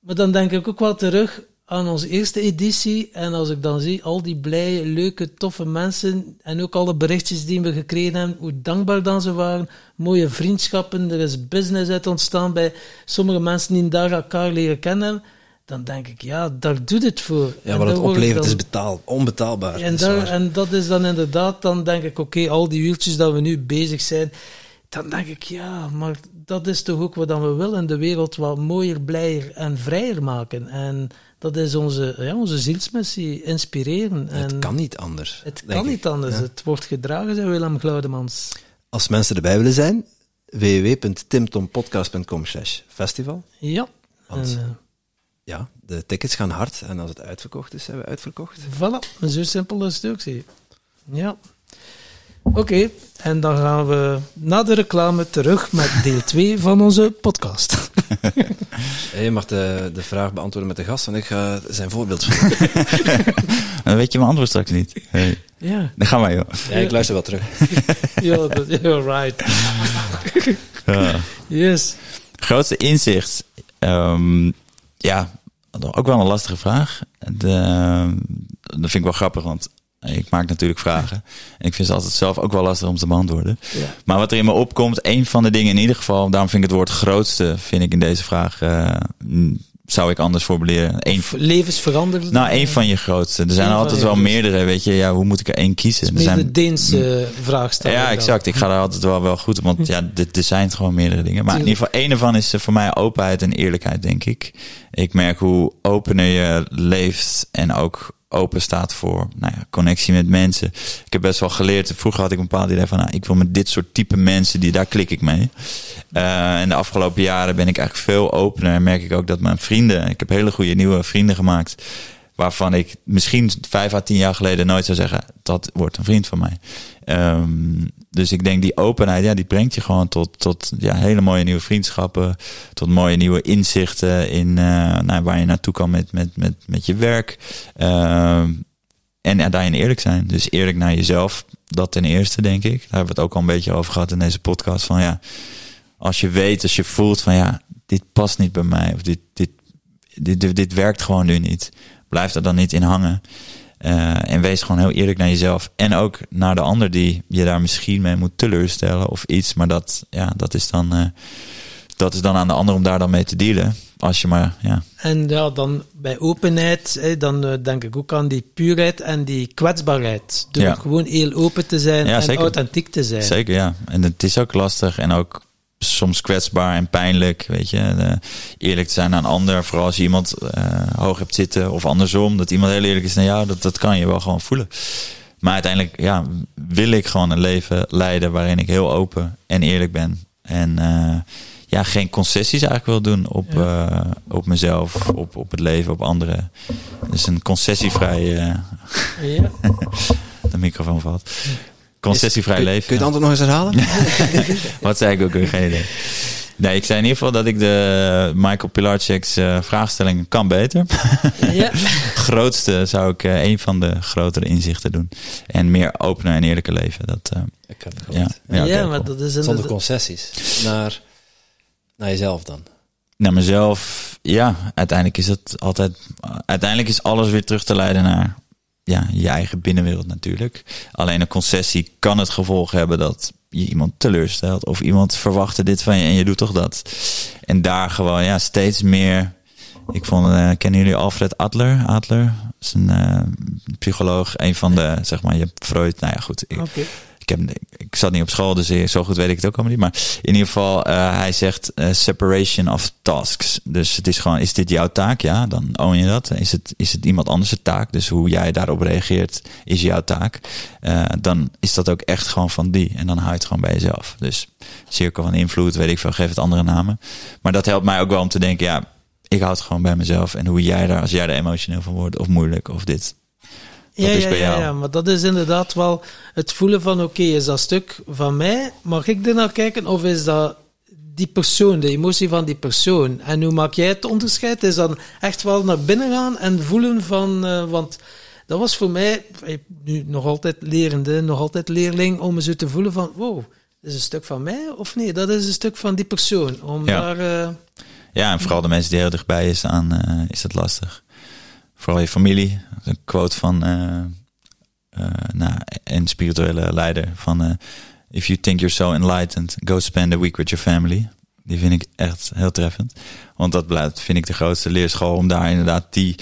Maar dan denk ik ook wel terug, aan onze eerste editie. En als ik dan zie al die blije, leuke, toffe mensen. En ook alle berichtjes die we gekregen hebben. Hoe dankbaar dan ze waren. Mooie vriendschappen. Er is business uit ontstaan bij sommige mensen die daar elkaar leren kennen. Dan denk ik, ja, daar doet het voor. Ja, wat het oplevert dan- is betaal, onbetaalbaar. en, dat is daar, en dat is dan inderdaad, dan denk ik, oké, al die uurtjes dat we nu bezig zijn, dan denk ik, ja, maar dat is toch ook wat dan we willen, de wereld wat mooier, blijer en vrijer maken. En dat is onze, ja, onze zielsmissie, inspireren. Het en kan niet anders. het kan ik. niet anders. Ja. Het wordt gedragen, zei Willem Glaudemans. Als mensen erbij willen zijn, www.timtompodcast.com festival. Ja. Want- En, eh, Ja, de tickets gaan hard en als het uitverkocht is, zijn we uitverkocht. Voilà, zo simpel is het ook, zie je. Ja. Oké, en dan gaan we na de reclame terug met deel 2 van onze podcast. Je mag de, de vraag beantwoorden met de gast, want ik ga zijn voorbeeld volgen. Dan weet je mijn antwoord straks niet. Hey. Ja, Dan gaan wij, joh. ja, ik luister wel terug. ja, you're right. Ja. Yes. Grootste inzicht. Ehm, ja, ook wel een lastige vraag. De, dat vind ik wel grappig, want ik maak natuurlijk vragen. En ik vind ze altijd zelf ook wel lastig om te beantwoorden. Ja. Maar wat er in me opkomt, een van de dingen in ieder geval, daarom vind ik het woord grootste, vind ik in deze vraag, mm, zou ik anders formuleren. Eén Levensveranderend. nou, één van je grootste. Er zijn er altijd wel meerdere, weet je. Ja, hoe moet ik er één kiezen? Er zijn, de Deense vraag stellen. ja, dan. exact. Ik ga daar altijd wel, wel goed op, want ja, dit, er zijn gewoon meerdere dingen. Maar in ieder geval, één ervan is eh, voor mij openheid en eerlijkheid, denk ik. Ik merk hoe opener je leeft en ook open staat voor nou ja, connectie met mensen. Ik heb best wel geleerd. Vroeger had ik een bepaald idee van, nou, ik wil met dit soort type mensen, die, daar klik ik mee. Eh, en de afgelopen jaren ben ik eigenlijk veel opener. En merk ik ook dat mijn vrienden, ik heb hele goede nieuwe vrienden gemaakt. Waarvan ik misschien vijf à tien jaar geleden nooit zou zeggen, dat wordt een vriend van mij. Ehm, dus ik denk die openheid, ja, die brengt je gewoon tot, tot ja, hele mooie nieuwe vriendschappen. Tot mooie nieuwe inzichten in eh, nou, waar je naartoe kan met, met, met, met je werk. Ehm, en daarin eerlijk zijn. Dus eerlijk naar jezelf. Dat ten eerste, denk ik. Daar hebben we het ook al een beetje over gehad in deze podcast. Van ja, als je weet, als je voelt van ja, dit past niet bij mij. Of dit, dit, dit, dit, dit werkt gewoon nu niet. Blijf er dan niet in hangen. Eh, en wees gewoon heel eerlijk naar jezelf. En ook naar de ander die je daar misschien mee moet teleurstellen of iets. Maar dat, ja, dat, is, dan, eh, dat is dan aan de ander om daar dan mee te dealen. Als je maar, ja. En ja, dan bij openheid, hè, dan eh, denk ik ook aan die puurheid en die kwetsbaarheid. Door Ja. gewoon heel open te zijn Ja, en zeker. authentiek te zijn. Zeker, ja. En het is ook lastig en ook soms kwetsbaar en pijnlijk, weet je. Eh, eerlijk te zijn een ander, vooral als je iemand eh, hoog hebt zitten of andersom. Dat iemand heel eerlijk is naar jou, dat, dat kan je wel gewoon voelen. Maar uiteindelijk, ja, wil ik gewoon een leven leiden waarin ik heel open en eerlijk ben. En eh, ja, geen concessies eigenlijk wil doen op, op mezelf, op, op het leven, op anderen. Dus een concessievrij, eh, Ja. de microfoon valt. Concessievrij kun, leven. Kun je het antwoord nog eens herhalen? Wat zei ik ook weer? Geen idee. Nee, ik zei in ieder geval dat ik de Michael Pilarczyk's eh vraagstellingen kan beter. ja. Grootste zou ik eh, een van de grotere inzichten doen. En meer opener en eerlijker leven. Dat, eh, Ik heb het ja, ja, maar cool. dat is Zonder concessies. Naar, naar jezelf dan. Naar mezelf, ja, uiteindelijk is het altijd. Uiteindelijk is alles weer terug te leiden naar ja, je eigen binnenwereld natuurlijk. Alleen een concessie kan het gevolg hebben dat je iemand teleurstelt. Of iemand verwachtte dit van je en je doet toch dat. En daar gewoon ja, steeds meer. Ik vond, eh, kennen jullie Alfred Adler? Adler is een eh, psycholoog, een van de, zeg maar, je hebt Freud. Nou ja, goed. Ik. Ik, zat niet op school, dus eh, zo goed weet ik het ook allemaal niet. Maar in ieder geval, eh, hij zegt eh, separation of tasks. Dus het is gewoon, is dit jouw taak? Ja, dan own je dat. Is het, is het iemand anders taak? Dus hoe jij daarop reageert, is jouw taak. Dan is dat ook echt gewoon van die. En dan hou je het gewoon bij jezelf. Dus cirkel van invloed, weet ik veel, geef het andere namen. Maar dat helpt mij ook wel om te denken, ja, ik houd het gewoon bij mezelf. En hoe jij daar, als jij er emotioneel van wordt, of moeilijk, of dit. Dat ja, is ja, bij ja, jou. ja, maar dat is inderdaad wel het voelen van, oké, is dat stuk van mij? Mag ik er naar kijken? Of is dat die persoon, de emotie van die persoon? En hoe maak jij het onderscheid? Is dan echt wel naar binnen gaan en voelen van... eh, want dat was voor mij, eh, nu nog altijd lerende, nog altijd leerling, om me zo te voelen van, wow, dat is een stuk van mij? Of nee, dat is een stuk van die persoon. Om Ja. daar... eh, Ja, en vooral de mensen die heel dichtbij staan, eh, is het lastig. Vooral je familie. Een quote van uh, uh, nou, een spirituele leider van... Uh, If you think you're so enlightened, go spend a week with your family. Die vind ik echt heel treffend. Want dat vind ik, de grootste leerschool om daar inderdaad die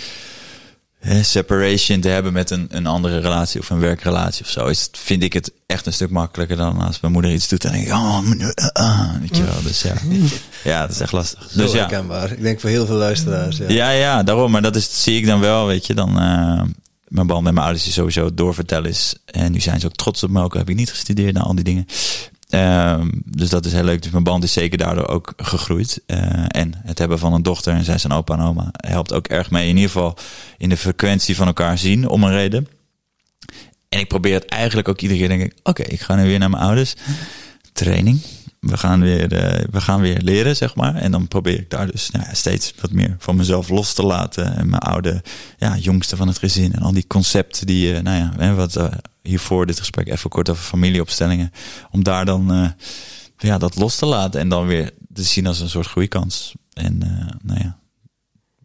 separation te hebben met een, een andere relatie of een werkrelatie of zo. Is, vind ik het echt een stuk makkelijker dan als mijn moeder iets doet en denk ik, oh, uh, weet je wel. Dus ja, ja, dat is echt lastig. Zo dus ja. herkenbaar. Ik denk voor heel veel luisteraars. Ja, ja, ja daarom. Maar dat is, zie ik dan wel, weet je, dan... Uh, mijn band met mijn ouders is sowieso doorvertellen is. En nu zijn ze ook trots op me. Ook heb ik niet gestudeerd naar al die dingen. Um, dus dat is heel leuk. Dus mijn band is zeker daardoor ook gegroeid. Uh, en het hebben van een dochter en zij zijn opa en oma helpt ook erg mee. In ieder geval in de frequentie van elkaar zien, om een reden. En ik probeer het eigenlijk ook iedere keer denk ik, oké, ik ga nu weer naar mijn ouders. Training we gaan weer, uh, we gaan weer leren, zeg maar. En dan probeer ik daar dus nou ja, steeds wat meer van mezelf los te laten. En mijn oude ja, jongste van het gezin. En al die concepten die, uh, nou ja, hè, wat uh, hiervoor dit gesprek even kort over familieopstellingen. Om daar dan ja, dat los te laten en dan weer te zien als een soort groeikans. En nou ja,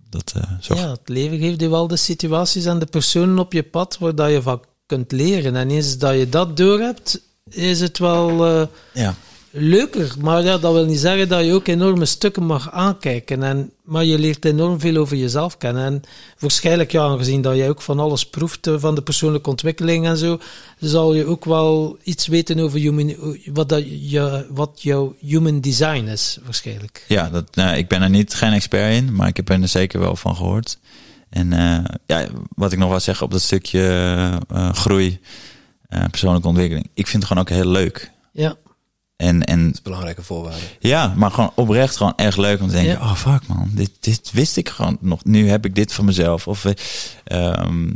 dat zorg... Ja, het leven geeft je wel de situaties en de personen op je pad waar dat je van kunt leren. En eens dat je dat door hebt, is het wel... ja leuker. Maar ja, dat wil niet zeggen dat je ook enorme stukken mag aankijken. En, maar je leert enorm veel over jezelf kennen. En waarschijnlijk, ja, aangezien dat je ook van alles proeft, eh, van de persoonlijke ontwikkeling en zo, zal je ook wel iets weten over human, wat, dat je, wat jouw human design is, waarschijnlijk. Ja, dat, nou, ik ben er niet geen expert in, maar ik heb er zeker wel van gehoord. En uh, ja, wat ik nog wel zeggen op dat stukje uh, groei, persoonlijke ontwikkeling. Ik vind het gewoon ook heel leuk. Ja. En, en, dat is belangrijke voorwaarde. Ja, maar gewoon oprecht gewoon echt leuk om te denken, oh fuck man, dit, dit wist ik gewoon nog. Nu heb ik dit van mezelf. Of, um,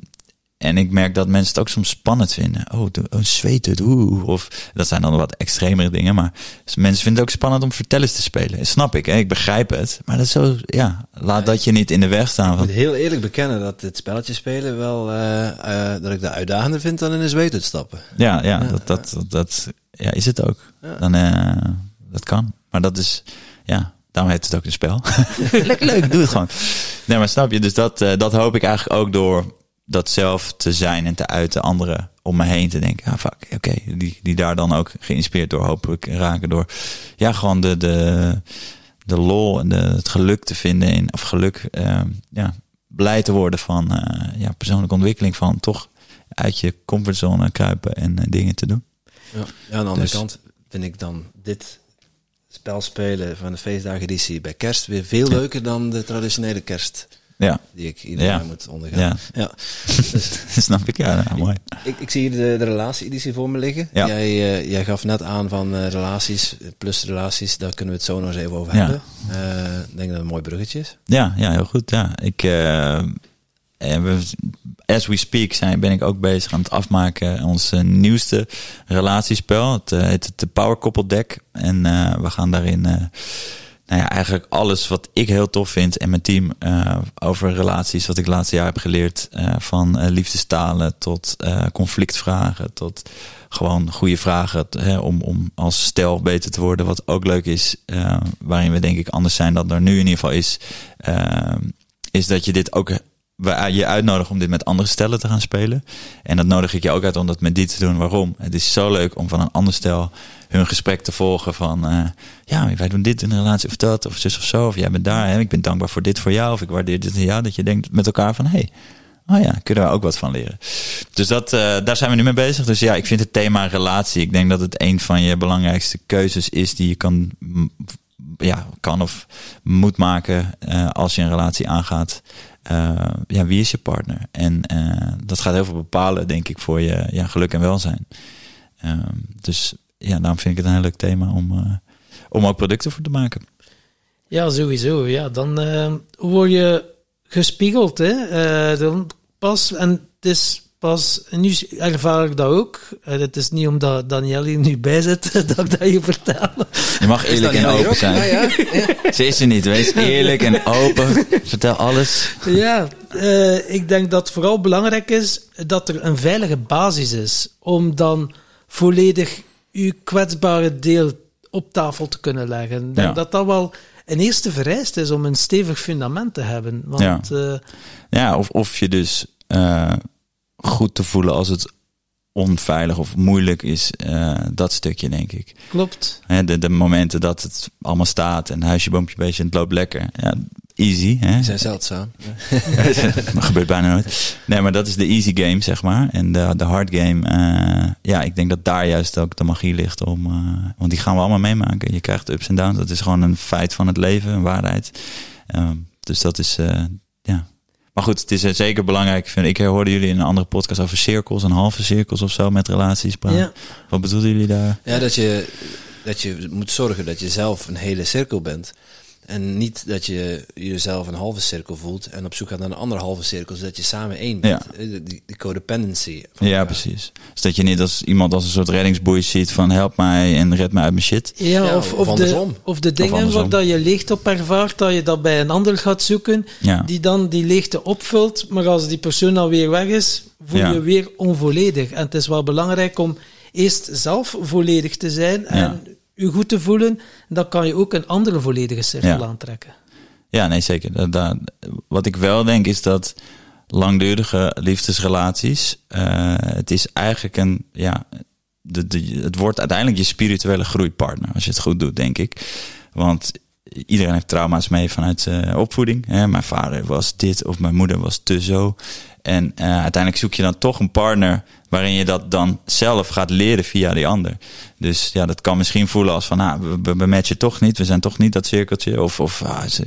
en ik merk dat mensen het ook soms spannend vinden. Oh, oh zweten, oeh. Of dat zijn dan wat extremere dingen. Maar mensen vinden het ook spannend om vertellers te spelen. Snap ik, hè? ik begrijp het. Maar dat is zo, ja, laat dat je niet in de weg staan. Ik moet heel eerlijk bekennen dat het spelletje spelen wel, uh, uh, dat ik dat uitdagender vind dan in een zweet stappen. Ja, ja, dat, dat, dat, dat ja, is het ook. Dan, uh, dat kan. Maar dat is, ja, daarom heet het ook een spel. Lekker leuk, doe het gewoon. Nee, maar snap je? Dus dat, uh, dat hoop ik eigenlijk ook door dat zelf te zijn en te uiten anderen om me heen te denken. Ja, fuck, oké. Okay. Die, die daar dan ook geïnspireerd door hopelijk raken. Door ja, gewoon de, de, de lol en de, het geluk te vinden in, of geluk, uh, ja, blij te worden van uh, ja, persoonlijke ontwikkeling. Van toch uit je comfortzone kruipen en dingen te doen. Ja, ja aan de andere dus, kant vind ik dan dit spel spelen van de feestdagen editie bij kerst weer veel leuker dan de traditionele kerst. Ja. Die ik ieder jaar moet ondergaan. Ja. ja. Dus, Snap ik, ja. mooi. Ik, ik, zie hier de, de relatie-editie voor me liggen. Ja. Jij, uh, jij gaf net aan van uh, relaties, plus relaties, daar kunnen we het zo nog eens even over hebben. Uh, ik denk dat het een mooi bruggetje is. Ja, ja heel goed. Ja. Ik, as we speak zijn, ben ik ook bezig aan het afmaken ons nieuwste relatiespel. Het heet het Power Couple Deck. En we gaan daarin nou ja, eigenlijk alles wat ik heel tof vind en mijn team over relaties, wat ik het laatste jaar heb geleerd. Van liefdestalen tot conflictvragen, tot gewoon goede vragen hè, om, om als stel beter te worden. Wat ook leuk is, waarin we denk ik anders zijn dan er nu in ieder geval is, is dat je dit ook we je uitnodigen om dit met andere stellen te gaan spelen. En dat nodig ik je ook uit om dat met die te doen. Waarom? Het is zo leuk om van een ander stel hun gesprek te volgen van... Uh, ja, wij doen dit in een relatie of dat, of zus of zo. Of jij bent daar, hè, ik ben dankbaar voor dit voor jou. Of ik waardeer dit in jou. Dat je denkt met elkaar van... hey, oh ja, kunnen we ook wat van leren. Dus dat, uh, daar zijn we nu mee bezig. Dus ja, ik vind het thema relatie... Ik denk dat het een van je belangrijkste keuzes is... die je kan, ja, kan of moet maken als je een relatie aangaat... Uh, ja, wie is je partner? En uh, dat gaat heel veel bepalen, denk ik, voor je ja, geluk en welzijn. Uh, dus ja, daarom vind ik het een heel leuk thema om, uh, om ook producten voor te maken. Ja, sowieso. Ja, dan word je gespiegeld. Hè? dan pas, en het is pas, nu ervaar ik dat ook. Het is niet omdat Danielle hier nu bij zit dat ik dat je vertel. Je mag eerlijk en open zijn. Ja, ja. ja. Ze is er niet. Wees eerlijk en open. Vertel alles. Ja, uh, ik denk dat vooral belangrijk is dat er een veilige basis is. Om dan volledig uw kwetsbare deel op tafel te kunnen leggen. Ik denk dat dat wel een eerste vereiste is om een stevig fundament te hebben. Want ja, ja of, of je dus uh, goed te voelen als het onveilig of moeilijk is, uh, dat stukje denk ik. Klopt. de, de momenten dat het allemaal staat en huisje, boompje, beestje en het loopt lekker. Ja, easy. Hè? Die zijn zeldzaam. dat gebeurt bijna nooit. Nee, maar dat is de easy game, zeg maar. En de, de hard game, uh, ja, ik denk dat daar juist ook de magie ligt om. Uh, want die gaan we allemaal meemaken. Je krijgt ups en downs. Dat is gewoon een feit van het leven, een waarheid. Um, dus dat is, uh. Maar goed, het is zeker belangrijk. Vind ik hoorde jullie in een andere podcast over cirkels, een halve cirkels of zo met relaties praten. Ja. Wat bedoelden jullie daar? Ja, dat je, dat je moet zorgen dat je zelf een hele cirkel bent. En niet dat je jezelf een halve cirkel voelt en op zoek gaat naar een andere halve cirkel, zodat je samen één bent. Ja. Eh, die, die codependency. Ja, precies. Dus dat je niet als iemand als een soort reddingsboei ziet van help mij en red mij uit mijn shit. Ja, of, of, de, of de dingen waar dat je leegte op ervaart, dat je dat bij een ander gaat zoeken, ja. die dan die leegte opvult. Maar als die persoon dan weer weg is, voel je weer onvolledig. En het is wel belangrijk om eerst zelf volledig te zijn en je goed te voelen, dan kan je ook een andere volledige cirkel aantrekken. Ja, nee, zeker. Dat, wat ik wel denk is dat langdurige liefdesrelaties, uh, het is eigenlijk een, ja, de, de, het wordt uiteindelijk je spirituele groeipartner als je het goed doet, denk ik. Want iedereen heeft trauma's mee vanuit zijn opvoeding. Hè? Mijn vader was dit of mijn moeder was te zo. En uh, uiteindelijk zoek je dan toch een partner waarin je dat dan zelf gaat leren via die ander. Dus ja, dat kan misschien voelen als van, ah, we, we matchen toch niet, we zijn toch niet dat cirkeltje. Of, of ah, ze,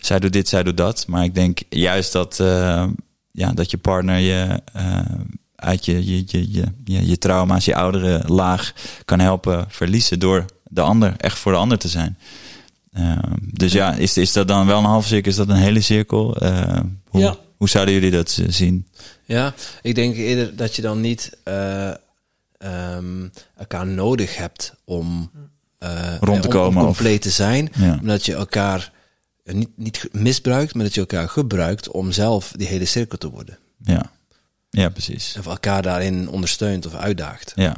zij doet dit, zij doet dat. Maar ik denk juist dat, uh, ja, dat je partner je uh, uit je, je, je, je, je, je trauma's, je oudere laag kan helpen verliezen door de ander, echt voor de ander te zijn. Uh, dus ja, is, is dat dan wel een half cirkel? Is dat een hele cirkel? hoe, ja. Hoe zouden jullie dat zien? Ja, ik denk eerder dat je dan niet uh, um, elkaar nodig hebt om uh, rond te komen. Om compleet te zijn. Ja. Omdat je elkaar niet, niet misbruikt, maar dat je elkaar gebruikt om zelf die hele cirkel te worden. Ja, ja precies. Of elkaar daarin ondersteunt of uitdaagt. Ja.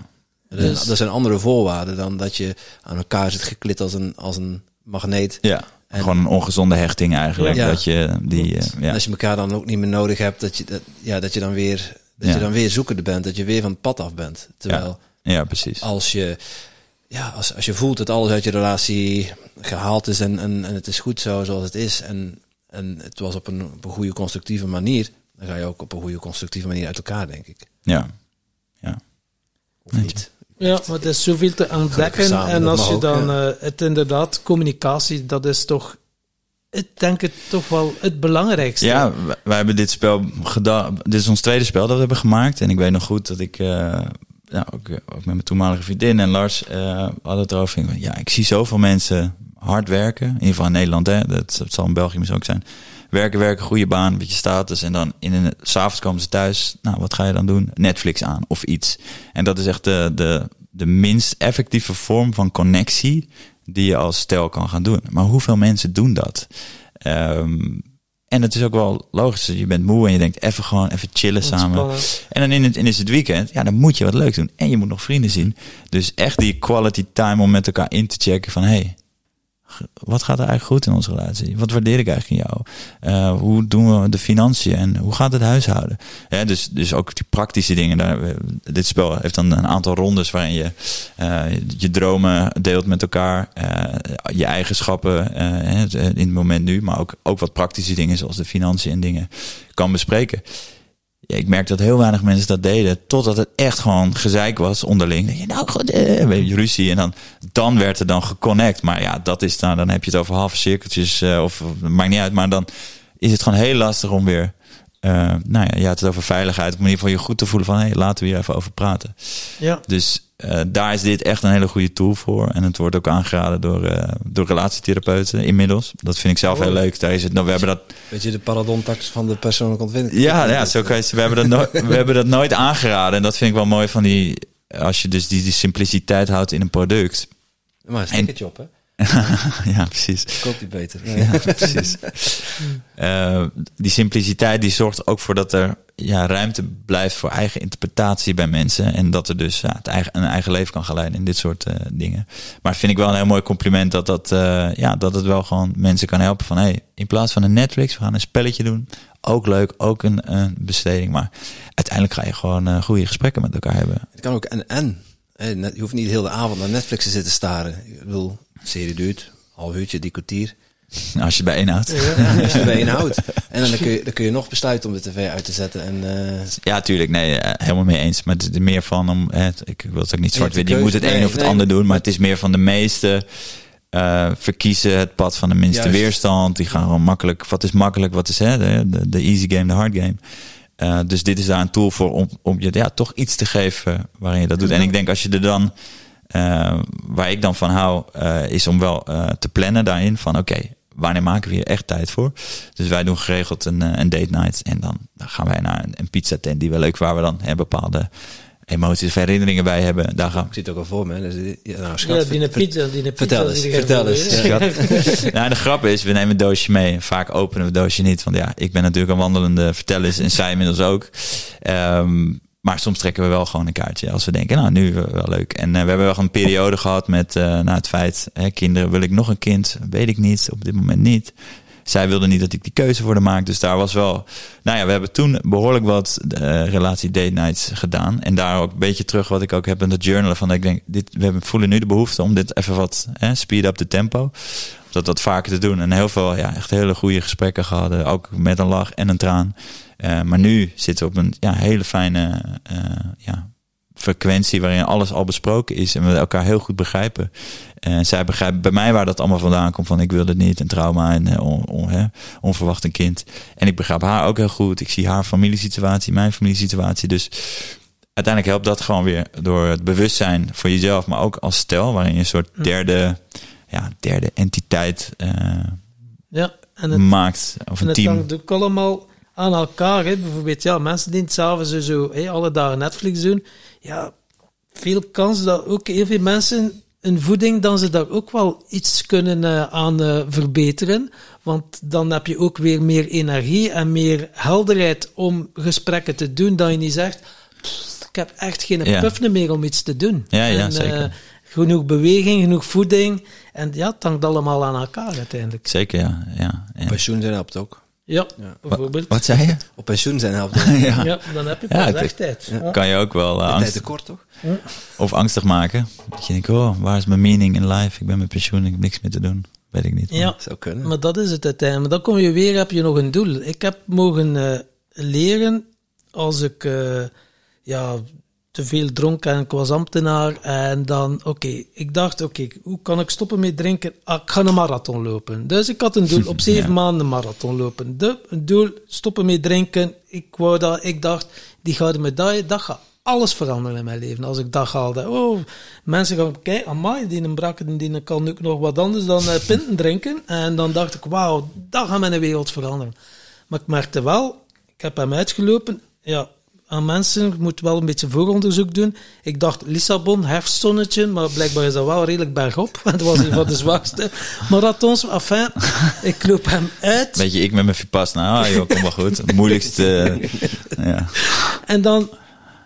Dat, dus... dat zijn andere voorwaarden dan dat je aan elkaar zit geklit als een, als een magneet. Ja. En, Gewoon een ongezonde hechting eigenlijk. Ja, dat je die, uh, ja. Als je elkaar dan ook niet meer nodig hebt, dat je, dat, ja, dat je dan weer dat je dan weer zoekende bent, dat je weer van het pad af bent. Terwijl ja, precies. Als je, ja, als, als je voelt dat alles uit je relatie gehaald is en, en, en het is goed zo zoals het is en, en het was op een, op een goede constructieve manier, dan ga je ook op een goede constructieve manier uit elkaar, denk ik. Ja. Ja. Of niet? Ja, maar het is zoveel te ontdekken. en als je dan uh, het inderdaad, communicatie, dat is toch ik denk het toch wel het belangrijkste. Ja, wij hebben dit spel gedaan. Dit is ons tweede spel dat we hebben gemaakt. En ik weet nog goed dat ik, uh, ja, ook, ook, met mijn toenmalige vriendin en Lars uh, hadden het erover. Ja, ik zie zoveel mensen hard werken. In ieder geval in Nederland, hè. Dat, dat zal in België misschien ook zijn. Werken, werken, goede baan, een beetje status. En dan in een, s'avonds komen ze thuis. Nou, wat ga je dan doen? Netflix aan of iets. En dat is echt de, de, de minst effectieve vorm van connectie die je als stel kan gaan doen. Maar hoeveel mensen doen dat? Um, en het is ook wel logisch. Je bent moe en je denkt even gewoon even chillen samen. En dan in het, in het weekend, ja, dan moet je wat leuk doen. En je moet nog vrienden zien. Dus echt die quality time om met elkaar in te checken van hey, wat gaat er eigenlijk goed in onze relatie? Wat waardeer ik eigenlijk in jou? Uh, hoe doen we de financiën en hoe gaat het huishouden? Ja, dus, dus ook die praktische dingen. Daar, dit spel heeft dan een aantal rondes waarin je uh, je dromen deelt met elkaar, uh, je eigenschappen in het moment nu, maar ook, ook wat praktische dingen zoals de financiën en dingen kan bespreken ik merk dat heel weinig mensen dat deden. Totdat het echt gewoon gezeik was onderling. Je, nou, goed, eh, ruzie. En dan, dan werd er dan geconnect. Maar ja, dat is dan, dan heb je het over halve cirkeltjes. Uh, of maakt niet uit. Maar dan is het gewoon heel lastig om weer. Uh, nou ja, je had het over veiligheid. Om in ieder geval je goed te voelen van hé, hey, laten we hier even over praten. Ja. Dus uh, daar is dit echt een hele goede tool voor. En het wordt ook aangeraden door, uh, door relatietherapeuten inmiddels. Dat vind ik zelf heel leuk. Daar is het, nou, we hebben dat... Weet je, de paradontax van de persoonlijke ontwikkeling. Ja, ja zo kan je, we, hebben dat we hebben dat nooit aangeraden. En dat vind ik wel mooi van die... Als je dus die, die simpliciteit houdt in een product. Maar een stickertje op, hè? ja, precies. Koopt die beter. Ja, precies. Eh, die simpliciteit die zorgt ook voor dat er ja, ruimte blijft voor eigen interpretatie bij mensen. En dat er dus ja, het eigen, een eigen leven kan gaan leiden in dit soort eh, dingen. Maar vind ik wel een heel mooi compliment dat, dat, eh, ja, dat het wel gewoon mensen kan helpen. Van hey, in plaats van een Netflix, we gaan een spelletje doen. Ook leuk, ook een, een besteding. Maar uiteindelijk ga je gewoon uh, goede gesprekken met elkaar hebben. Het kan ook en-en. Je hoeft niet de hele avond naar Netflix te zitten staren. Ik bedoel, serie duurt, half uurtje, die kwartier. Als je bijeenhoudt. Ja, als je bijeenhoudt. En dan kun, je, dan kun je nog besluiten om de tv uit te zetten. En, uh... Ja, tuurlijk. Nee, helemaal mee eens. Maar het is meer van, om, hè, ik wil het ook niet zwart wit Je moet het nee, een of het nee, ander doen. Maar het is meer van de meeste uh, verkiezen het pad van de minste Juist. weerstand. Die gaan gewoon makkelijk. Wat is makkelijk? Wat is hè, de, de, de easy game, de hard game? Uh, dus dit is daar een tool voor om, om je ja, toch iets te geven waarin je dat doet. En ik denk als je er dan, uh, waar ik dan van hou, uh, is om wel te plannen daarin van oké, okay, wanneer maken we hier echt tijd voor? Dus wij doen geregeld een, een date night en dan, dan gaan wij naar een, een pizza tent die wel leuk waar we dan hè, bepaalde emoties of herinneringen bij hebben. Daar gaan. Ik zit ook al voor me. Dus, ja, nou, schat, ja, die pizza, die pizza. Vertel eens, vertel eens. Ja. nou, de grap is, we nemen een doosje mee. Vaak openen we het doosje niet. Want ja, ik ben natuurlijk een wandelende verteller en zij inmiddels ook. Um, maar soms trekken we wel gewoon een kaartje als we denken, nou nu wel leuk. En uh, we hebben wel een periode gehad met uh, na het feit, hè, kinderen, wil ik nog een kind? Weet ik niet, op dit moment niet zij wilde niet dat ik die keuze voor de maak. Dus daar was wel. Nou ja, we hebben toen behoorlijk wat uh, relatie date nights gedaan. En daar ook een beetje terug wat ik ook heb in de journalen. Van ik denk, dit, we voelen nu de behoefte om dit even wat speed up de tempo. Dat wat vaker te doen. En heel veel, ja, echt hele goede gesprekken gehad. Ook met een lach en een traan. Uh, maar nu zitten we op een ja, hele fijne ja, frequentie waarin alles al besproken is en we elkaar heel goed begrijpen. En zij begrijpen bij mij waar dat allemaal vandaan komt. Van ik wil het niet, een trauma en on, on, hè, onverwacht een kind. En ik begrijp haar ook heel goed. Ik zie haar familiesituatie, mijn familiesituatie. Dus uiteindelijk helpt dat gewoon weer door het bewustzijn voor jezelf, maar ook als stel, waarin je een soort derde, ja, derde entiteit uh, ja, en het, maakt. Of een en team. Het ook allemaal aan elkaar. Hè. Bijvoorbeeld, ja, mensen die s'avonds zo, zo hè, alle dagen Netflix doen. Ja, veel kans dat ook heel veel mensen een voeding, dan ze daar ook wel iets kunnen uh, aan uh, verbeteren. Want dan heb je ook weer meer energie en meer helderheid om gesprekken te doen. Dat je niet zegt, ik heb echt geen ja. puff meer om iets te doen. Ja, ja, en, zeker. Uh, genoeg beweging, genoeg voeding. En ja, het hangt allemaal aan elkaar uiteindelijk. Zeker, ja. ja, ja. Pensioen zijn helpt ook. Ja, bijvoorbeeld. Wat, wat, zei je? Op pensioen zijn helpt ja. ja, dan heb je pas ja, echt tijd. Ja. Kan je ook wel uh, angst... tekort, toch? Of angstig maken. Dat je denkt, oh, waar is mijn meaning in life? Ik ben met pensioen, ik heb niks meer te doen. Weet ik niet. Ja, zou kunnen. maar dat is het uiteindelijk. Maar dan kom je weer, heb je nog een doel. Ik heb mogen uh, leren als ik... Uh, ja, te veel dronken en ik was ambtenaar. En dan, oké, okay, ik dacht, oké, okay, hoe kan ik stoppen met drinken? Ah, ik ga een marathon lopen. Dus ik had een doel, op zeven ja. maanden een marathon lopen. De, een doel, stoppen met drinken. Ik, wou dat, ik dacht, die gouden medaille, dat gaat alles veranderen in mijn leven. Als ik dat haalde, oh, mensen gaan kijken, amai, die een brakke, die kan ook nog wat anders dan uh, pinten drinken. En dan dacht ik, wauw, dat gaat mijn wereld veranderen. Maar ik merkte wel, ik heb hem uitgelopen, ja, aan mensen. Ik moet wel een beetje vooronderzoek doen. Ik dacht Lissabon, herfstzonnetje, maar blijkbaar is dat wel redelijk bergop. Want dat was een van de zwakste marathons. Enfin, ik loop hem uit. Weet je, ik met mijn Vipassana, ah, joh, kom maar goed. Het moeilijkste, uh, ja. En dan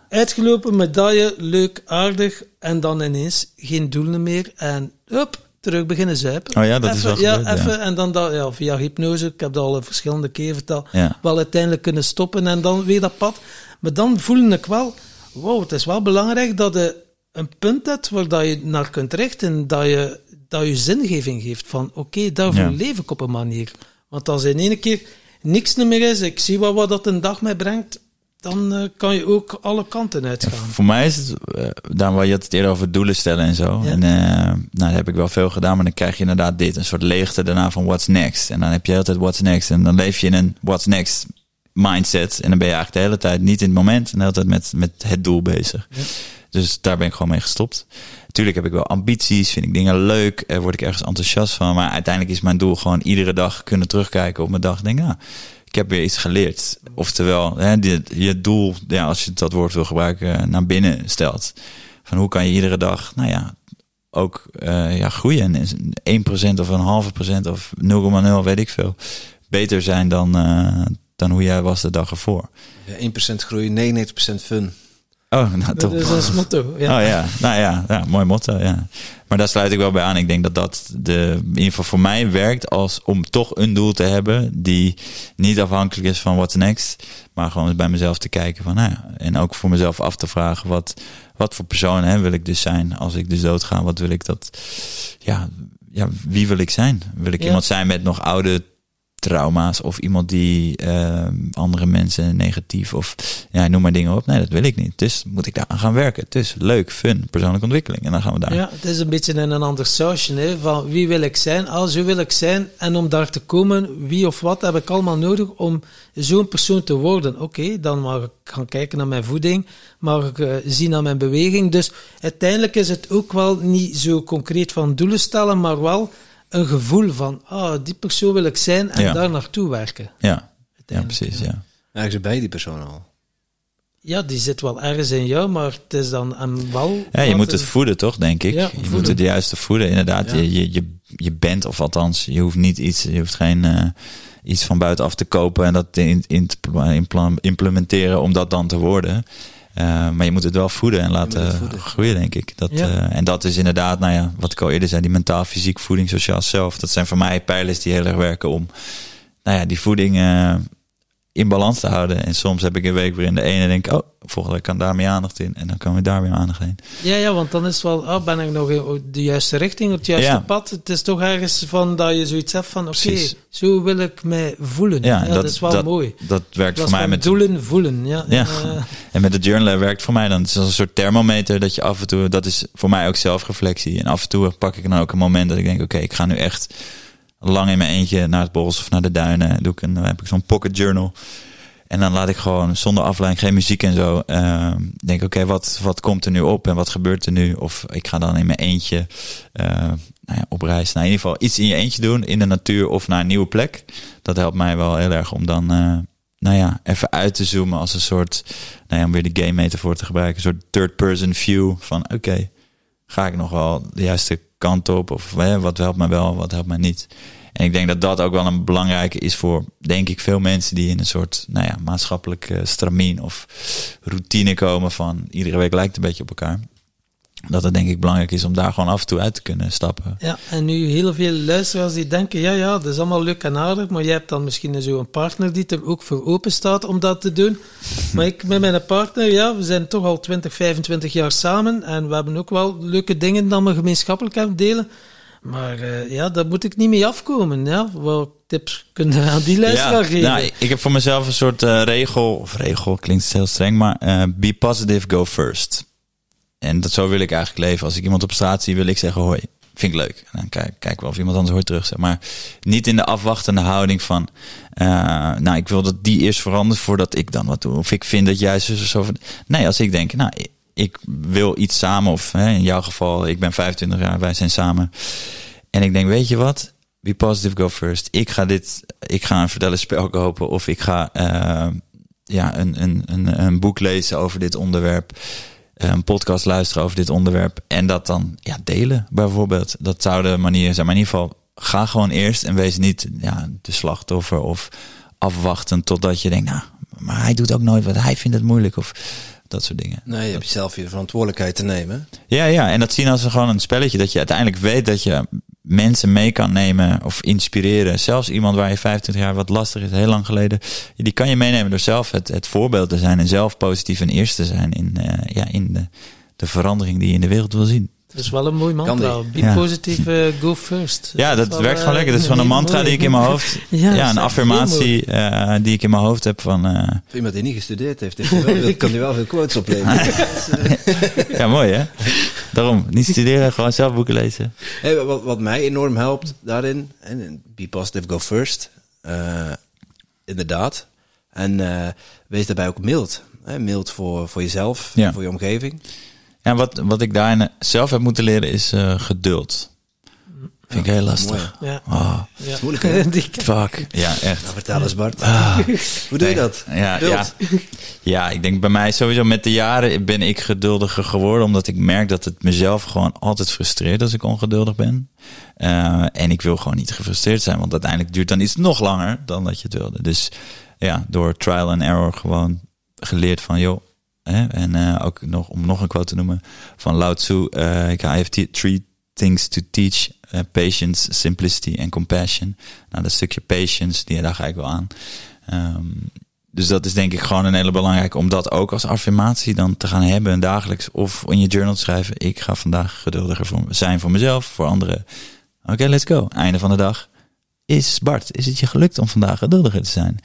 uitgelopen, medaille, leuk, aardig. En dan ineens geen doelen meer. En up, terug beginnen zuipen. Oh ja, dat even, is wel Ja, gebeurd, even. ja. En dan dat, ja, via hypnose, ik heb dat al verschillende keer verteld, Ja. wel uiteindelijk kunnen stoppen en dan weer dat pad. Maar dan voelde ik wel, wow, het is wel belangrijk dat je een punt hebt waar dat je naar kunt richten, dat je, dat je zingeving geeft van, oké, daarvoor Ja. leef ik op een manier. Want als in één keer niks meer is, ik zie wel wat dat een dag mij brengt, dan eh, kan je ook alle kanten uitgaan. Voor mij is het, uh, daarom waar je het eerder over doelen stellen en zo. Ja. En uh, nou, dat heb ik wel veel gedaan, maar dan krijg je inderdaad dit, een soort leegte daarna van what's next. En dan heb je altijd what's next en dan leef je in een what's next mindset. En dan ben je eigenlijk de hele tijd niet in het moment en de hele tijd met, met het doel bezig. Ja. Dus daar ben ik gewoon mee gestopt. Natuurlijk heb ik wel ambities, vind ik dingen leuk, er word ik ergens enthousiast van. Maar uiteindelijk is mijn doel gewoon iedere dag kunnen terugkijken op mijn dag. en Denken, nou, ik heb weer iets geleerd. Oftewel, hè, die, je doel, ja, als je dat woord wil gebruiken, naar binnen stelt. Van hoe kan je iedere dag, nou ja, ook eh, ja, groeien. En is 1% of een halve procent of 0,0 weet ik veel. Beter zijn dan, eh, dan hoe jij was de dag ervoor. Ja, 1% groei, 99% fun. Oh, nou Dat is ons motto. Ja. Oh ja, nou ja, ja, mooi motto. Ja. Maar daar sluit ik wel bij aan. Ik denk dat dat de, in ieder geval voor mij werkt als om toch een doel te hebben die niet afhankelijk is van what's next, maar gewoon bij mezelf te kijken van, nou ja, en ook voor mezelf af te vragen wat, wat voor persoon hè, wil ik dus zijn als ik dus doodga. Wat wil ik dat, ja, ja, wie wil ik zijn? Wil ik Ja. iemand zijn met nog oude trauma's of iemand die eh, andere mensen negatief of ja, noem maar dingen op. Nee, dat wil ik niet. Dus moet ik daar aan gaan werken. Dus leuk, fun, persoonlijke ontwikkeling. En dan gaan we daar. Ja, het is een beetje in een ander sausje, hè, van wie wil ik zijn, ah, zo wil ik zijn, en om daar te komen, wie of wat heb ik allemaal nodig om zo'n persoon te worden. Oké, dan mag ik gaan kijken naar mijn voeding, mag ik eh, zien naar mijn beweging. Dus uiteindelijk is het ook wel niet zo concreet van doelen stellen, maar wel een gevoel van, ah, die persoon wil ik zijn, en Ja. daar naartoe werken. Ja, ja precies. Ja. Eigenlijk is bij die persoon al. Ja, die zit wel ergens in jou, maar het is dan hem wel... Ja, je moet het voeden, toch, denk ik? Ja, je voeden. moet het juiste voeden. Inderdaad, Ja. je, je, je, je bent, of althans, je hoeft niet iets, je hoeft geen eh, iets van buitenaf te kopen en dat in, in te impla- implementeren om dat dan te worden. Eh, maar je moet het wel voeden en laten voeden. groeien, denk ik. Dat, Ja. eh, en dat is inderdaad, nou ja, wat ik al eerder zei, die mentaal, fysiek, voeding, sociaal zelf. Dat zijn voor mij pijlers die heel erg werken om, nou ja, die voeding eh, in balans te houden. En soms heb ik een week waarin de ene denk, oh, volgende week kan daar meer aandacht in. En dan kan we daar weer aandacht in. Ja, ja, want dan is het wel, ah, ben ik nog in de juiste richting, op het juiste Ja. pad. Het is toch ergens van dat je zoiets hebt van, oké, zo wil ik mij voelen. Ja, dat, is wel dat, mooi. Dat werkt Dat voor mij met doelen voelen. Ja, Ja. Eh, En met de journalen werkt voor mij dan. Het is als een soort thermometer dat je af en toe. Dat is voor mij ook zelfreflectie. En af en toe pak ik dan ook een moment dat ik denk: oké, ik ga nu echt lang in mijn eentje naar het bos of naar de duinen. Doe ik een, dan heb ik zo'n pocket journal. En dan laat ik gewoon zonder afleiding, geen muziek en zo. ehm, denk: oké, wat, wat komt er nu op en wat gebeurt er nu? Of ik ga dan in mijn eentje eh, nou ja, op reis. Nou, in ieder geval iets in je eentje doen in de natuur of naar een nieuwe plek. Dat helpt mij wel heel erg om dan. eh, nou ja, even uit te zoomen als een soort, nou ja, om weer de game metafoor te gebruiken, een soort third-person view van, oké, ga ik nog wel de juiste kant op? Of hè, wat helpt mij wel, wat helpt mij niet? En ik denk dat dat ook wel een belangrijke is voor, denk ik, veel mensen die in een soort, nou ja, maatschappelijk stramien of routine komen van, iedere week lijkt een beetje op elkaar. Dat het denk ik belangrijk is om daar gewoon af en toe uit te kunnen stappen. ja, en nu heel veel luisteraars die denken, ja, ja, dat is allemaal leuk en aardig, maar je hebt dan misschien zo een partner die er ook voor open staat om dat te doen. Maar ik met mijn partner, ja, we zijn toch al 20, 25 jaar samen en we hebben ook wel leuke dingen dat we gemeenschappelijk hebben delen. Maar eh, ja, daar moet ik niet mee afkomen. Ja. Wat tips kunnen we aan die luisteraar geven? nou, ik heb voor mezelf een soort eh, regel, of regel klinkt heel streng, maar eh, be positive, go first. En dat zo wil ik eigenlijk leven. Als ik iemand op straat zie, wil ik zeggen hoi. Vind ik leuk. En dan kijk, kijk wel of iemand anders hoi terug. Maar niet in de afwachtende houding van... eh, nou, ik wil dat die eerst verandert voordat ik dan wat doe. Of ik vind dat juist zo, zo. Nee, als ik denk, nou, ik, wil iets samen. Of hè, in jouw geval, ik ben 25 jaar, wij zijn samen. En ik denk, weet je wat? Be positive, go first. Ik ga dit, ik ga een vertellen spel kopen. Of ik ga eh, ja, een, een, een, een boek lezen over dit onderwerp. Een podcast luisteren over dit onderwerp. En dat dan ja, delen, bijvoorbeeld. Dat zou de manier zijn. Maar in ieder geval, ga gewoon eerst en wees niet ja, de slachtoffer of afwachten totdat je denkt, nou, maar hij doet ook nooit wat. Hij vindt het moeilijk of dat soort dingen. Nee, je hebt zelf je verantwoordelijkheid te nemen. Ja, ja, en dat zien als gewoon een spelletje. Dat je uiteindelijk weet dat je mensen mee kan nemen of inspireren. Zelfs iemand waar je 25 jaar wat lastig is, heel lang geleden. Die kan je meenemen door zelf het, het voorbeeld te zijn. En zelf positief en eerst te zijn in, eh, ja, in de, de verandering die je in de wereld wil zien. Dat is wel een mooi mantra. Be Ja. positive, eh, go first. Ja, dat werkt gewoon eh, lekker. Dat is gewoon een mantra mooi. die ik in mijn hoofd... Ja, Ja, een affirmatie eh, die ik in mijn hoofd heb van... eh, Voor iemand die niet gestudeerd heeft, heeft wel kan hij wel veel quotes opleveren. ja, mooi hè? Daarom, niet studeren, gewoon zelf boeken lezen. Hey, wat, wat mij enorm helpt daarin, en be positive, go first. eh, inderdaad. En eh, wees daarbij ook mild. Hè? Mild voor, voor jezelf, Ja. voor je omgeving. Ja, wat, wat ik daarin zelf heb moeten leren is eh, geduld. Vind ik heel lastig. Ja. Oh, ja. moeilijk, hè? Fuck. Ja, echt. Nou, vertel eens Bart. Ah. Hoe doe je dat? Ja, ja. ja, ik denk bij mij sowieso met de jaren ben ik geduldiger geworden. Omdat ik merk dat het mezelf gewoon altijd frustreert als ik ongeduldig ben. Eh, en ik wil gewoon niet gefrustreerd zijn. Want uiteindelijk duurt dan iets nog langer dan dat je het wilde. Dus ja, door trial and error gewoon geleerd van joh. Hè, en eh, ook nog, om nog een quote te noemen van Lao Tzu. eh I have three things to teach. Eh, patience, simplicity en compassion. Nou, dat stukje patience, die, daar ga ik wel aan. Ehm, dus dat is denk ik gewoon een hele belangrijke om dat ook als affirmatie dan te gaan hebben dagelijks of in je journal te schrijven. Ik ga vandaag geduldiger zijn voor mezelf, voor anderen. Oké, let's go. Einde van de dag. Is Bart, is het je gelukt om vandaag geduldiger te zijn?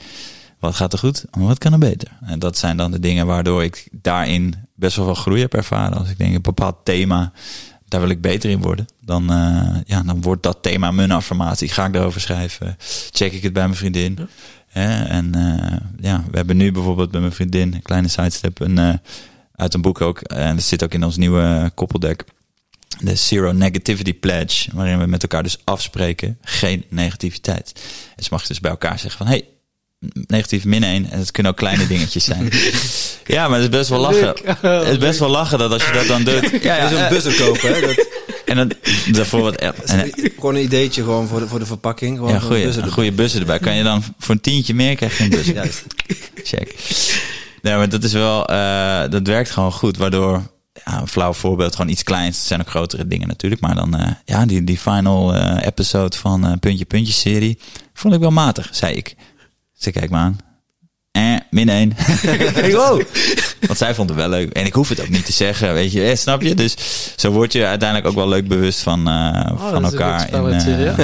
Wat gaat er goed? en Wat kan er beter? En dat zijn dan de dingen waardoor ik daarin best wel veel groei heb ervaren. Als ik denk een bepaald thema, daar wil ik beter in worden. Dan, eh, ja, dan wordt dat thema mijn affirmatie. Ga ik daarover schrijven? Check ik het bij mijn vriendin? Hè? En eh, ja, we hebben nu bijvoorbeeld bij mijn vriendin, een kleine sidestep, een, eh, uit een boek ook. En dat zit ook in ons nieuwe koppeldek. De Zero Negativity Pledge, waarin we met elkaar dus afspreken, geen negativiteit. En ze mag dus bij elkaar zeggen van, hey, negatief min 1. En het kunnen ook kleine dingetjes zijn. ja, maar het is best wel lachen. Leuk. Het is best wel lachen dat als je dat dan doet. Ja, ja, een buzzer kopen, hè? Dat, En dan bijvoorbeeld... En, gewoon een ideetje gewoon voor de, voor de verpakking. Gewoon ja, een goeie, goede bussen erbij. Kan je dan voor een tientje meer krijg je een bus. Juist. Check. Nee, maar dat is wel, eh, dat werkt gewoon goed. Waardoor, ja, een flauw voorbeeld, gewoon iets kleins. Het zijn ook grotere dingen natuurlijk. Maar dan, eh, ja, die, die final eh, episode van Puntje Puntje serie. Vond ik wel matig, zei ik. Ze kijkt me aan. Eh, min één. Wow. Want zij vond het wel leuk. En ik hoef het ook niet te zeggen, weet je. Eh, snap je? Dus zo word je uiteindelijk ook wel leuk bewust van, eh, Oh, van een elkaar. goed En, spelletje, eh,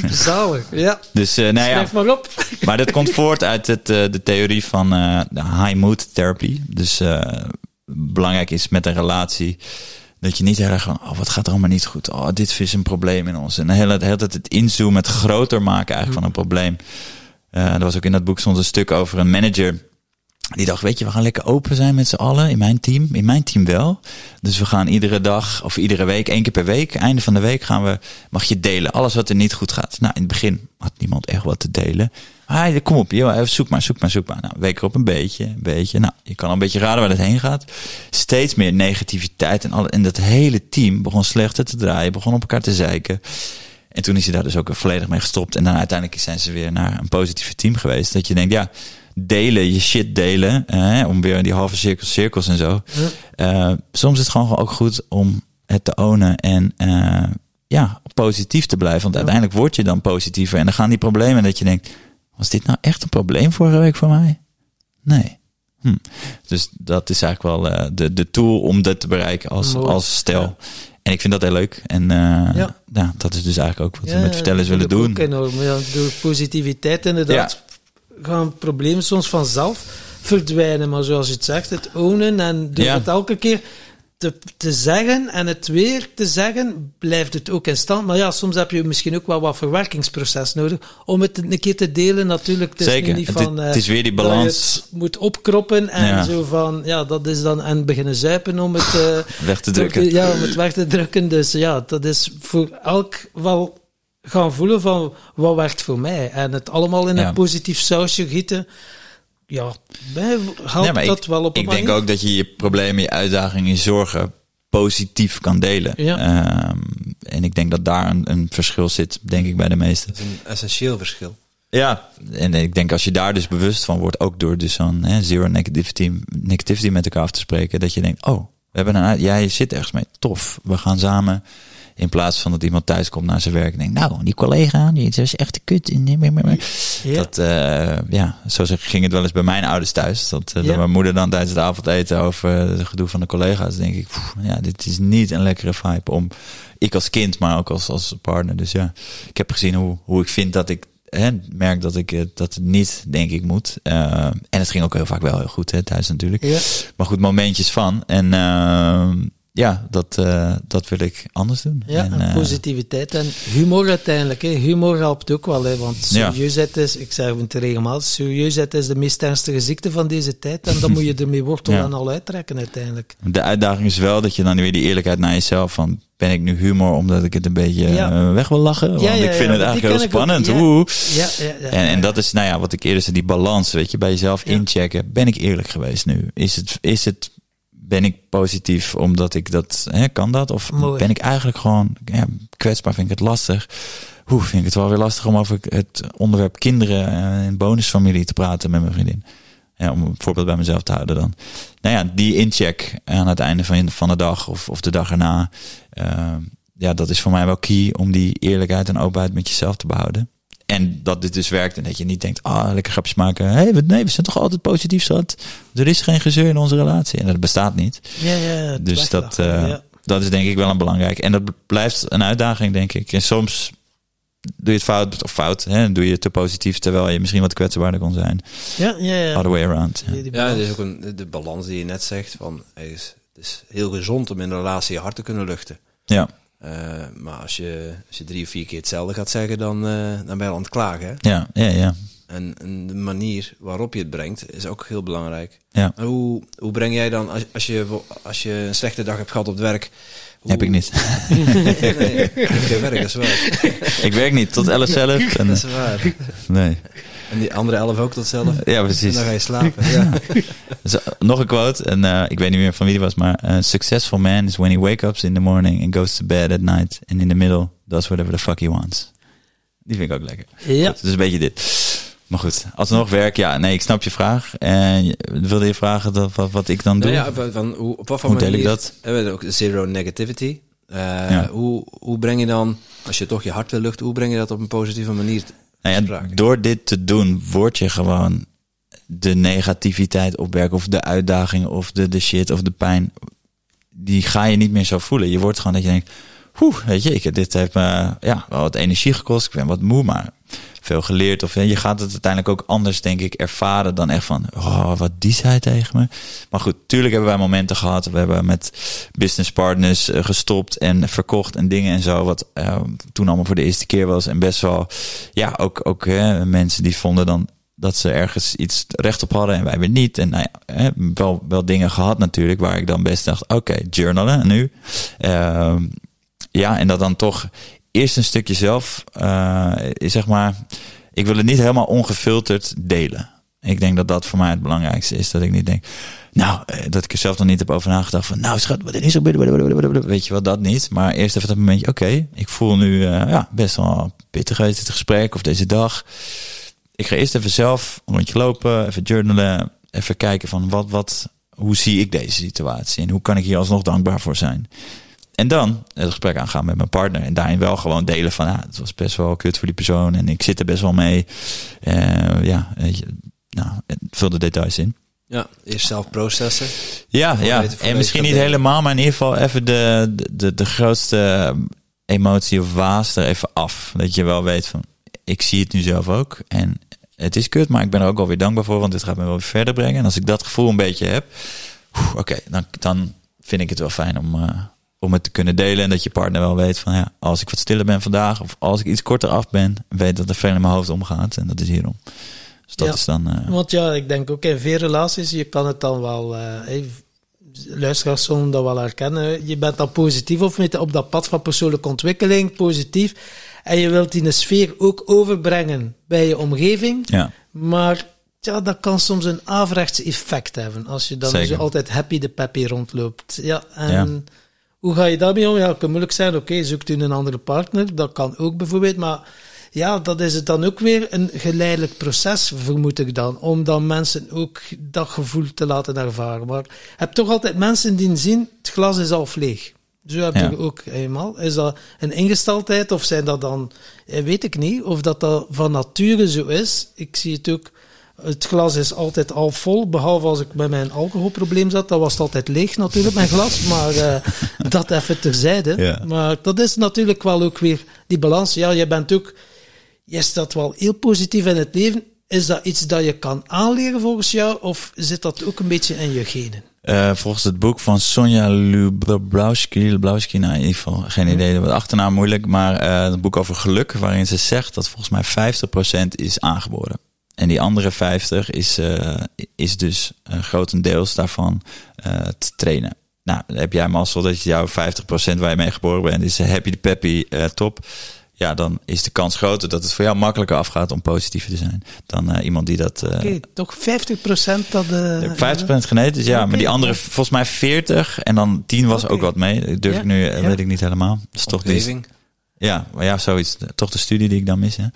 ja. Zalig, ja. Dus, nou ja. Maar op. Maar dat komt voort uit het, de theorie van de high mood therapy. Dus belangrijk is met een relatie dat je niet heel erg van, oh, wat gaat er allemaal niet goed? Oh, dit is een probleem in ons. En de hele, tijd het inzoomen, het groter maken eigenlijk van een probleem. Eh er was ook in dat boek soms een stuk over een manager. Die dacht, weet je, we gaan lekker open zijn met z'n allen in mijn team. In mijn team wel. Dus we gaan iedere dag of iedere week, één keer per week, einde van de week gaan we, mag je delen. Alles wat er niet goed gaat. Nou, in het begin had niemand echt wat te delen. Hij, kom op, joh, even zoek maar, zoek maar, zoek maar. Nou, week erop een beetje, een beetje. Nou, je kan al een beetje raden waar het heen gaat. Steeds meer negativiteit en, en dat hele team begon slechter te draaien, begon op elkaar te zeiken. En toen is hij daar dus ook volledig mee gestopt. En dan uiteindelijk zijn ze weer naar een positieve team geweest. Dat je denkt, ja, delen, je shit delen. om weer die halve cirkels, cirkels en zo. Eh, soms is het gewoon ook goed om het te ownen en eh, ja, positief te blijven. Want uiteindelijk word je dan positiever. En dan gaan die problemen dat je denkt, was dit nou echt een probleem vorige week voor mij? Nee. Hm. Dus dat is eigenlijk wel eh, de, de tool om dat te bereiken als, Mooi. als stel. Ja. En ik vind dat heel leuk. En eh, Ja. ja. dat is dus eigenlijk ook wat we met vertellers willen doen. Ook enorm. Ja, door positiviteit inderdaad gaan problemen soms vanzelf verdwijnen. Maar zoals je het zegt, het ownen en Ja. het elke keer te, te zeggen en het weer te zeggen, blijft het ook in stand. Maar ja, soms heb je misschien ook wel wat verwerkingsproces nodig om het een keer te delen. Natuurlijk, het is nu Zeker. niet van... eh, het is weer die dat je balans moet opkroppen en Ja. zo van, ja, dat is dan, en beginnen zuipen om het, eh, weg te drukken. ja, om het weg te drukken. Dus ja, dat is voor elk wel gaan voelen van wat werkt voor mij. En het allemaal in Ja. een positief sausje gieten. Ja, Ja, maar dat ik, wel op een Ik denk manier. ook dat je je problemen, je uitdagingen, je zorgen positief kan delen. Ja. Ehm, en ik denk dat daar een, een verschil zit, denk ik, bij de meesten. Dat is een essentieel verschil. Ja, en ik denk als je daar dus bewust van wordt, ook door dus zo'n hè, zero negativity, negativity met elkaar af te spreken, dat je denkt, oh, we hebben een, jij zit ergens mee, tof, we gaan samen. In plaats van dat iemand thuis komt naar zijn werk en denkt, nou, die collega, die is echt de kut. Ja. Dat, eh, ja, zo ging het wel eens bij mijn ouders thuis. Dat, eh, Ja. dat mijn moeder dan tijdens het avondeten over eh, het gedoe van de collega's, denk ik, pff, ja, dit is niet een lekkere vibe om, ik als kind, maar ook als, als partner. Dus ja, ik heb gezien hoe, hoe ik vind dat ik hè, merk dat ik dat het niet, denk ik, moet. En het ging ook heel vaak wel heel goed hè, thuis natuurlijk. Ja. Maar goed, momentjes van. En eh, ja, dat, eh, dat wil ik anders doen. Ja, en, eh, positiviteit en humor uiteindelijk. Hè. Humor helpt ook wel, hè, want serieusheid is, ik zeg het regelmatig, serieusheid is de meest ernstige ziekte van deze tijd. En dan moet je ermee wortel Ja. en al uittrekken uiteindelijk. De uitdaging is wel dat je dan weer die eerlijkheid naar jezelf van ben ik nu humor omdat ik het een beetje Ja. eh, weg wil lachen? Want ja, ik vind het eigenlijk heel spannend. Ja. Oeh. Ja, ja, ja. En, en dat is, nou ja, wat ik eerder zei, die balans, weet je, bij jezelf inchecken. Ben ik eerlijk geweest nu? Is het, is het, ben ik positief omdat ik dat, hè, kan dat? Of Mooi. ben ik eigenlijk gewoon, ja, kwetsbaar vind ik het lastig? Hoe vind ik het wel weer lastig om over het onderwerp kinderen en bonusfamilie te praten met mijn vriendin? Ja, om een voorbeeld bij mezelf te houden dan. Nou ja, die incheck aan het einde van, van de dag of, of de dag erna. eh, ja, dat is voor mij wel key om die eerlijkheid en openheid met jezelf te behouden. En dat dit dus werkt en dat je niet denkt, ah, lekker grapjes maken. Hé, hey, nee, we zijn toch altijd positief, schat. Er is geen gezeur in onze relatie. En dat bestaat niet. ja, ja, Dus dat, eh, ja. dat is denk ik wel een belangrijk. En dat blijft een uitdaging, denk ik. En soms doe je het fout, of fout, hè, doe je het te positief, terwijl je misschien wat kwetsbaarder kon zijn. Ja, ja, ja. Other way around. Ja. Ja, het is ook een, de balans die je net zegt. Van, het, is, het is heel gezond om in een relatie je hart te kunnen luchten. ja. Eh, maar als je, als je drie of vier keer hetzelfde gaat zeggen, dan, eh, dan ben je aan het klagen. Hè? Ja, ja, ja. En, en de manier waarop je het brengt is ook heel belangrijk. Ja. En Hoe, hoe breng jij dan, als, als, je, als je een slechte dag hebt gehad op het werk... hoe- Heb ik niet. nee, nee, ik werk, dat is waar. ik werk niet tot 11 zelf. En, Dat is waar. nee. En die andere elf ook tot zelf. Ja, En precies. dan ga je slapen. Ja. Dus, uh, nog een quote, en uh, ik weet niet meer van wie die was, maar a successful man is when he wakes up in the morning and goes to bed at night and in the middle does whatever the fuck he wants. Die vind ik ook lekker. Ja. Goed, dus een beetje dit. Maar goed, alsnog werk, ja, nee, ik snap je vraag. En je- wilde je vragen dat, wat, wat ik dan doe? Nou ja, van, van, hoe, op wat voor Hoe deel manier... ik dat? Hebben we ook zero negativity. Eh, Ja. hoe, hoe breng je dan, als je toch je hart wil luchten, hoe breng je dat op een positieve manier Nou ja, door dit te doen, word je gewoon de negativiteit opwerken of de uitdaging of de, de shit of de pijn. Die ga je niet meer zo voelen. Je wordt gewoon dat je denkt, Oeh, weet je, ik, dit heeft me ja, wel wat energie gekost. Ik ben wat moe, maar veel geleerd. Of je gaat het uiteindelijk ook anders, denk ik, ervaren dan echt van, oh, wat die zei tegen me. Maar goed, tuurlijk hebben wij momenten gehad. We hebben met business partners eh, gestopt en verkocht en dingen en zo. Wat eh, toen allemaal voor de eerste keer was. En best wel, ja, ook, ook hè, mensen die vonden dan dat ze ergens iets recht op hadden en wij weer niet. En nou ja, hè, wel, wel dingen gehad natuurlijk, waar ik dan best dacht, oké, journalen nu. Ehm, ja, en dat dan toch eerst een stukje zelf, uh, zeg maar, ik wil het niet helemaal ongefilterd delen. Ik denk dat dat voor mij het belangrijkste is. Dat ik niet denk, nou, dat ik er zelf nog niet heb over nagedacht van, nou schat, wat is er, weet je wat, dat niet. Maar eerst even dat momentje, oké, ik voel nu uh, ja, best wel pittig uit dit gesprek of deze dag. Ik ga eerst even zelf een rondje lopen, even journalen, even kijken van wat, wat, hoe zie ik deze situatie en hoe kan ik hier alsnog dankbaar voor zijn. En dan het gesprek aangaan met mijn partner. En daarin wel gewoon delen van, ja, het was best wel kut voor die persoon. En ik zit er best wel mee. Uh, ja, nou, vul de details in. Ja, eerst zelf processen. Ja, ja. en misschien niet helemaal, maar in ieder geval even de, de, de grootste emotie of waas er even af. Dat je wel weet van, ik zie het nu zelf ook. En het is kut, maar ik ben er ook alweer dankbaar voor, want dit gaat me wel weer verder brengen. En als ik dat gevoel een beetje heb, oké, okay, dan, dan vind ik het wel fijn om... Uh, om het te kunnen delen en dat je partner wel weet van ja, als ik wat stiller ben vandaag of als ik iets korter af ben, weet dat er veel in mijn hoofd omgaat en dat is hierom. Dus dat ja, is dan. Uh... Want ja, ik denk ook in veel relaties, je kan het dan wel, uh, hey, luisteraars zullen dat wel herkennen. Je bent dan positief of met, op dat pad van persoonlijke ontwikkeling, positief. En je wilt die sfeer ook overbrengen bij je omgeving. Ja. Maar ja, dat kan soms een averechts effect hebben. Als je dan zo altijd happy de peppy rondloopt. Ja, en ja. Hoe ga je daarmee om? Ja, het kan moeilijk zijn. Oké, okay, zoekt u een andere partner. Dat kan ook bijvoorbeeld. Maar ja, dat is het dan ook weer een geleidelijk proces, vermoed ik dan. Om dan mensen ook dat gevoel te laten ervaren. Maar je hebt toch altijd mensen die zien, het glas is al leeg. Zo heb je ja. ook eenmaal. Is dat een ingesteldheid of zijn dat dan, weet ik niet, of dat dat van nature zo is. Ik zie het ook, het glas is altijd al vol, behalve als ik met mijn alcoholprobleem zat, dan was het altijd leeg natuurlijk, mijn glas, maar uh, dat even terzijde. Ja. Maar dat is natuurlijk wel ook weer die balans. Ja, je bent ook, je staat wel heel positief in het leven. Is dat iets dat je kan aanleren volgens jou, of zit dat ook een beetje in je genen? Uh, volgens het boek van Sonja Lublowski, nou in ieder geval geen idee, de achternaam moeilijk, maar uh, een boek over geluk, waarin ze zegt dat volgens mij 50% is aangeboren. En die andere 50 is, uh, is dus grotendeels daarvan te trainen. Nou, dan heb jij mazzel dat je jouw 50% waar je mee geboren bent, is happy de peppy, top ja, dan is de kans groter dat het voor jou makkelijker afgaat om positief te zijn dan uh, iemand die dat. Uh, Oké, toch 50% dat de. 50% genetisch, ja, okay. maar die andere volgens mij 40 en dan 10 was okay. ook wat mee. Dat durf ja, ik nu, ja. weet ik niet helemaal. Dat is toch die, ja, maar ja, zoiets. Toch de studie die ik dan mis. Hè.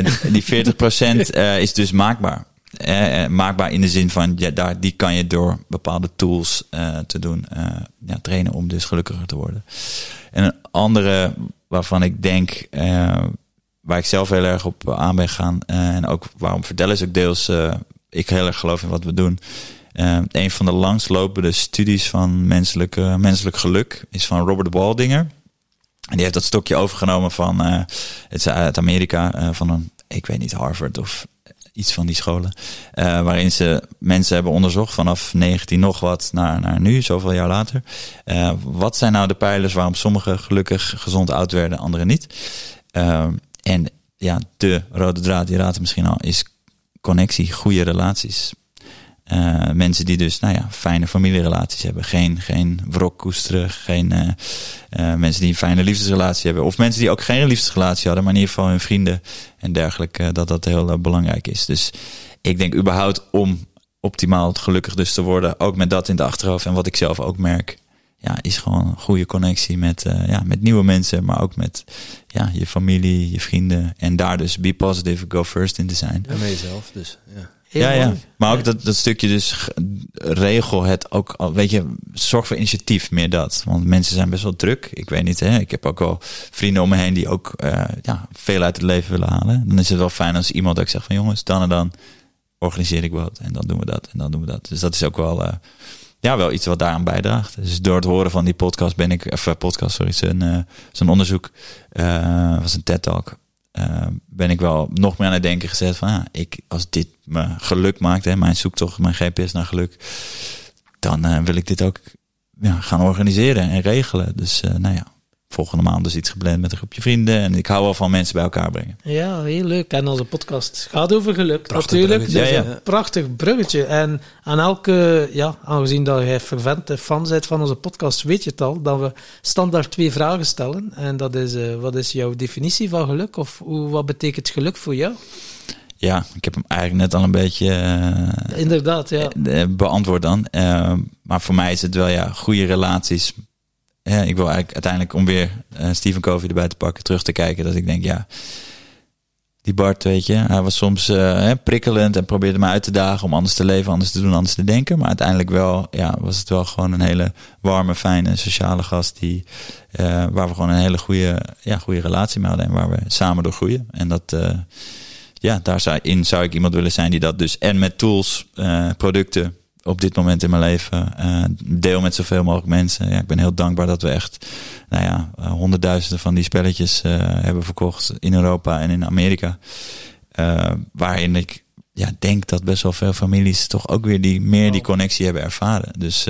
uh, die, die 40% is dus maakbaar. Eh, maakbaar in de zin van, ja, daar, die kan je door bepaalde tools te doen ja, trainen om dus gelukkiger te worden. En een andere waarvan ik denk, waar ik zelf heel erg op aan ben gaan. En ook waarom vertellen is ook deels, ik heel erg geloof in wat we doen. een van de langslopende studies van menselijk, menselijk geluk is van Robert Waldinger. En die heeft dat stokje overgenomen van, het is uit Amerika, van een, ik weet niet, Harvard of iets van die scholen. Uh, waarin ze mensen hebben onderzocht vanaf 19 nog wat naar, naar nu, zoveel jaar later. Wat zijn nou de pijlers waarom sommigen gelukkig gezond oud werden, anderen niet? Uh, en ja, de rode draad, die raadt misschien al, is connectie, goede relaties. Uh, mensen die dus, nou ja, fijne familierelaties hebben. Geen, geen wrok koesteren. Geen uh, uh, mensen die een fijne liefdesrelatie hebben. Of mensen die ook geen liefdesrelatie hadden, maar in ieder geval hun vrienden en dergelijke. dat dat heel belangrijk is. Dus ik denk überhaupt om optimaal gelukkig dus te worden. Ook met dat in de achterhoofd. En wat ik zelf ook merk. Ja, is gewoon een goede connectie met, ja, met nieuwe mensen. Maar ook met ja, je familie, je vrienden. En daar dus be positive, go first in te zijn. En jezelf dus, ja ja, ja, maar ook dat, dat stukje dus regel het ook, weet je, zorg voor initiatief, meer dat. Want mensen zijn best wel druk. Ik weet niet, hè. Ik heb ook wel vrienden om me heen die ook uh, ja, veel uit het leven willen halen. Dan is het wel fijn als iemand ook zegt van jongens, dan en dan organiseer ik wat. En dan doen we dat en dan doen we dat. Dus dat is ook wel, uh, ja, wel iets wat daaraan bijdraagt. Dus door het horen van die podcast ben ik, of podcast, sorry, zijn, uh, zijn onderzoek, was een TED-talk uh, ben ik wel nog meer aan het denken gezet van, ja, ik, als dit me geluk maakt, hè, mijn zoektocht, mijn GPS naar geluk, dan uh, wil ik dit ook ja, gaan organiseren en regelen. Dus uh, nou ja, volgende maand dus iets gepland met een groepje vrienden. En ik hou wel van mensen bij elkaar brengen. Ja, heel leuk. En onze podcast gaat over geluk prachtig natuurlijk. Dus ja, ja. prachtig bruggetje. En aan elke, ja, aangezien dat jij fervente fan bent van onze podcast, weet je het al, dat we standaard twee vragen stellen. En dat is, uh, wat is jouw definitie van geluk? Of hoe, wat betekent geluk voor jou? Ja, ik heb hem eigenlijk net al een beetje uh, Inderdaad, ja. beantwoord dan. Uh, maar voor mij is het wel ja, goede relaties ja, ik wil eigenlijk uiteindelijk om weer uh, Stephen Covey erbij te pakken, terug te kijken. Dat ik denk, ja, die Bart, weet je, hij was soms uh, prikkelend en probeerde me uit te dagen om anders te leven, anders te doen, anders te denken. Maar uiteindelijk wel, ja, was het wel gewoon een hele warme, fijne, sociale gast die, uh, waar we gewoon een hele goede, ja, goede relatie mee hadden en waar we samen door groeien. En dat, uh, ja, daar zou, ik iemand willen zijn die dat dus en met tools, producten, op dit moment in mijn leven. Uh, deel met zoveel mogelijk mensen. Ja, ik ben heel dankbaar dat we echt nou ja, uh, honderdduizenden van die spelletjes uh, hebben verkocht in Europa en in Amerika. waarin ik ja, denk dat best wel veel families toch ook weer die, meer die connectie hebben ervaren. Dus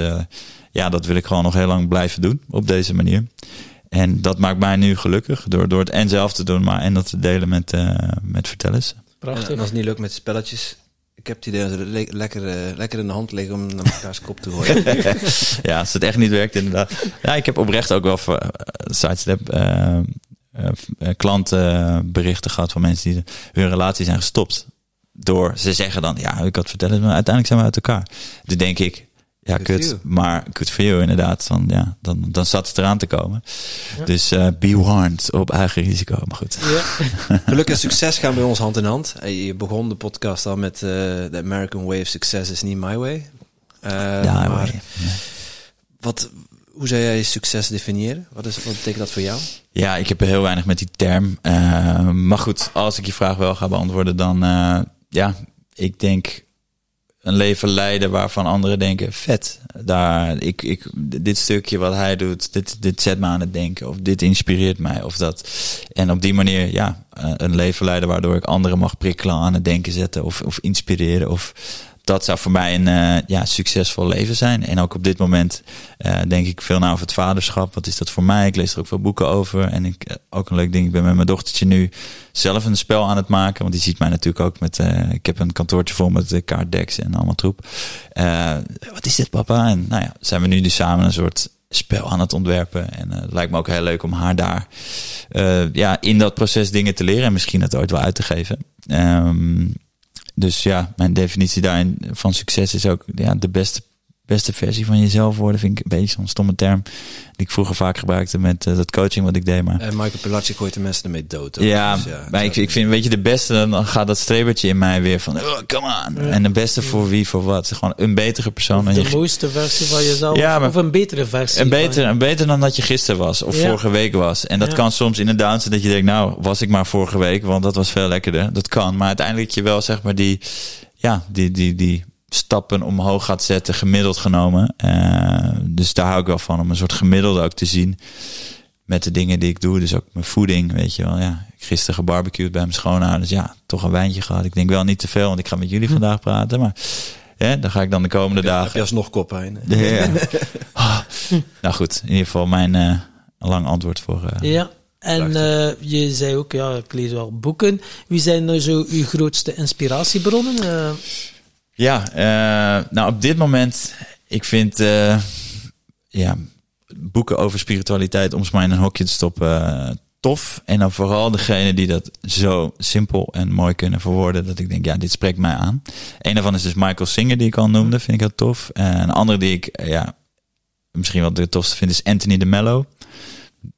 ja, dat wil ik gewoon nog heel lang blijven doen op deze manier. En dat maakt mij nu gelukkig door, door het en zelf te doen, maar en dat te delen met, met vertellers. Prachtig. En als het niet lukt met spelletjes, ik heb het idee dat ze lekker, uh, lekker in de hand liggen om naar elkaars kop te gooien. ja, als het echt niet werkt, inderdaad. Ja, ik heb oprecht ook wel voor uh, sidestep uh, klantenberichten gehad van mensen die hun relatie zijn gestopt. Door, ze zeggen dan, ja, ik had vertellen, maar uiteindelijk zijn we uit elkaar. Dan denk ik, ja, kut. Maar kut voor jou inderdaad. Dan, ja, dan, dan zat het eraan te komen. Dus uh, be warned op eigen risico. Maar goed. Ja. Geluk en succes gaan bij ons hand in hand. Je begon de podcast al met uh, The American Way of Success is niet my way. Uh, ja, maar ja. Wat, hoe zou jij succes definiëren? Wat, is, wat betekent dat voor jou? Ja, ik heb er heel weinig met die term. maar goed, als ik je vraag wel ga beantwoorden, dan ja, ik denk een leven leiden waarvan anderen denken, vet, daar, ik, ik, dit stukje wat hij doet, dit, dit zet me aan het denken, of dit inspireert mij, of dat. En op die manier, ja, een leven leiden waardoor ik anderen mag prikkelen, aan het denken zetten, of, of inspireren, of dat zou voor mij een eh, ja, succesvol leven zijn. En ook op dit moment uh, denk ik veel na over het vaderschap. Wat is dat voor mij? Ik lees er ook veel boeken over. En ik, uh, ook een leuk ding, ik ben met mijn dochtertje nu zelf een spel aan het maken. Want die ziet mij natuurlijk ook met... ik heb een kantoortje vol met kaartdecks en allemaal troep. wat is dit papa? En nou ja, zijn we nu dus samen een soort spel aan het ontwerpen. En het lijkt me ook heel leuk om haar daar ja, in dat proces dingen te leren. En misschien het ooit wel uit te geven. Um, dus ja, mijn definitie daarin van succes is ook ja, de beste, beste versie van jezelf worden. Vind ik een beetje zo'n stomme term. Die ik vroeger vaak gebruikte met uh, dat coaching wat ik deed. Maar... En Michael Pilatschik gooit de mensen ermee dood. Ja, dus ja, maar ik, ik vind, weet je, de beste, dan gaat dat strebertje in mij weer van, oh, come on. En de beste voor wie, voor wat. Gewoon een betere persoon. Of de je... mooiste versie van jezelf. Ja, maar, of een betere versie. Een beter, een beter dan dat je gisteren was. Of ja. vorige week was. En dat kan soms in een down zijn dat je denkt, nou, was ik maar vorige week. Want dat was veel lekkerder. Dat kan. Maar uiteindelijk je wel, zeg maar, die, ja, die, die, die stappen omhoog gaat zetten, gemiddeld genomen. Uh, dus daar hou ik wel van, om een soort gemiddelde ook te zien met de dingen die ik doe. Dus ook mijn voeding, weet je wel. Ja, gisteren gebarbecued bij mijn schoonouders. Ja, toch een wijntje gehad. Ik denk wel niet te veel, want ik ga met jullie vandaag praten. Maar ja, dan ga ik dan de komende heb je, dagen... Heb je alsnog koppijn? Ja, ja. oh, nou goed, in ieder geval mijn uh, lang antwoord voor... Uh, ja. En uh, je zei ook, ja, ik lees wel boeken. Wie zijn nou zo uw grootste inspiratiebronnen? Ja, uh, nou op dit moment, ik vind ja, boeken over spiritualiteit, om ze maar in een hokje te stoppen, tof. En dan vooral degene die dat zo simpel en mooi kunnen verwoorden, dat ik denk, ja, dit spreekt mij aan. Een daarvan is dus Michael Singer, die ik al noemde, vind ik heel tof. En een andere die ik, ja, misschien wat de tofste vind, is Anthony de Mello.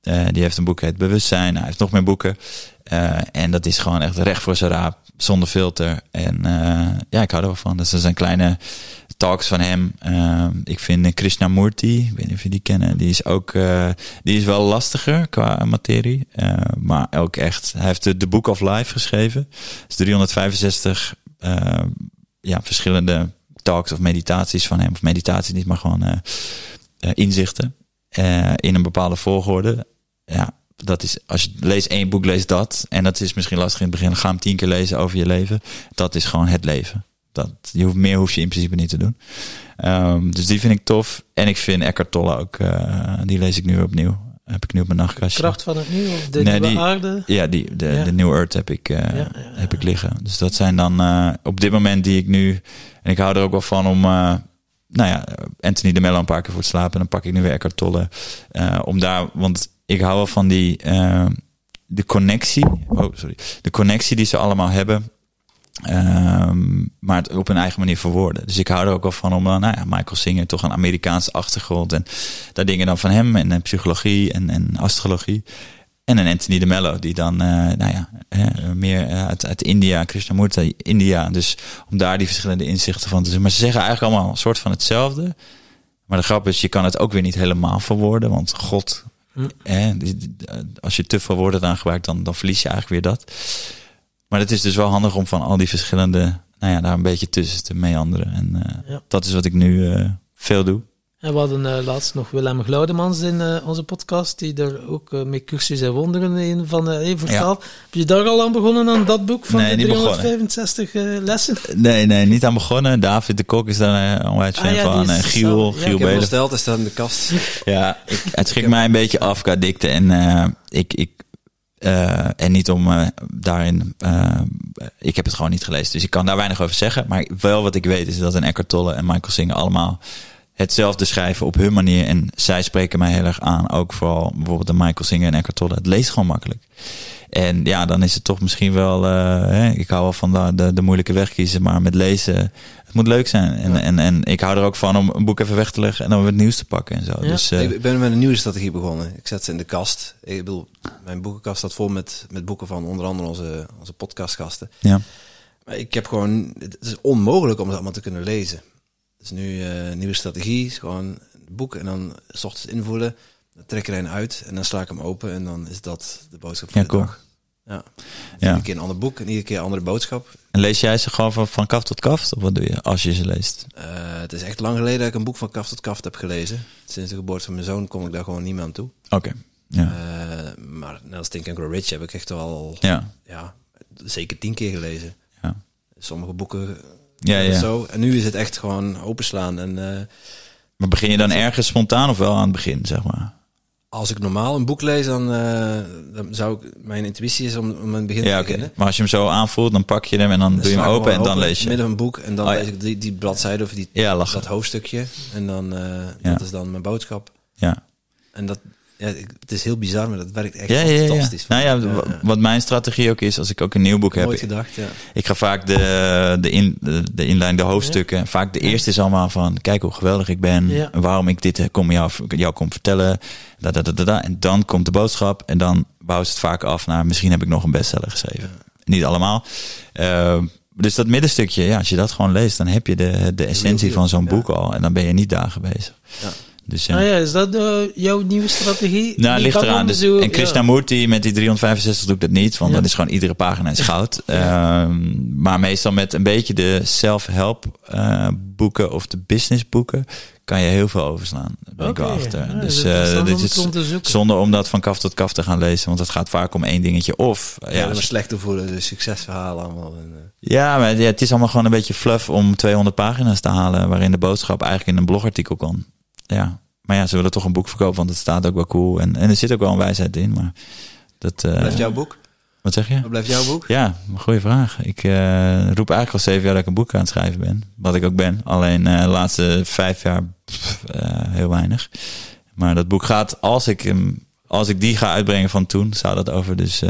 Uh, die heeft een boek heet Bewustzijn. Hij heeft nog meer boeken. Uh, en dat is gewoon echt recht voor zijn raap, zonder filter. En uh, ja, ik hou er wel van. Dat zijn kleine talks van hem. ik vind Krishnamurti, ik weet niet of je die kennen, die is ook, die is wel lastiger qua materie. maar ook echt, hij heeft de, de Book of Life geschreven. Is 365 ja, verschillende talks of meditaties van hem. Of meditaties niet, maar gewoon inzichten. Uh, in een bepaalde volgorde. Ja, dat is, als je leest één boek, lees dat. En dat is misschien lastig in het begin. Ga hem tien keer lezen over je leven. Dat is gewoon het leven. Dat, je hoeft, meer hoef je in principe niet te doen. Um, dus die vind ik tof. En ik vind Eckhart Tolle ook, uh, die lees ik nu opnieuw. Heb ik nu op mijn nachtkastje. Kracht van het nieuw of de nee, nieuwe die, aarde? Ja, die, de, ja. de New Earth heb ik, uh, ja, ja, heb ik liggen. Dus dat zijn dan uh, op dit moment die ik nu... En ik hou er ook wel van om nou ja, Anthony de Mello een paar keer voor het slapen. En dan pak ik nu weer Eckhart. Uh, om daar, want ik hou wel van die, uh, de connectie. Oh, sorry. De connectie die ze allemaal hebben. Um, maar het op een eigen manier verwoorden. Dus ik hou er ook wel van om, nou ja, Michael Singer, toch een Amerikaanse achtergrond. En daar dingen dan van hem en, en psychologie en, en astrologie. En een Anthony de Mello, die dan, uh, nou ja, uh, meer uit, uit India, Krishnamurti, India. Dus om daar die verschillende inzichten van te zien. Maar ze zeggen eigenlijk allemaal een soort van hetzelfde. Maar de grap is, je kan het ook weer niet helemaal verwoorden. Want God, hm. als je te veel woorden aan gebruikt, dan, dan verlies je eigenlijk weer dat. Maar het is dus wel handig om van al die verschillende, nou ja, daar een beetje tussen te meanderen. En uh, ja. dat is wat ik nu veel doe. En we hadden uh, laatst nog Willem Glaudemans in uh, onze podcast, die er ook uh, met cursus en wonderen in van vertaald. Ja. Heb je daar al aan begonnen aan dat boek van nee, de 365 lessen? Nee, nee, niet aan begonnen. David de Kok is daar een onwijs fan ah, ja, van. En Giel, Giel ja, Belen. besteld, is dat in de kast. ja, ik, het schrikt mij een beetje af qua dikte. En ik, ik uh, en niet om uh, daarin. Uh, ik heb het gewoon niet gelezen, dus ik kan daar weinig over zeggen. Maar wel wat ik weet is dat een Eckhart Tolle en Michael Singer allemaal hetzelfde schrijven op hun manier. En zij spreken mij heel erg aan. Ook vooral bijvoorbeeld de Michael Singer en Eckhart Tolle. Het leest gewoon makkelijk. En ja, dan is het toch misschien wel... Uh, hè, ik hou wel van de, de, de, moeilijke weg kiezen. Maar met lezen, het moet leuk zijn. En, ja. en, en ik hou er ook van om een boek even weg te leggen... en dan weer het nieuws te pakken en zo. Ja. Dus, uh, ik ben met een nieuwe strategie begonnen. Ik zet ze in de kast. Ik bedoel, mijn boekenkast staat vol met, met boeken van onder andere onze, onze podcastgasten. Ja. Maar ik heb gewoon... Het is onmogelijk om ze allemaal te kunnen lezen. Dus nu uh, nieuwe strategie, gewoon een boek en dan s ochtends invoelen, dan trek er een uit en dan sla ik hem open en dan is dat de boodschap van ja, de cool. dag. Ja. ja. Iedere keer een ander boek en iedere keer een andere boodschap. En lees jij ze gewoon van, van kaf tot kaf? Of wat doe je als je ze leest? Uh, het is echt lang geleden dat ik een boek van kaf tot kaf heb gelezen. Sinds de geboorte van mijn zoon kom ik daar gewoon niet meer aan toe. Oké. Okay. Ja. Uh, maar net als Think and Grow Rich heb ik echt wel ja. Ja, zeker tien keer gelezen. Ja. Sommige boeken Ja, ja. Zo. En nu is het echt gewoon openslaan. En eh, Maar begin je dan ergens spontaan of wel aan het begin, zeg maar? als ik normaal een boek lees, dan, eh, dan zou ik... Mijn intuïtie is om, om het begin Ja, te oké. beginnen. Maar als je hem zo aanvoelt, dan pak je hem en dan Dan doe je hem open en dan lees je. Midden van een boek en dan Oh, ja. lees ik die, die bladzijde of die, dat hoofdstukje. En dan, Ja. dat is dan mijn boodschap. Ja. En dat, ja, het is heel bizar, maar dat werkt echt Ja, fantastisch. Nou ja, Ja, wa- ja. wat mijn strategie ook is, als ik ook een nieuw boek heb, Nooit gedacht, ja. Ik ga vaak de, de, in, de, inleiding, de hoofdstukken. Vaak de eerste is allemaal van, kijk hoe geweldig ik ben. Waarom ik dit eh, kom jou, jou kom vertellen. Da, da, da. En dan komt de boodschap. En dan bouwt het vaak af naar, misschien heb ik nog een bestseller geschreven. Niet allemaal. Eh, dus dat middenstukje, ja, als je dat gewoon leest, dan heb je de, de essentie van zo'n boek al. En dan ben je niet dagen bezig. Ja. Dus ja. Ah ja, is dat eh, jouw nieuwe strategie? Nou, Die ligt eraan. Dus, zo- en Krishnamurti met die 365 doe ik dat niet, want Ja. dan is gewoon iedere pagina is goud. Ehm, maar meestal met een beetje de self-help eh, boeken of de business boeken kan je heel veel overslaan. Daar ben ik wel achter. ja, dus dat eh, dit is om te zonder om dat van kaf tot kaf te gaan lezen, want het gaat vaak om één dingetje. Of Ja, ja, maar slechter voor de succesverhalen allemaal. En, ja, maar ja, het is allemaal gewoon een beetje fluff om 200 pagina's te halen, waarin de boodschap eigenlijk in een blogartikel kan. Ja, maar ja, ze willen toch een boek verkopen, want het staat ook wel cool. En, en er zit ook wel een wijsheid in, maar dat... eh, blijft jouw boek? Wat zeg je? Wat blijft jouw boek? Ja, een goede vraag. Ik eh, roep eigenlijk al zeven jaar dat ik een boek aan het schrijven ben. Wat ik ook ben. Alleen eh, de laatste vijf jaar pff, heel weinig. Maar dat boek gaat, als ik, hem, als ik die ga uitbrengen van toen, zou dat over dus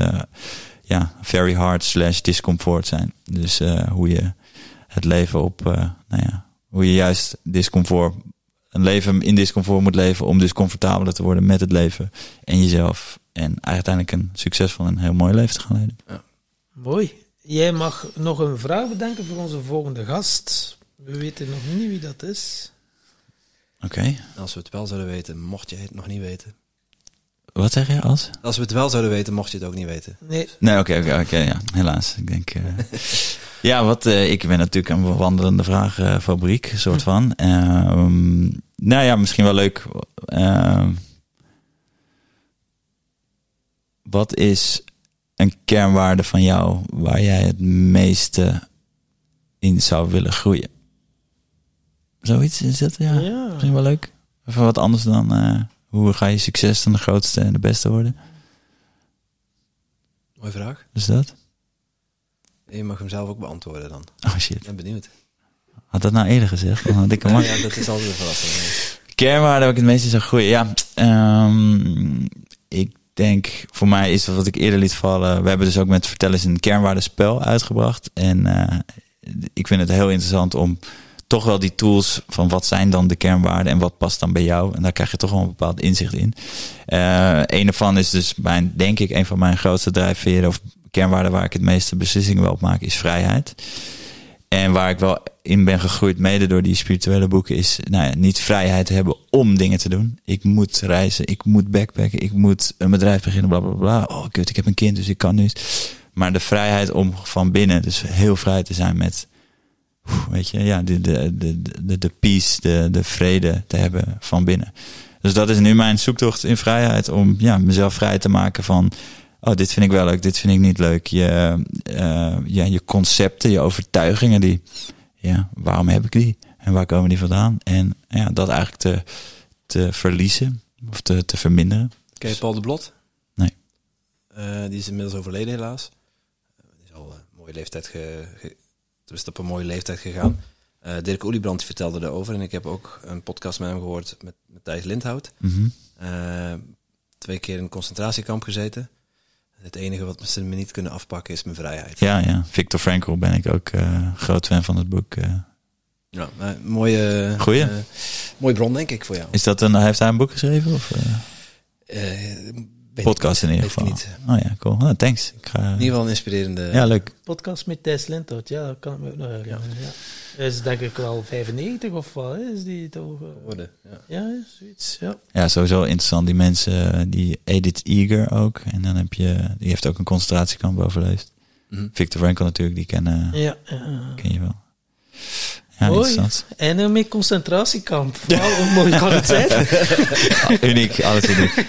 ja, very hard slash discomfort zijn. Dus hoe je het leven op, nou ja, hoe je juist discomfort, een leven in discomfort moet leven om dus comfortabeler te worden met het leven en jezelf. En uiteindelijk een succesvol en heel mooi leven te gaan leiden. Mooi. Jij mag nog een vraag bedenken voor onze volgende gast. We weten nog niet wie dat is. Oké. Als we het wel zouden weten, mocht je het nog niet weten. Wat zeg je als? Als we het wel zouden weten, mocht je het ook niet weten. Nee, Nee, oké, oké, oké, ja, helaas. Ik denk, eh, ja, wat, eh, ik ben natuurlijk een wandelende vragenfabriek, soort van. Ehm, nou ja, misschien wel leuk. Ehm, wat is een kernwaarde van jou waar jij het meeste in zou willen groeien? Zoiets is dat, ja. Ja. Misschien wel leuk. Even wat anders dan eh, hoe ga je succes dan de grootste en de beste worden? Mooie vraag. Dus dat? Je mag hem zelf ook beantwoorden dan. Oh shit. Ik ben benieuwd. Had dat nou eerder gezegd? Dan had ik hem Ja, dat is altijd een verrassing. Kernwaarde waar ik het meest in zou groeien. Ja, ehm, ik denk voor mij is wat ik eerder liet vallen. We hebben dus ook met Vertellers een kernwaardespel uitgebracht. En eh, ik vind het heel interessant om toch wel die tools van wat zijn dan de kernwaarden en wat past dan bij jou. En daar krijg je toch wel een bepaald inzicht in. Eh een ervan is dus mijn, denk ik, een van mijn grootste drijfveren of kernwaarden waar ik het meeste beslissingen wel op maak, is vrijheid. En waar ik wel in ben gegroeid, mede door die spirituele boeken, is nou ja, niet vrijheid hebben om dingen te doen. Ik moet reizen, ik moet backpacken, ik moet een bedrijf beginnen, bla bla bla. Oh, kut, ik heb een kind, dus ik kan nu. Maar de vrijheid om van binnen, dus heel vrij te zijn met, weet je, ja, de, de, de, de, de peace, de, de vrede te hebben van binnen. Dus dat is nu mijn zoektocht in vrijheid om ja, mezelf vrij te maken van oh, dit vind ik wel leuk, dit vind ik niet leuk. Je, eh, ja, je concepten, je overtuigingen, die, ja, waarom heb ik die? En waar komen die vandaan? En ja, dat eigenlijk te, te verliezen of te, te verminderen. Ken je Paul de Blot? Nee. Eh, die is inmiddels overleden helaas. Eh, die is al een mooie leeftijd ge, ge, dus op een mooie leeftijd gegaan. Eh, Dirk Oliebrand vertelde erover en ik heb ook een podcast met hem gehoord met, met Thijs Lindhout. Mhm. Twee keer in een concentratiekamp gezeten. Het enige wat ze me niet kunnen afpakken is mijn vrijheid. Ja, ja. Victor Frankl ben ik ook eh, groot fan van het boek. eh. Ja, mooie, Goeie. eh, mooie bron denk ik voor jou. Is dat een, heeft hij een boek geschreven? Of, podcast in ieder weet ik geval. niet. Oh ja, cool. Nou, thanks. Ik ga, In ieder geval een inspirerende... ja, leuk. podcast met Thijs Lindhout. Ja, dat kan ik me ook nog herinneren. Ja. Hij is denk ik wel 95 of wat hè? is die toch? eh, worden. Ja. Ja, zoiets. Ja. Ja, sowieso interessant. Die mensen, die Edith Eager ook. En dan heb je, die heeft ook een concentratiekamp overleefd. Mhm. Victor Frankl natuurlijk, die kennen, Ja, ja. ken je wel. Ja, Mooi. interessant. En een met concentratiekamp. Wauw, hoe mooi kan het zijn? uniek, alles uniek.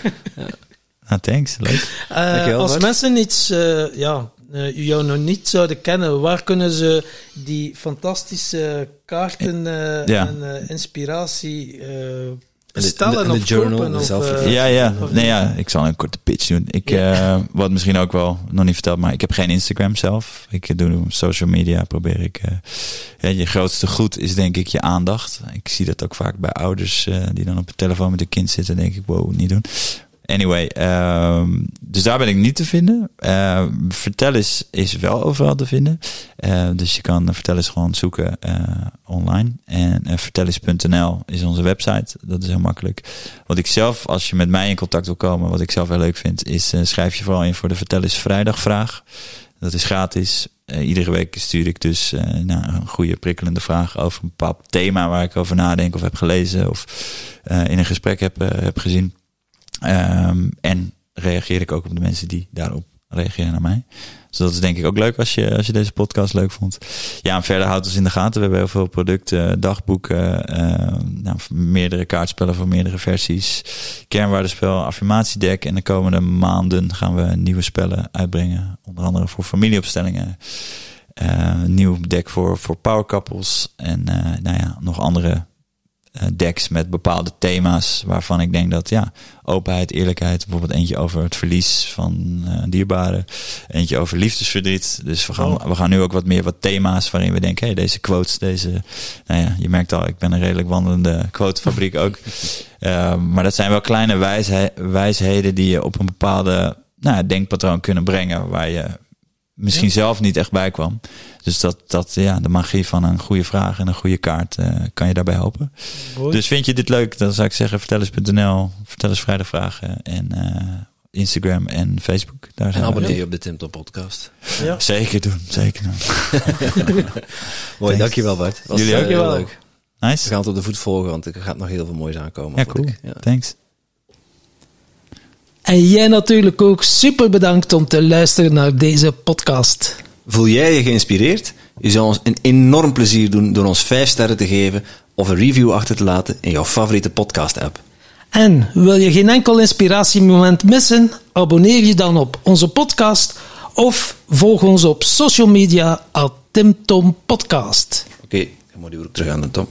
Nou, thanks. Leuk. Eh, Dankjewel, als Bart. mensen iets, eh, ja, eh, jou nog niet zouden kennen, waar kunnen ze die fantastische kaarten eh, Ja. en eh, inspiratie eh in de- bestellen in de of journal, kopen? de Of, zelfreflectie. Ja, ja. Nee, ja. Ik zal een korte pitch doen. Ik, eh, wat misschien ook wel nog niet verteld, maar ik heb geen Instagram zelf. Ik doe social media, probeer ik. ja, je grootste goed is denk ik je aandacht. Ik zie dat ook vaak bij ouders eh, die dan op de telefoon met een kind zitten. denk ik, wow, niet doen. Anyway, ehm, dus daar ben ik niet te vinden. Eh, vertel is, is wel overal te vinden. Eh, dus je kan vertel eens gewoon zoeken eh, online. En uh, vertellis.nl is onze website. Dat is heel makkelijk. Wat ik zelf, als je met mij in contact wil komen, wat ik zelf heel leuk vind, is eh, schrijf je vooral in voor de Vertel eens Vrijdagvraag. Dat is gratis. Uh, iedere week stuur ik dus uh, nou, een goede prikkelende vraag over een bepaald thema waar ik over nadenk of heb gelezen of uh, in een gesprek heb, uh, heb gezien. Um, en reageer ik ook op de mensen die daarop reageren naar mij. Dus dat is denk ik ook leuk als je, als je deze podcast leuk vond. Ja, en verder houdt ons in de gaten. We hebben heel veel producten, dagboeken, uh, nou, meerdere kaartspellen voor meerdere versies. Kernwaardespel, affirmatiedek. En de komende maanden gaan we nieuwe spellen uitbrengen. Onder andere voor familieopstellingen. Uh, nieuw deck voor, voor power couples. En uh, nou ja, nog andere decks met bepaalde thema's waarvan ik denk dat ja, openheid, eerlijkheid, bijvoorbeeld eentje over het verlies van uh, dierbaren, eentje over liefdesverdriet. Dus we gaan, we gaan nu ook wat meer wat thema's waarin we denken, hé, hey, deze quotes, deze, nou ja, je merkt al, ik ben een redelijk wandelende quotefabriek ook. Uh, maar dat zijn wel kleine wijshe wijsheden die je op een bepaalde nou, denkpatroon kunnen brengen waar je misschien ja. zelf niet echt bij kwam. Dus dat, dat ja, de magie van een goede vraag en een goede kaart uh, kan je daarbij helpen. Dus vind je dit leuk, dan zou ik zeggen vertel eens.nl, vertel eens vrijdag vragen en uh, Instagram en Facebook. Daar en abonneer je op de Tim Top podcast. Ja. Zeker doen, zeker doen. Mooi, dankjewel Bart. Was Jullie ook heel leuk. Nice. We gaan het op de voet volgen, want er gaat nog heel veel moois aankomen. Ja, cool. Ik. Ja. Thanks. En jij natuurlijk ook super bedankt om te luisteren naar deze podcast. Voel jij je geïnspireerd? Je zou ons een enorm plezier doen door ons 5 sterren te geven of een review achter te laten in jouw favoriete podcast-app. En wil je geen enkel inspiratiemoment missen? Abonneer je dan op onze podcast of volg ons op social media at Tim Tom Podcast. Oké, okay, dan moet je ook terug aan de Tom.